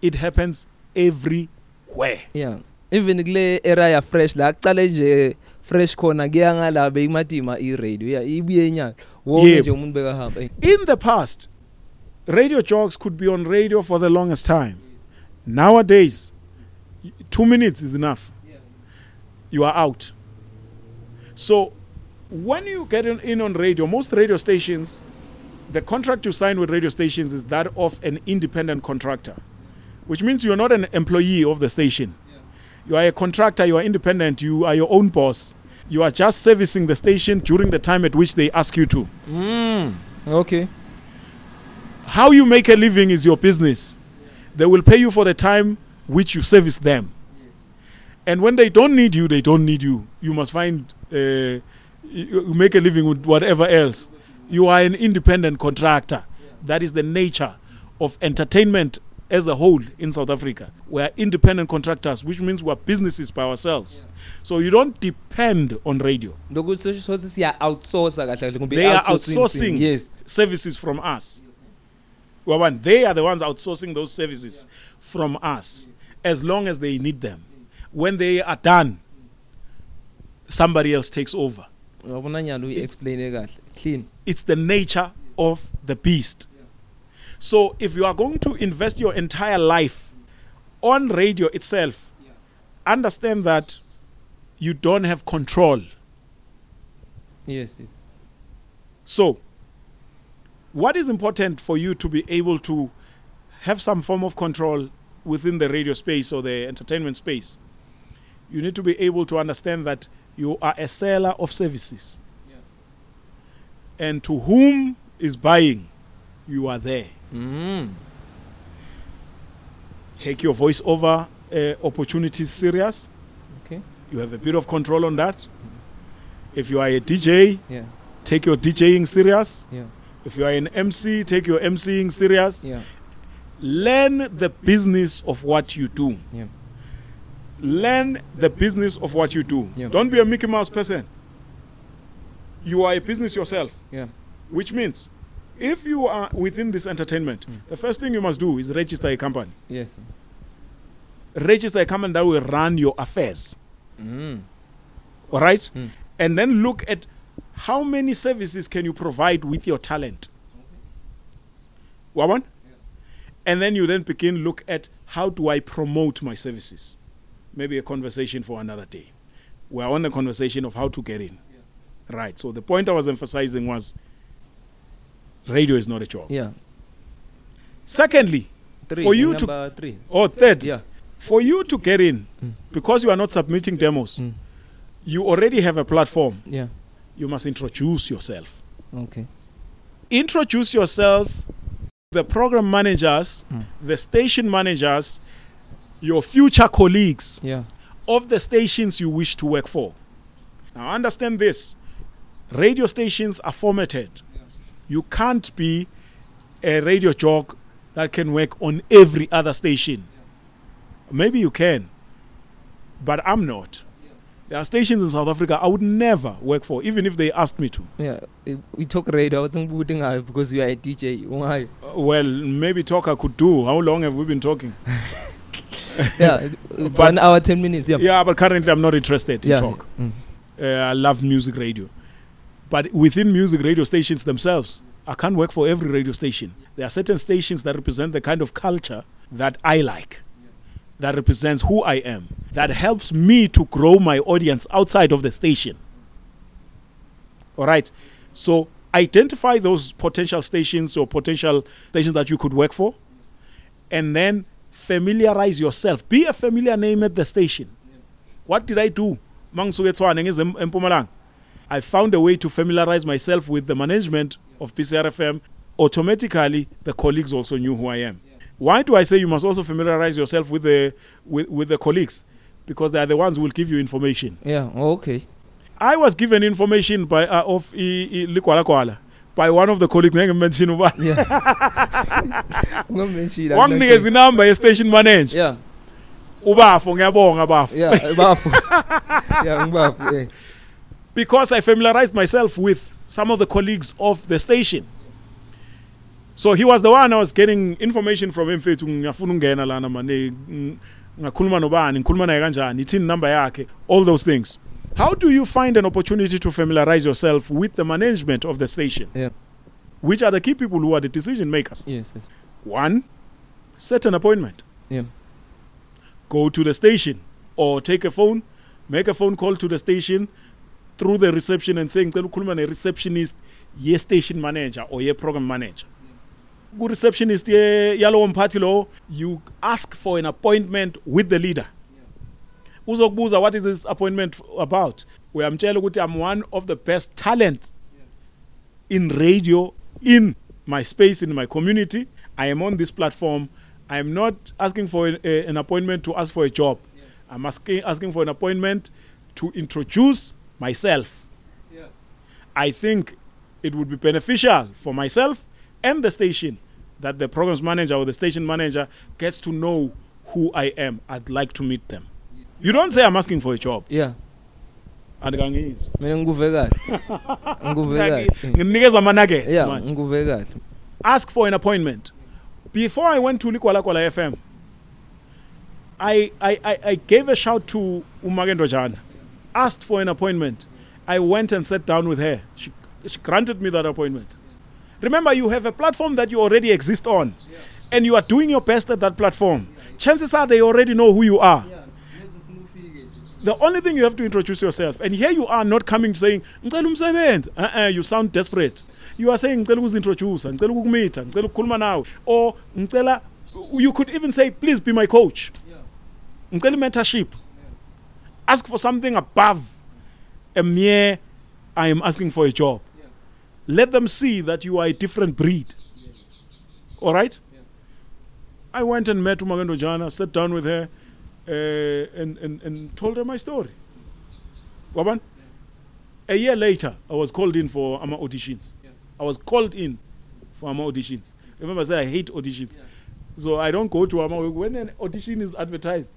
It happens everywhere. Yeah. Even kule era ya fresh la kucale nje fresh khona kuya ngala beyimatima i radio. Yeah, ibuye enyaka. Wonke nje umuntu bekahamba. In the past, radio jocks could be on radio for the longest time. Nowadays, two minutes is enough. You are out. So, when you get in, in on radio, most radio stations, the contract you sign with radio stations is that of an independent contractor, which means you're not an employee of the station. You are a contractor, you are independent, you are your own boss. You are just servicing the station during the time at which they ask you to. Mm. Okay. How you make a living is your business. They will pay you for the time which you service them. And when they don't need you, they don't need you. You must find, uh, you you make a living with whatever else. You are an independent contractor. That is the nature of entertainment as a whole in South Africa. We are independent contractors, which means we are businesses by ourselves. So you don't depend on radio. They are outsourcing. Yes. services from us. They are the ones outsourcing those services from us as long as they need them. When they are done, somebody else takes over. Wabona nyalo uyi explain kahle. Clean. It's the nature of the beast. So if you are going to invest your entire life on radio itself, understand that you don't have control. Yes. yes. So, what is important for you to be able to have some form of control within the radio space or the entertainment space? You need to be able to understand that you are a seller of services. And to whom is buying, you are there. Mm. Take your voice over uh, opportunities serious. Okay. You have a bit of control on that. If you are a DJ, Yeah. take your DJing serious. Yeah. If you are an MC, take your MCing serious. Yeah. Learn the business of what you do. Yeah. Learn the business of what you do. Yeah. Don't be a Mickey Mouse person. You are a business yourself, Yeah. which means if you are within this entertainment, Mm. the first thing you must do is register a company. Yes. Register a company that will run your affairs. Mm. All right? Mm. And then look at how many services can you provide with your talent. Wawan? And then you then begin look at how do I promote my services? Maybe a conversation for another day. We're on a conversation of how to get in. Right. So the point I was emphasizing was radio is not a job. Yeah. Secondly, Three. For you to- three. or third, Yeah. For you to get in, Mm. because you are not submitting demos, Mm. you already have a platform. Yeah. You must introduce yourself. Okay. Introduce yourself, the program managers, Mm. the station managers, your future colleagues Yeah. of the stations you wish to work for. Now, understand this radio stations are formatted. You can't be a radio jock that can work on every other station. Maybe you can, but I'm not. There are stations in South Africa I would never work for, even if they asked me to. Yeah. We talk radio. I wasn't putting ngayo because you are a DJ. Why? Uh, Well, maybe Talker could do. How long have we been talking? Yeah. But- one hour ten minutes. Yeah. Yeah, but currently I'm not interested in Yeah. talk. Mm. Uh, I love music radio. But within music radio stations themselves, I can't work for every radio station. There are certain stations that represent the kind of culture that I like, that represents who I am, that helps me to grow my audience outside of the station. All right. So identify those potential stations or potential stations that you could work for, and then familiarize yourself. Be a familiar name at the station. What did I do? I found a way to familiarize myself with the management of PCRFM. Automatically, the colleagues also knew who I am. Why do I say you must also familiarize yourself with the with, with the colleagues? Because they are the ones who will give you information. Yeah. Oh, okay. I was given information by uh, of Likwala Kwala by one of the colleagues ngeke mention ubani. Yeah. Ungammention. Wanginikeza inamba ye station manager. Yeah. Ubafo ngiyabonga bafo. Yeah. Bafu. Yeah. Bafu. Yeah. because I familiarized myself with some of the colleagues of the station. So he was the one I was getting information from him fethu ngiyafuna ungena lana mane ng- ngakhuluma nobani ngikhuluma naye kanjani ithini number yakhe all those things. How do you find an opportunity to familiarize yourself with the management of the station? Yeah. Which are the key people who are the decision makers? Yes. yes. One, set an appointment. Yeah. Go to the station or take a phone, make a phone call to the station through the reception and say ngicela ukukhuluma ne-receptionist ye-station manager or ye-program manager. Ku-receptionist ye- yalowo mphathi lowo, you ask for an appointment with the leader. Uzokubuza what is this appointment about? Uyamtshela ukuthi I'm one of the best talents in radio in my space in my community. I am on this platform. I am not asking for a, a- an appointment to ask for a job. I'm asking asking for an appointment to introduce myself. I think it would be beneficial for myself and the station that the programs manager or the station manager gets to know who I am. I'd like to meet them. You don't say I'm asking for a job. Yeah. Andikangizwa. Mina ngikuve kahle. Ngikuve kahle. Nginikeza ama nuggets Yeah, manje. ngikuve kahle. ask for an appointment. Before I went to Likwala Kwala FM, I, I, I, I gave a shout to Umagendo Jana, asked for an appointment. I went and sat down with her. She, she granted me that appointment. Remember, you have a platform that you already exist on, and you are doing your best at that platform. Chances are they already know who you are. The only thing you have to introduce yourself. And here you are not coming saying. Uh-uh, you sound desperate. You are saying, "Ngicela ukuzintroduce, ngicela ukukumeeta, ngicela ukukhuluma nawe." Or you could even say, "Please be my coach." Ngicela mentorship. Ask for something above a mere I am asking for a job. Let them see that you are a different breed. All right? I went and met Umagendo Jana, sat down with her, uh, and, and, and told her my story. Waban? A year later, I was called in for AMA auditions. I was called in for AMA auditions. Remember, I said I hate auditions. So I don't go to AMA. When an audition is advertised,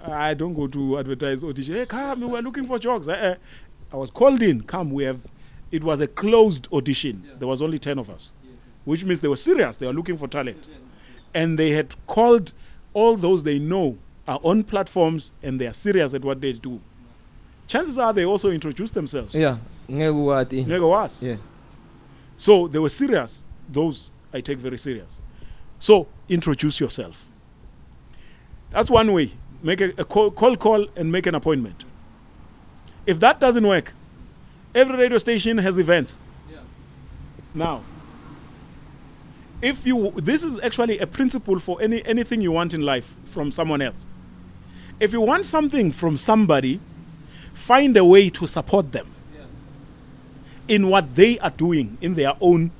I don't go to advertise audition. Hey, come, we're looking for jobs. Eh, eh. I was called in. Come, we have. It was a closed audition. There was only 10 of us, which means they were serious. They were looking for talent. And they had called all those they know are on platforms and they are serious at what they do. Chances are they also introduce themselves. Yeah. Ngeke wazi. Yeah. So they were serious. Those I take very serious. So introduce yourself. That's one way. Make a, a call, call, call, and make an appointment. If that doesn't work, every radio station has events. Now, if you, this is actually a principle for any anything you want in life from someone else. If you want something from somebody, find a way to support them in what they are doing in their own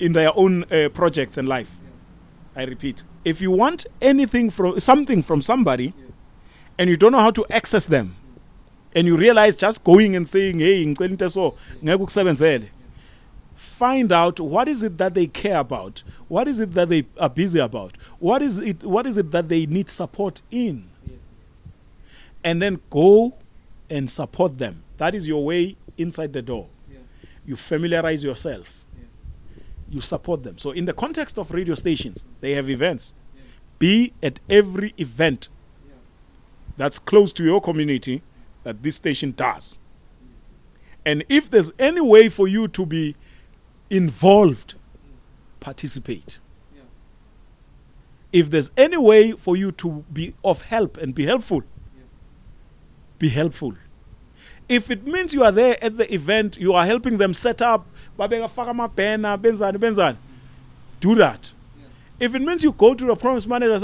in their own uh, projects and life. I repeat, if you want anything from something from somebody and you don't know how to access them and you realize just going and saying hey ngicela into so ngeke ukusebenzele. Find out what is it that they care about? What is it that they are busy about? What is it what is it that they need support in? And then go and support them. That is your way inside the door. You familiarize yourself. You support them. So in the context of radio stations they have events. Be at every event that's close to your community. That this station does and if there's any way for you to be involved participate if there's any way for you to be of help and be helpful be helpful if it means you are there at the event you are helping them set up do that if it means you go to the promise manager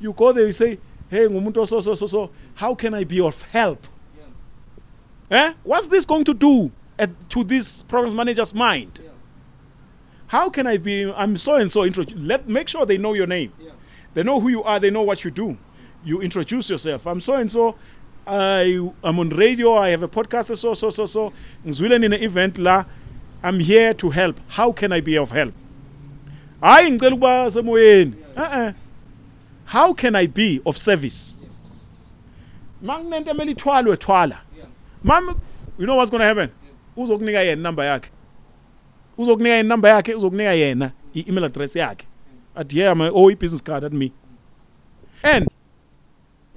you go there you say hey ngumuntu oso so so so how can i be of help? Eh? What's this going to do at, to this promise manager's mind? How can i be i'm so and so introduce let make sure they know your name. They know who you are they know what you do. You introduce yourself. I'm so and so. I i'm on radio i have a podcast so so so so. Ngizwile nine event la. I'm here to help. How can i be of help? Hayi ngicela ukuba semoyeni uh-uh. How can i be of service? Manginento emele ithwalwe thwala. Mama you know what's going to happen? Uzokunika yena number yakhe. Uzokunika yena number yakhe uzokunika yena i-email address yakhe. Athi yeah my oh business card at me. And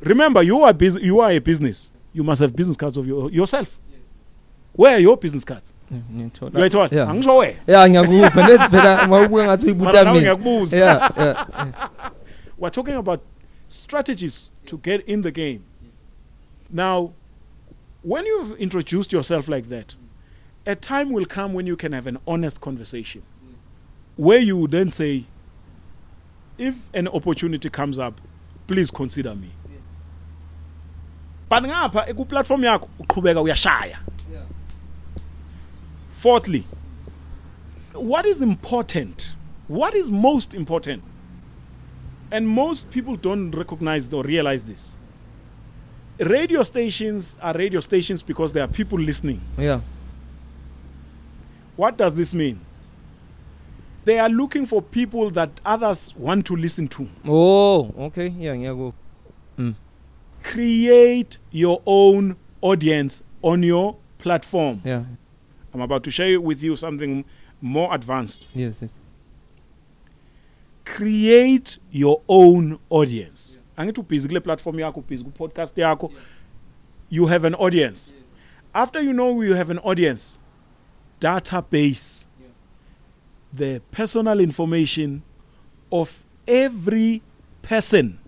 remember you are busy, you are a business. You must have business cards of your, yourself. Where are your business cards. Ngiyathola. Yeah. angisho wena ya ngiyakupha phela mawubuka ngathi uyibuta mina yeah yeah. We're talking about strategies to get in the game. Now, when you've introduced yourself like that, a time will come when you can have an honest conversation where you would then say, if an opportunity comes up, please consider me. But ngapha ku platform yakho uqhubeka uyashaya. Fourthly, what is important? What is most important? And most people don't recognize or realize this. Radio stations are radio stations because there are people listening. yeah What does this mean? They are looking for people that others want to listen to. oh okay yeah ngiyakupha Create your own audience on your platform. yeah I'm about to share with you something more advanced. yes yes create your own audience. Angithi ubhizi kule platform yakho ubhizi ku-podcast yakho you have an audience. After you know you have an audience database the personal information of every person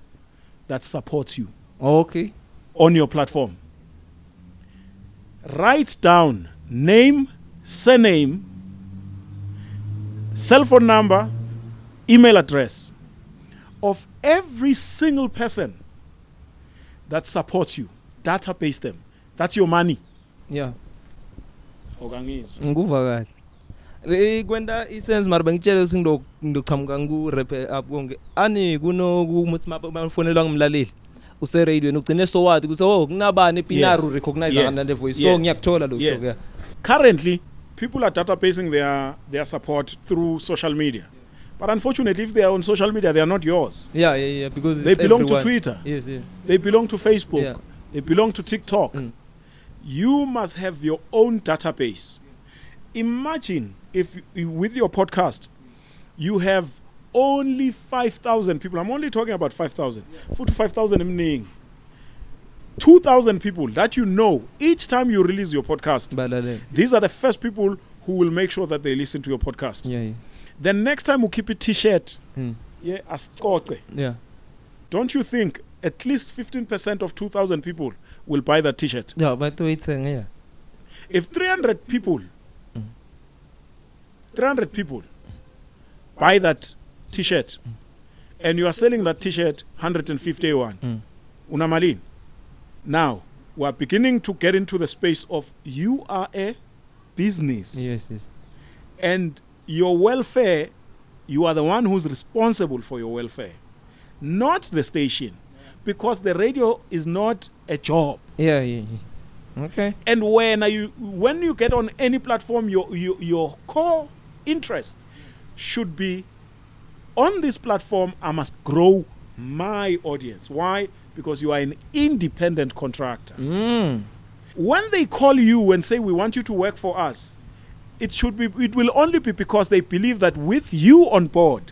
that supports you okay. on your platform. Write down name, surname, cell phone number, email address of every single person that supports you. Database them. That's your money. yeah Okangizwa. ngikuva kahle Eh kwenta isense mara bengitshele ukuthi ngido ngidoqhamuka ngu rap up konke ani kuno ukuthi mafonelwa ngimlaleli use radio ugcine so wathi ukuthi oh kunabani epinaru Yes. recognize Yes. le voice so ngiyakuthola lokho Yes. Currently, people are databasing their, their support through social media. But unfortunately, if they are on social media, they are not yours. yeah yeah yeah because They belong everyone. to Twitter. yes yeah They belong to Facebook. Yeah. They belong to TikTok. Mm. You must have your own database. Imagine if you, with your podcast you have only 5,000 people. I'm only talking about 5,000. Four to 5,000 emning. 2,000 people that you know each time you release your podcast. balalela These are the first people who will make sure that they listen to your podcast. yeah yeah Then next time we keep a t-shirt. Mm. Yeah, ascoce. yeah Don't you think at least 15% of 2,000 people will buy that t-shirt? yeah but wait yeah If 300 people, Mm. 300 people buy that t-shirt, and you are selling that t-shirt 151 Mm. unamalini now we are beginning to get into the space of you are a business yes yes and your welfare you are the one who's responsible for your welfare not the station because the radio is not a job. Yeah yeah, yeah. okay. And when are you when you get on any platform your your, your core interest should be on this platform i must grow my audience. Why? Because you are an independent contractor. Mm. when they call you and say we want you to work for us it should be it will only be because they believe that with you on board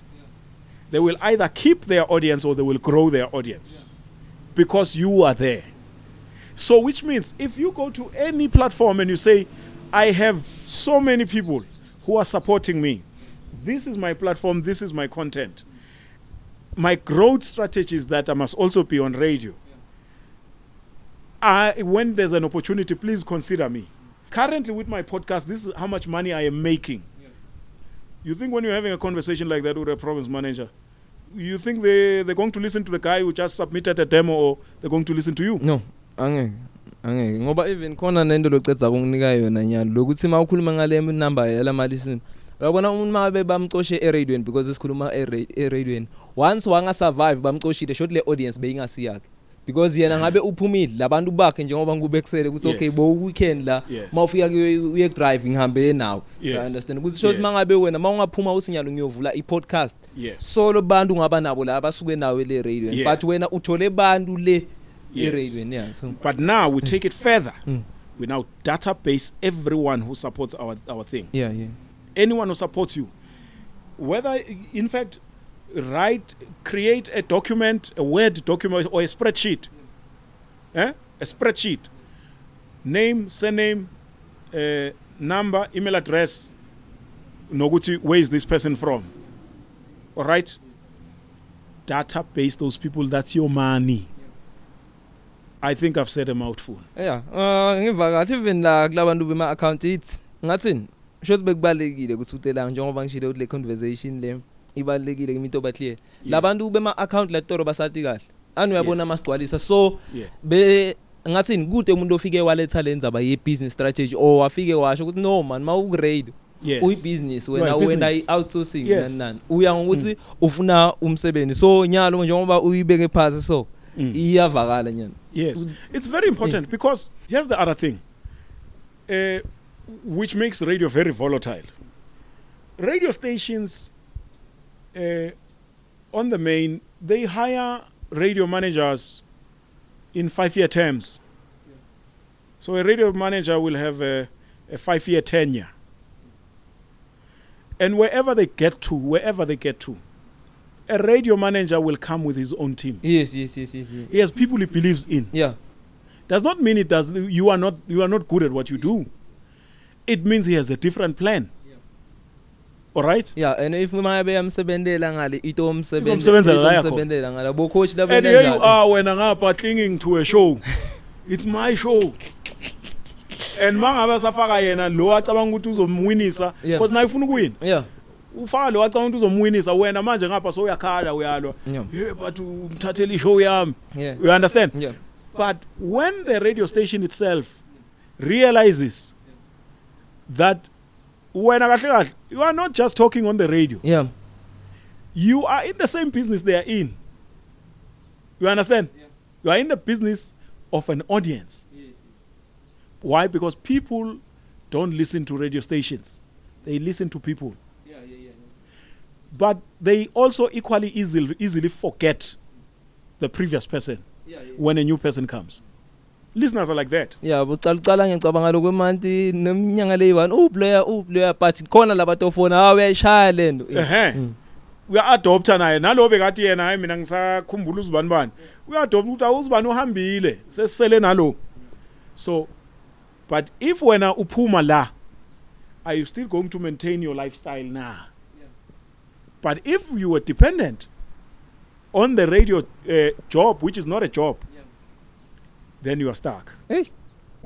they will either keep their audience or they will grow their audience. Because you are there. So which means if you go to any platform and you say i have so many people who are supporting me. This is my platform this is my content. My growth strategy is that i must also be on radio. I, when there's an opportunity, please consider me. Currently, with my podcast, this is how much money I am making. You think when you're having a conversation like that with a province manager, you think they, they're going to listen to the guy who just submitted a demo or they're going to listen to you? no angeke angeke ngoba even khona nento locedza kunginika yona nyalo lokuthi uma ukhuluma ngale number yalama listen uyabona umuntu mabe bamcoshe eradioweni because sikhuluma eradioweni once wanga survive bamcoshile shot le audience beyingasiyakhe because yena ngabe uphumile labantu bakhe njengoba ngikubekusele ukuthi okay bo weekend la mawufika uye drive ngihambe nawe. You understand? Ukuthi Yes. mangabe wena mawungaphuma usinyalo ngiyovula i-podcast solo bantu ngaba nabo la abasuke nawe le radio but wena uthole bantu le e-radio yeah so. But now we take it further. Mm. We now database everyone who supports our, our thing. yeah yeah. Anyone who supports you whether in fact write create a document a word document or a spreadsheet. Eh? a spreadsheet. Name surname uh, number email address nokuthi where is this person from? All right database those people that's your money. I think i've said a mouthful. Yeah uh ngivakathi even la kulabantu bema account it ngathini shothi bekubalekile ukuthi utelanga njengoba ngishilo ukuthi le conversation le ibalekile kimi into bathliye labantu bema account la toro basathi kahle. Anu uyabona Yes. masigcwalisa so yeah be ngathini? Kude umuntu ofike waletha lendzaba ye business strategy or wafike washo ukuthi no man mawugrade yes. uyibusiness wena Right, wena business. i-outsourcing Yes. nani nani. Uya ngokuthi ufuna umsebenzi. So nyalo njengoba uyibeke phansi so Mm. iyavakala nyana. Yes, it's very important because here's the other thing, uh, which makes radio very volatile. Radio stations, uh, on the main, they hire radio managers in five-year terms. So a radio manager will have a, a five-year tenure, and wherever they get to, wherever they get to, a radio manager will come with his own team. yes yes yes yes, yes. He has people he believes in. yeah does not mean it does you are not you are not good at what you do it means he has a different plan all right yeah and if mabe yamsebenzela ngale ito Izomsebenzela la yakho. umsebenzela ngala bo coach and here you labenza are wena ngapha clinging to a show. It's my show. And mangabe safaka yena lo acabanga ukuthi uzomwinisa Yeah. because naye ufuna ukuwina. Yeah. Ufaka lo acabanga ukuthi uzomwinisa wena manje ngapha so uyakhala uyalwa. Yeah. Yeah but umthathele ishow yami. Yeah. You understand? Yeah. But when the radio station itself realizes that when kahle kahle you are not just talking on the radio. Yeah. You are in the same business they are in. You understand? Yeah. you are in the business of an audience. Why? Because people don't listen to radio stations. They listen to people. Yeah yeah but they also equally easily easily forget the previous person yeah. when a new person comes. Listeners are like that. Yeah bucala ucala ngicabanga lokwemanti neminyanga leyi1 uplayer uplayer but khona labatofona ha uyayishaya lento ehe. Mm. uya-adopta naye nalo bekathi yena hayi mina ngisakhumbula uzibani bani uya-adopta ukuthi awuzibani uhambile sesisele nalo. So but if wena uphuma la are you still going to maintain your lifestyle now but if you were dependent on the radio uh, job which is not a job then you are stuck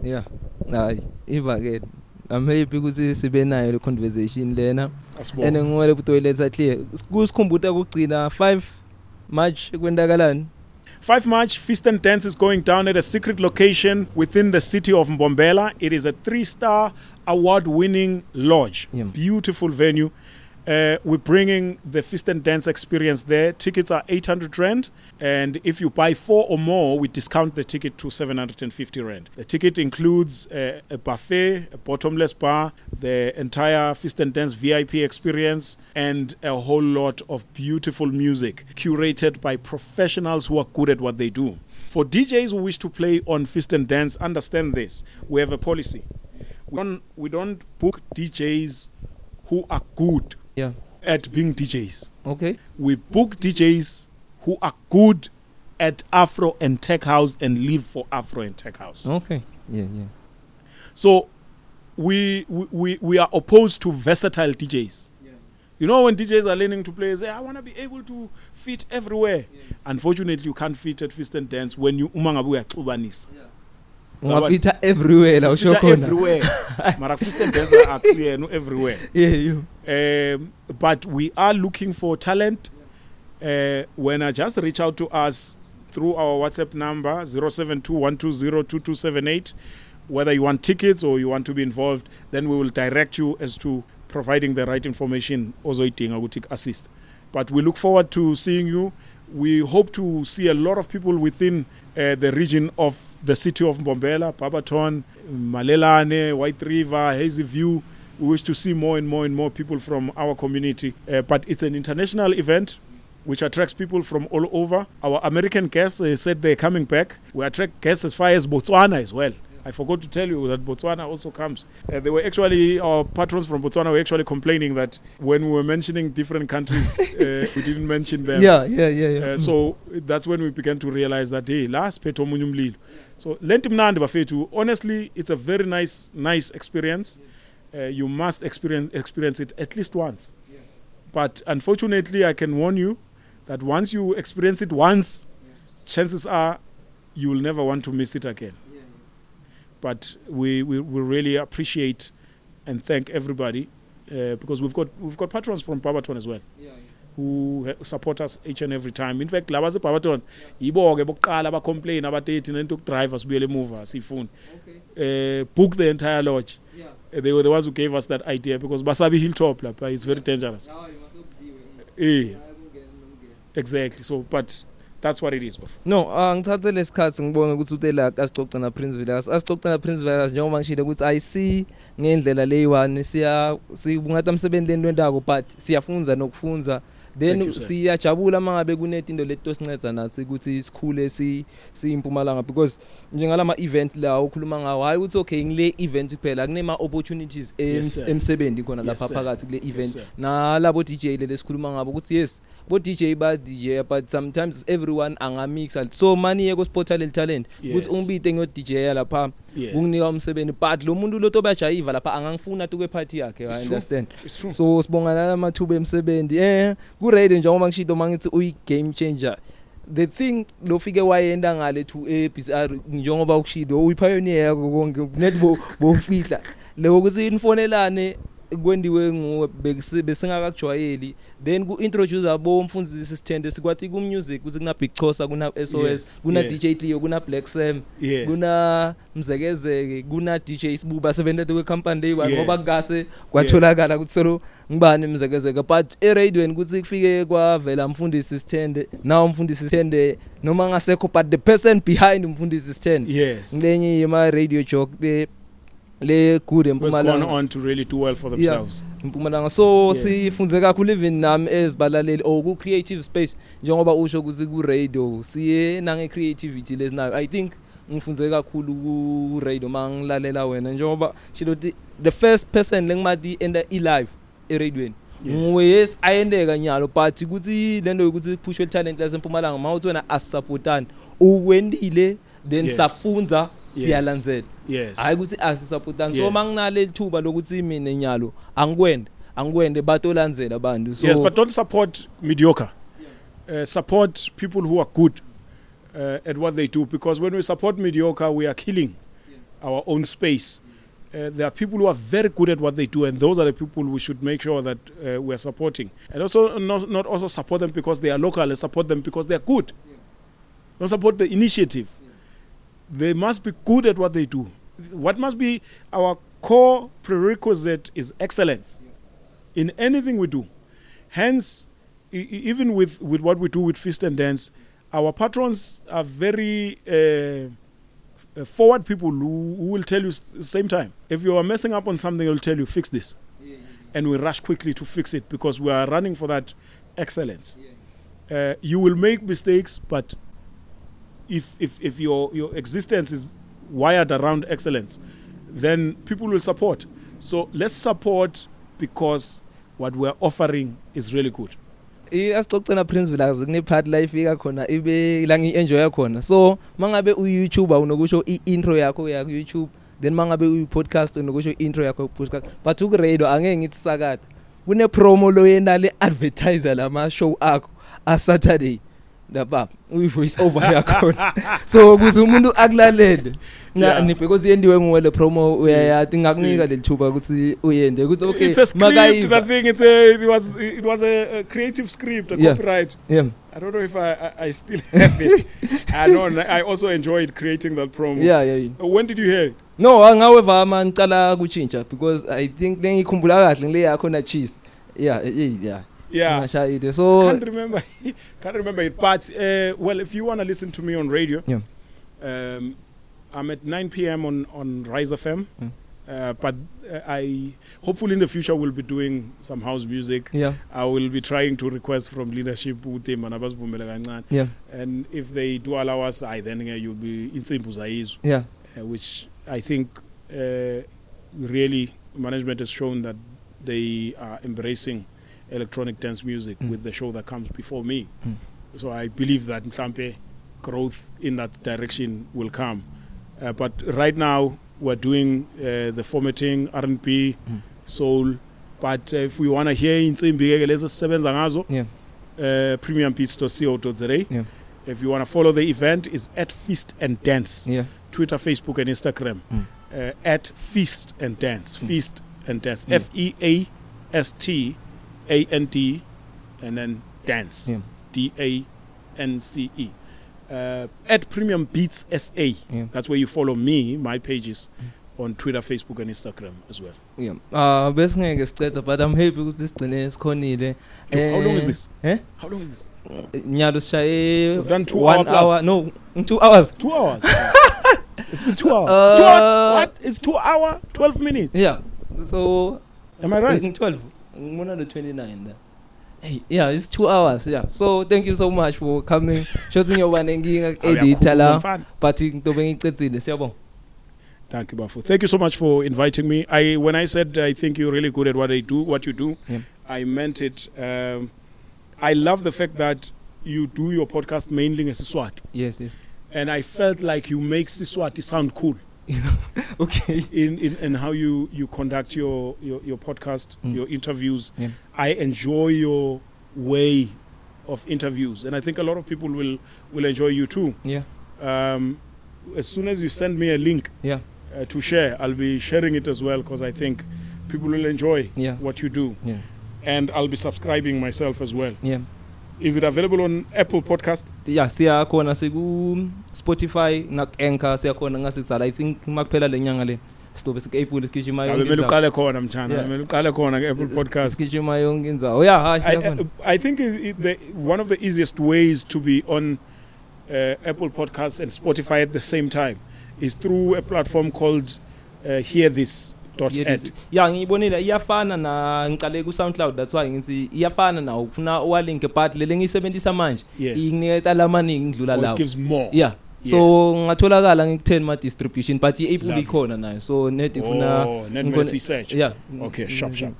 yeah hayi ivakele i'm happy ukuthi sibe nayo le conversation lena and asibona ngwele kutoiletsa clear kusikhumbuta kugcina 5 March kwendakalani 5 March, Feast and Dance is going down at a secret location within the city of Mbombela. It is a three star award winning lodge. Yeah. Beautiful venue. Uh, we're bringing the Feast and Dance experience there. Tickets are 800 Rand. And if you buy four or more, we discount the ticket to 750 Rand. The ticket includes uh, a buffet, a bottomless bar, the entire Feast and Dance VIP experience, and a whole lot of beautiful music curated by professionals who are good at what they do. For DJs who wish to play on Feast and Dance, understand this. We have a policy. We don't, we don't book DJs who are good yeah at being DJs. okay We book DJs who are good at Afro and Tech House and live for Afro and Tech House. okay yeah yeah So we, we, we, we are opposed to versatile DJs. You know when DJs are learning to play, they say, I want to be able to fit everywhere. Unfortunately, you can't fit at Feast and Dance when you uma ngabe uyaxubanisa. Ungafitha everywhere la usho khona everywhere. Mara Feast and Dance are everywhere. yeah you Um, but we are looking for talent. Uh, when I just reach out to us through our WhatsApp number 0721202278, whether you want tickets or you want to be involved, then we will direct you as to providing the right information. Also, I will take assist. But we look forward to seeing you. We hope to see a lot of people within uh, the region of the city of Mbombela, Babaton, Malelane, White River, Hazy View. We wish to see more and more and more people from our community. Uh, but it's an international event which attracts people from all over. Our American guests uh, said they're coming back. We attract guests as far as Botswana as well. I forgot to tell you that Botswana also comes. Uh, they were actually, our patrons from Botswana were actually complaining that when we were mentioning different countries, uh, we didn't mention them. yeah yeah yeah yeah. Uh, so that's when we began to realize that hey la siphethe omunye umlilo. So lento imnandi bafethu honestly it's a very nice nice experience. Uh, you must experience experience it at least once. But unfortunately i can warn you that once you experience it once chances are you will never want to miss it again. But we, we, we really appreciate and thank everybody uh, because we've got we've got patrons from Barberton as well who he- support us each and every time. In fact laba seBarberton yibo ke bokuqala aba complain abathethi nento drive sibuyele emuva sifuna uh, book the entire lodge. Uh, they were the ones who gave us that idea because basabi hilltop lapha is very dangerous. Eh. Exactly. So but that's what it is bafo no angithathe lesikhathi ngibone ukuthi utela asixoxe na Prince Villas asixoxe na Prince Villas njengoba ngishilo ukuthi i see ngendlela leyi1 siya sibungatha umsebenzeni lwendako but siyafunza nokufunza then siyajabula mangabe kunetinto leto sinceda nathi ukuthi sikhule si siyimpumalanga because njengalama event la ukhuluma ngawo hayi ukuthi okay ngile event kuphela kunema opportunities emsebenzini khona lapha phakathi kule event. nalabo DJ lele sikhuluma ngabo ukuthi yes bo DJ ba DJ but sometimes everyone angamixa. So maniye ko sport talent talent. Yes. ukuthi ungibite ngo DJ lapha Yeah. kunginika umsebenzi. But lo muntu lo tobajayiva lapha angangifuna tu kweparty yakhe It's i true. understand. it's true so sibongana namathuba emsebenzi. Eh ku radio njengoba ngishito mangithi uyi game changer. The thing lofike wayenda ngale to eBCR njengoba ukushilo uyipioneer yakho konke net bo bofihla loko kuthi infonelane kwendiwe nguwe bekuse- besingakakujwayeli then ku introduce abo mfundisi sithende sikwathi ku music kuthi kuna Big Chosa kuna SOS Yes, kuna yes. DJ Cleo kuna Black Sam yes kuna mzekezeke kuna DJ Sibuba sebenzete kwe company leyi Yes. ngoba ngase kwatholakala ukuthi solo ngibani mzekezeke but e radioweni kuthi kufike kwavela mfundisi sithende nawo mfundisi sithende noma ngasekho but the person behind umfundisi sithende yes ngilenye yema radio joke le good was gone empumalanga on to really do well for Yeah. themselves impumalanga so Yes. sifunze kakhulu even nami ezibalaleli or ku creative space njengoba usho ukuthi ku radio siye nange creativity lesinayo i think ngifunze kakhulu ku radio mangilalela wena njengoba shilo the first person lengimati enda i live e radioweni nguwe yes ayendeka nyalo but ukuthi lento ukuthi push talent lasempumalanga mawuthi wena asupportani ukwendile then safunza Yes. Siyalandzela. Yes. Hayi ukuthi asisupportani so manginale thuba lokuthi mina nyalo angikwende angikwende batolandzela abantu. So yes but don't support mediocre. Uh, support people who are good uh, at what they do because when we support mediocre we are killing our own space. Uh, there are people who are very good at what they do, and those are the people we should make sure that uh, we are supporting. And also, not, not also support them because they are local, and support them because they are good. Don't support the initiative. They must be good at what they do. What must be our core prerequisite is excellence in anything we do. Hence, e- e- even with, with what we do with Feast and Dance, our patrons are very uh, uh, forward people who, who will tell you s- same time. If you are messing up on something, they'll tell you fix this, and we rush quickly to fix it because we are running for that excellence. Uh, you will make mistakes, but if if if your your existence is wired around excellence, then people will support. So let's support because what we're offering is really good. asicocela Prince Vilakazi kune part la ifika khona ibe la ngienjoy khona so mangabe u YouTuber unokusho i intro yakho ya ku YouTube then mangabe u podcast unokusho intro yakho ku podcast but uku radio angeke ngithi sakade kune promo lo yena le advertiser lama show akho a Saturday lapha uyi voice over yakho so kuze umuntu akulalele Yeah. na ni because yendiwe nguwe le promo uyayathi ngakunika lelithuba ukuthi uyende ukuthi okay it's a script. makayiva. That thing. It's a. It was. It was a, a creative script. A Yeah. copyright. yeah I don't know if I. I, I still have it. I know. and I also enjoyed creating that promo. yeah yeah, yeah. Uh, When did you hear it? No angaweva ama ngicala kuchintsha because I think lengikhumbula kahle ngile yakho na cheese. Yeah eh, yeah. Yeah. Ngashayile. So can't remember. can't remember it. But uh, well, if you want to listen to me on radio, Yeah. um, I'm at 9 p.m. on on Rise FM. Mm. Uh, but uh, I hopefully in the future will be doing some house music. yeah I will be trying to request from leadership ukuthi mana basivumele kancane yeah and if they do allow us I then uh, you'll be insimbu zayizwe yeah uh, which I think uh, really management has shown that they are embracing electronic dance music Mm. with the show that comes before me. Mm. So I believe that mhlampe growth in that direction will come. Uh, but right now we're doing uh, the formatting R&B, Mm. soul. But uh, if we want to hear insimbi ke lezi sisebenza ngazo, yeah uh, premiumbeats.co.za. Yeah. If you want to follow the event, it's at Feast and Dance. yeah Twitter, Facebook, and Instagram Mm. uh, at Feast and Dance. Mm. Feast and Dance. Yeah. F E A S T A N D and then Dance. yeah D A N C E. Uh, at Premium Beats SA. yeah. That's where you follow me, my pages Mm. on Twitter, Facebook, and Instagram as well. Yeah. Ah bese ngeke sicetha but I'm happy ukuthi sigcine sikhonile. How long is Eh, this? Eh? How long is this? Nyalo sishaye We've done two one hour plus. hour no 2 hours. Two hours. it's been two hours. Uh, two hours. What? It's two hour, 12 minutes. Yeah. So Am I right? In 12. Ngibona the 29 there. Hey, yeah, it's 2 hours. Yeah. So thank you so much for coming. Shothi ngiyoba nenkinga editor la but into bengicedzile siyabonga. Thank you, Bafu. Thank you so much for inviting me. I when I said I think you're really good at what I do, what you do, Yeah. I meant it. Um, I love the fact that you do your podcast mainly in Siswati, Yes, yes. and I felt like you make Siswati sound cool okay. in, in, in how you, you conduct your, your, your podcast, Mm. your interviews. Yeah. I enjoy your way of interviews, and I think a lot of people will will enjoy you too. Yeah. Um, as soon as you send me a link Yeah. uh, to share, I'll be sharing it as well because I think people will enjoy Yeah. what you do, Yeah. and I'll be subscribing myself as well. Yeah. Is it available on Apple Podcast? Yeah, siyakhona siku Spotify na Anchor siyakhona ngasizala I think makuphela lenyanga le sizobe sikepule sigijima Abe yonke kumele indzawo. uqale khona Yeah. kumele uqale khona ke-Apple Podcast. Sigijima yonke indzawo. Yeah, hayi I, siyakhona. I, think it, the, one of the easiest ways to be on uh, Apple Podcasts and Spotify at the same time is through a platform called uh, Hear This. Dot Yeah, ngiyibonile iyafana na ngicale ku SoundCloud that's why ngithi iyafana nawo ufuna uwalink but le ngiyisebenzisa manje inginiketa lamaningi ngidlula it lawo gives more. yeah Yes. so ngatholakala ngikutheni ma distribution but Lovely. ikhona nayo so net ifuna Oh, search. yeah Okay, sharp, sharp.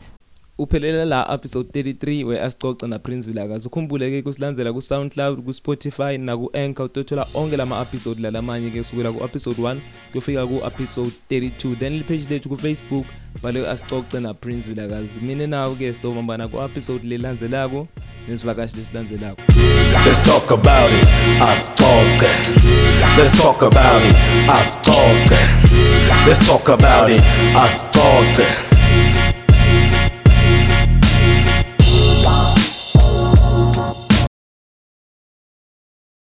Uphelele la episode 33 we asicoca na Prince Vilakazi ukhumbule ke kusilandzela ku SoundCloud ku Spotify na ku Anchor utothola onke lama episode lalamanye ke kusukela ku episode 1 kufika ku episode 32 then li page lethu ku Facebook bale asicoce na Prince Vilakazi mina nawe ke sitobambana ku episode lelandzelako nesivakashi lesilandzelako Let's talk about it. Ascolta. Let's talk about it. Ascolta. let's talk about it asixoxe